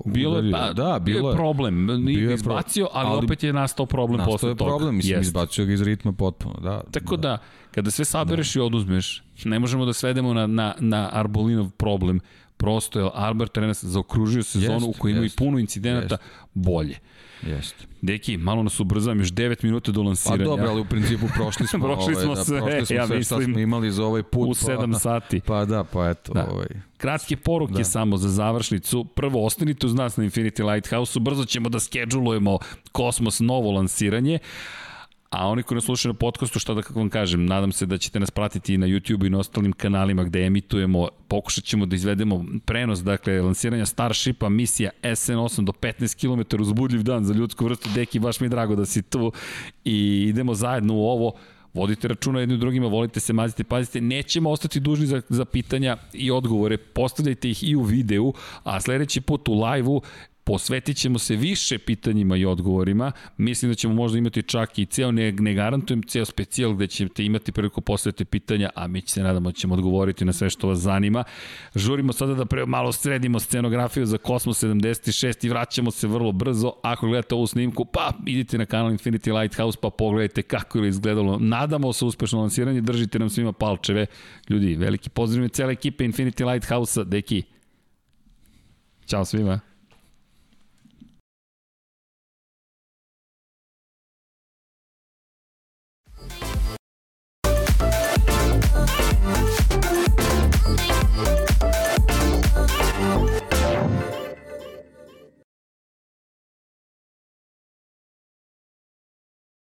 bilo je, pa, da, bilo je problem. Nije ga izbacio, ali, ali, opet je nastao problem nastao posle toga. Nastao je problem, mislim, Jest. izbacio ga iz ritma potpuno. Da, tako da, da kada sve sabereš da. i oduzmeš, ne možemo da svedemo na, na, na Arbolinov problem. Prosto je Albert Renas zaokružio sezonu jest, u kojoj ima i puno incidenata jest. bolje. Jeste. Deki, malo nas ubrzam, još 9 minuta do lansiranja. Pa dobro, ali u principu prošli <laughs> smo, prošli smo ovaj, sve, da, prošli smo ja sve mislim, šta smo imali za ovaj put. U 7 pa, sati. Pa da, pa eto. Da. Ovaj. Kratke poruke da. samo za završnicu. Prvo, ostanite uz nas na Infinity Lighthouse-u, brzo ćemo da skedžulujemo Kosmos novo lansiranje. A oni koji nas slušaju na podcastu, šta da kako vam kažem, nadam se da ćete nas pratiti i na YouTube i na ostalim kanalima gde emitujemo, pokušat ćemo da izvedemo prenos, dakle, lansiranja Starshipa, misija SN8 do 15 km uzbudljiv dan za ljudsku vrstu, deki, baš mi je drago da si tu i idemo zajedno u ovo, vodite računa jednim drugima, volite se, mazite, pazite, nećemo ostati dužni za, za pitanja i odgovore, postavljajte ih i u videu, a sledeći put u live-u posvetit ćemo se više pitanjima i odgovorima. Mislim da ćemo možda imati čak i ceo, ne, ne garantujem, ceo specijal gde ćete imati priliku postaviti pitanja, a mi se nadamo da ćemo odgovoriti na sve što vas zanima. Žurimo sada da pre, malo sredimo scenografiju za Kosmos 76 i vraćamo se vrlo brzo. Ako gledate ovu snimku, pa idite na kanal Infinity Lighthouse pa pogledajte kako je izgledalo. Nadamo se uspešno lansiranje, držite nam svima palčeve. Ljudi, veliki pozdrav cele ekipe Infinity Lighthouse-a, deki. Ćao svima.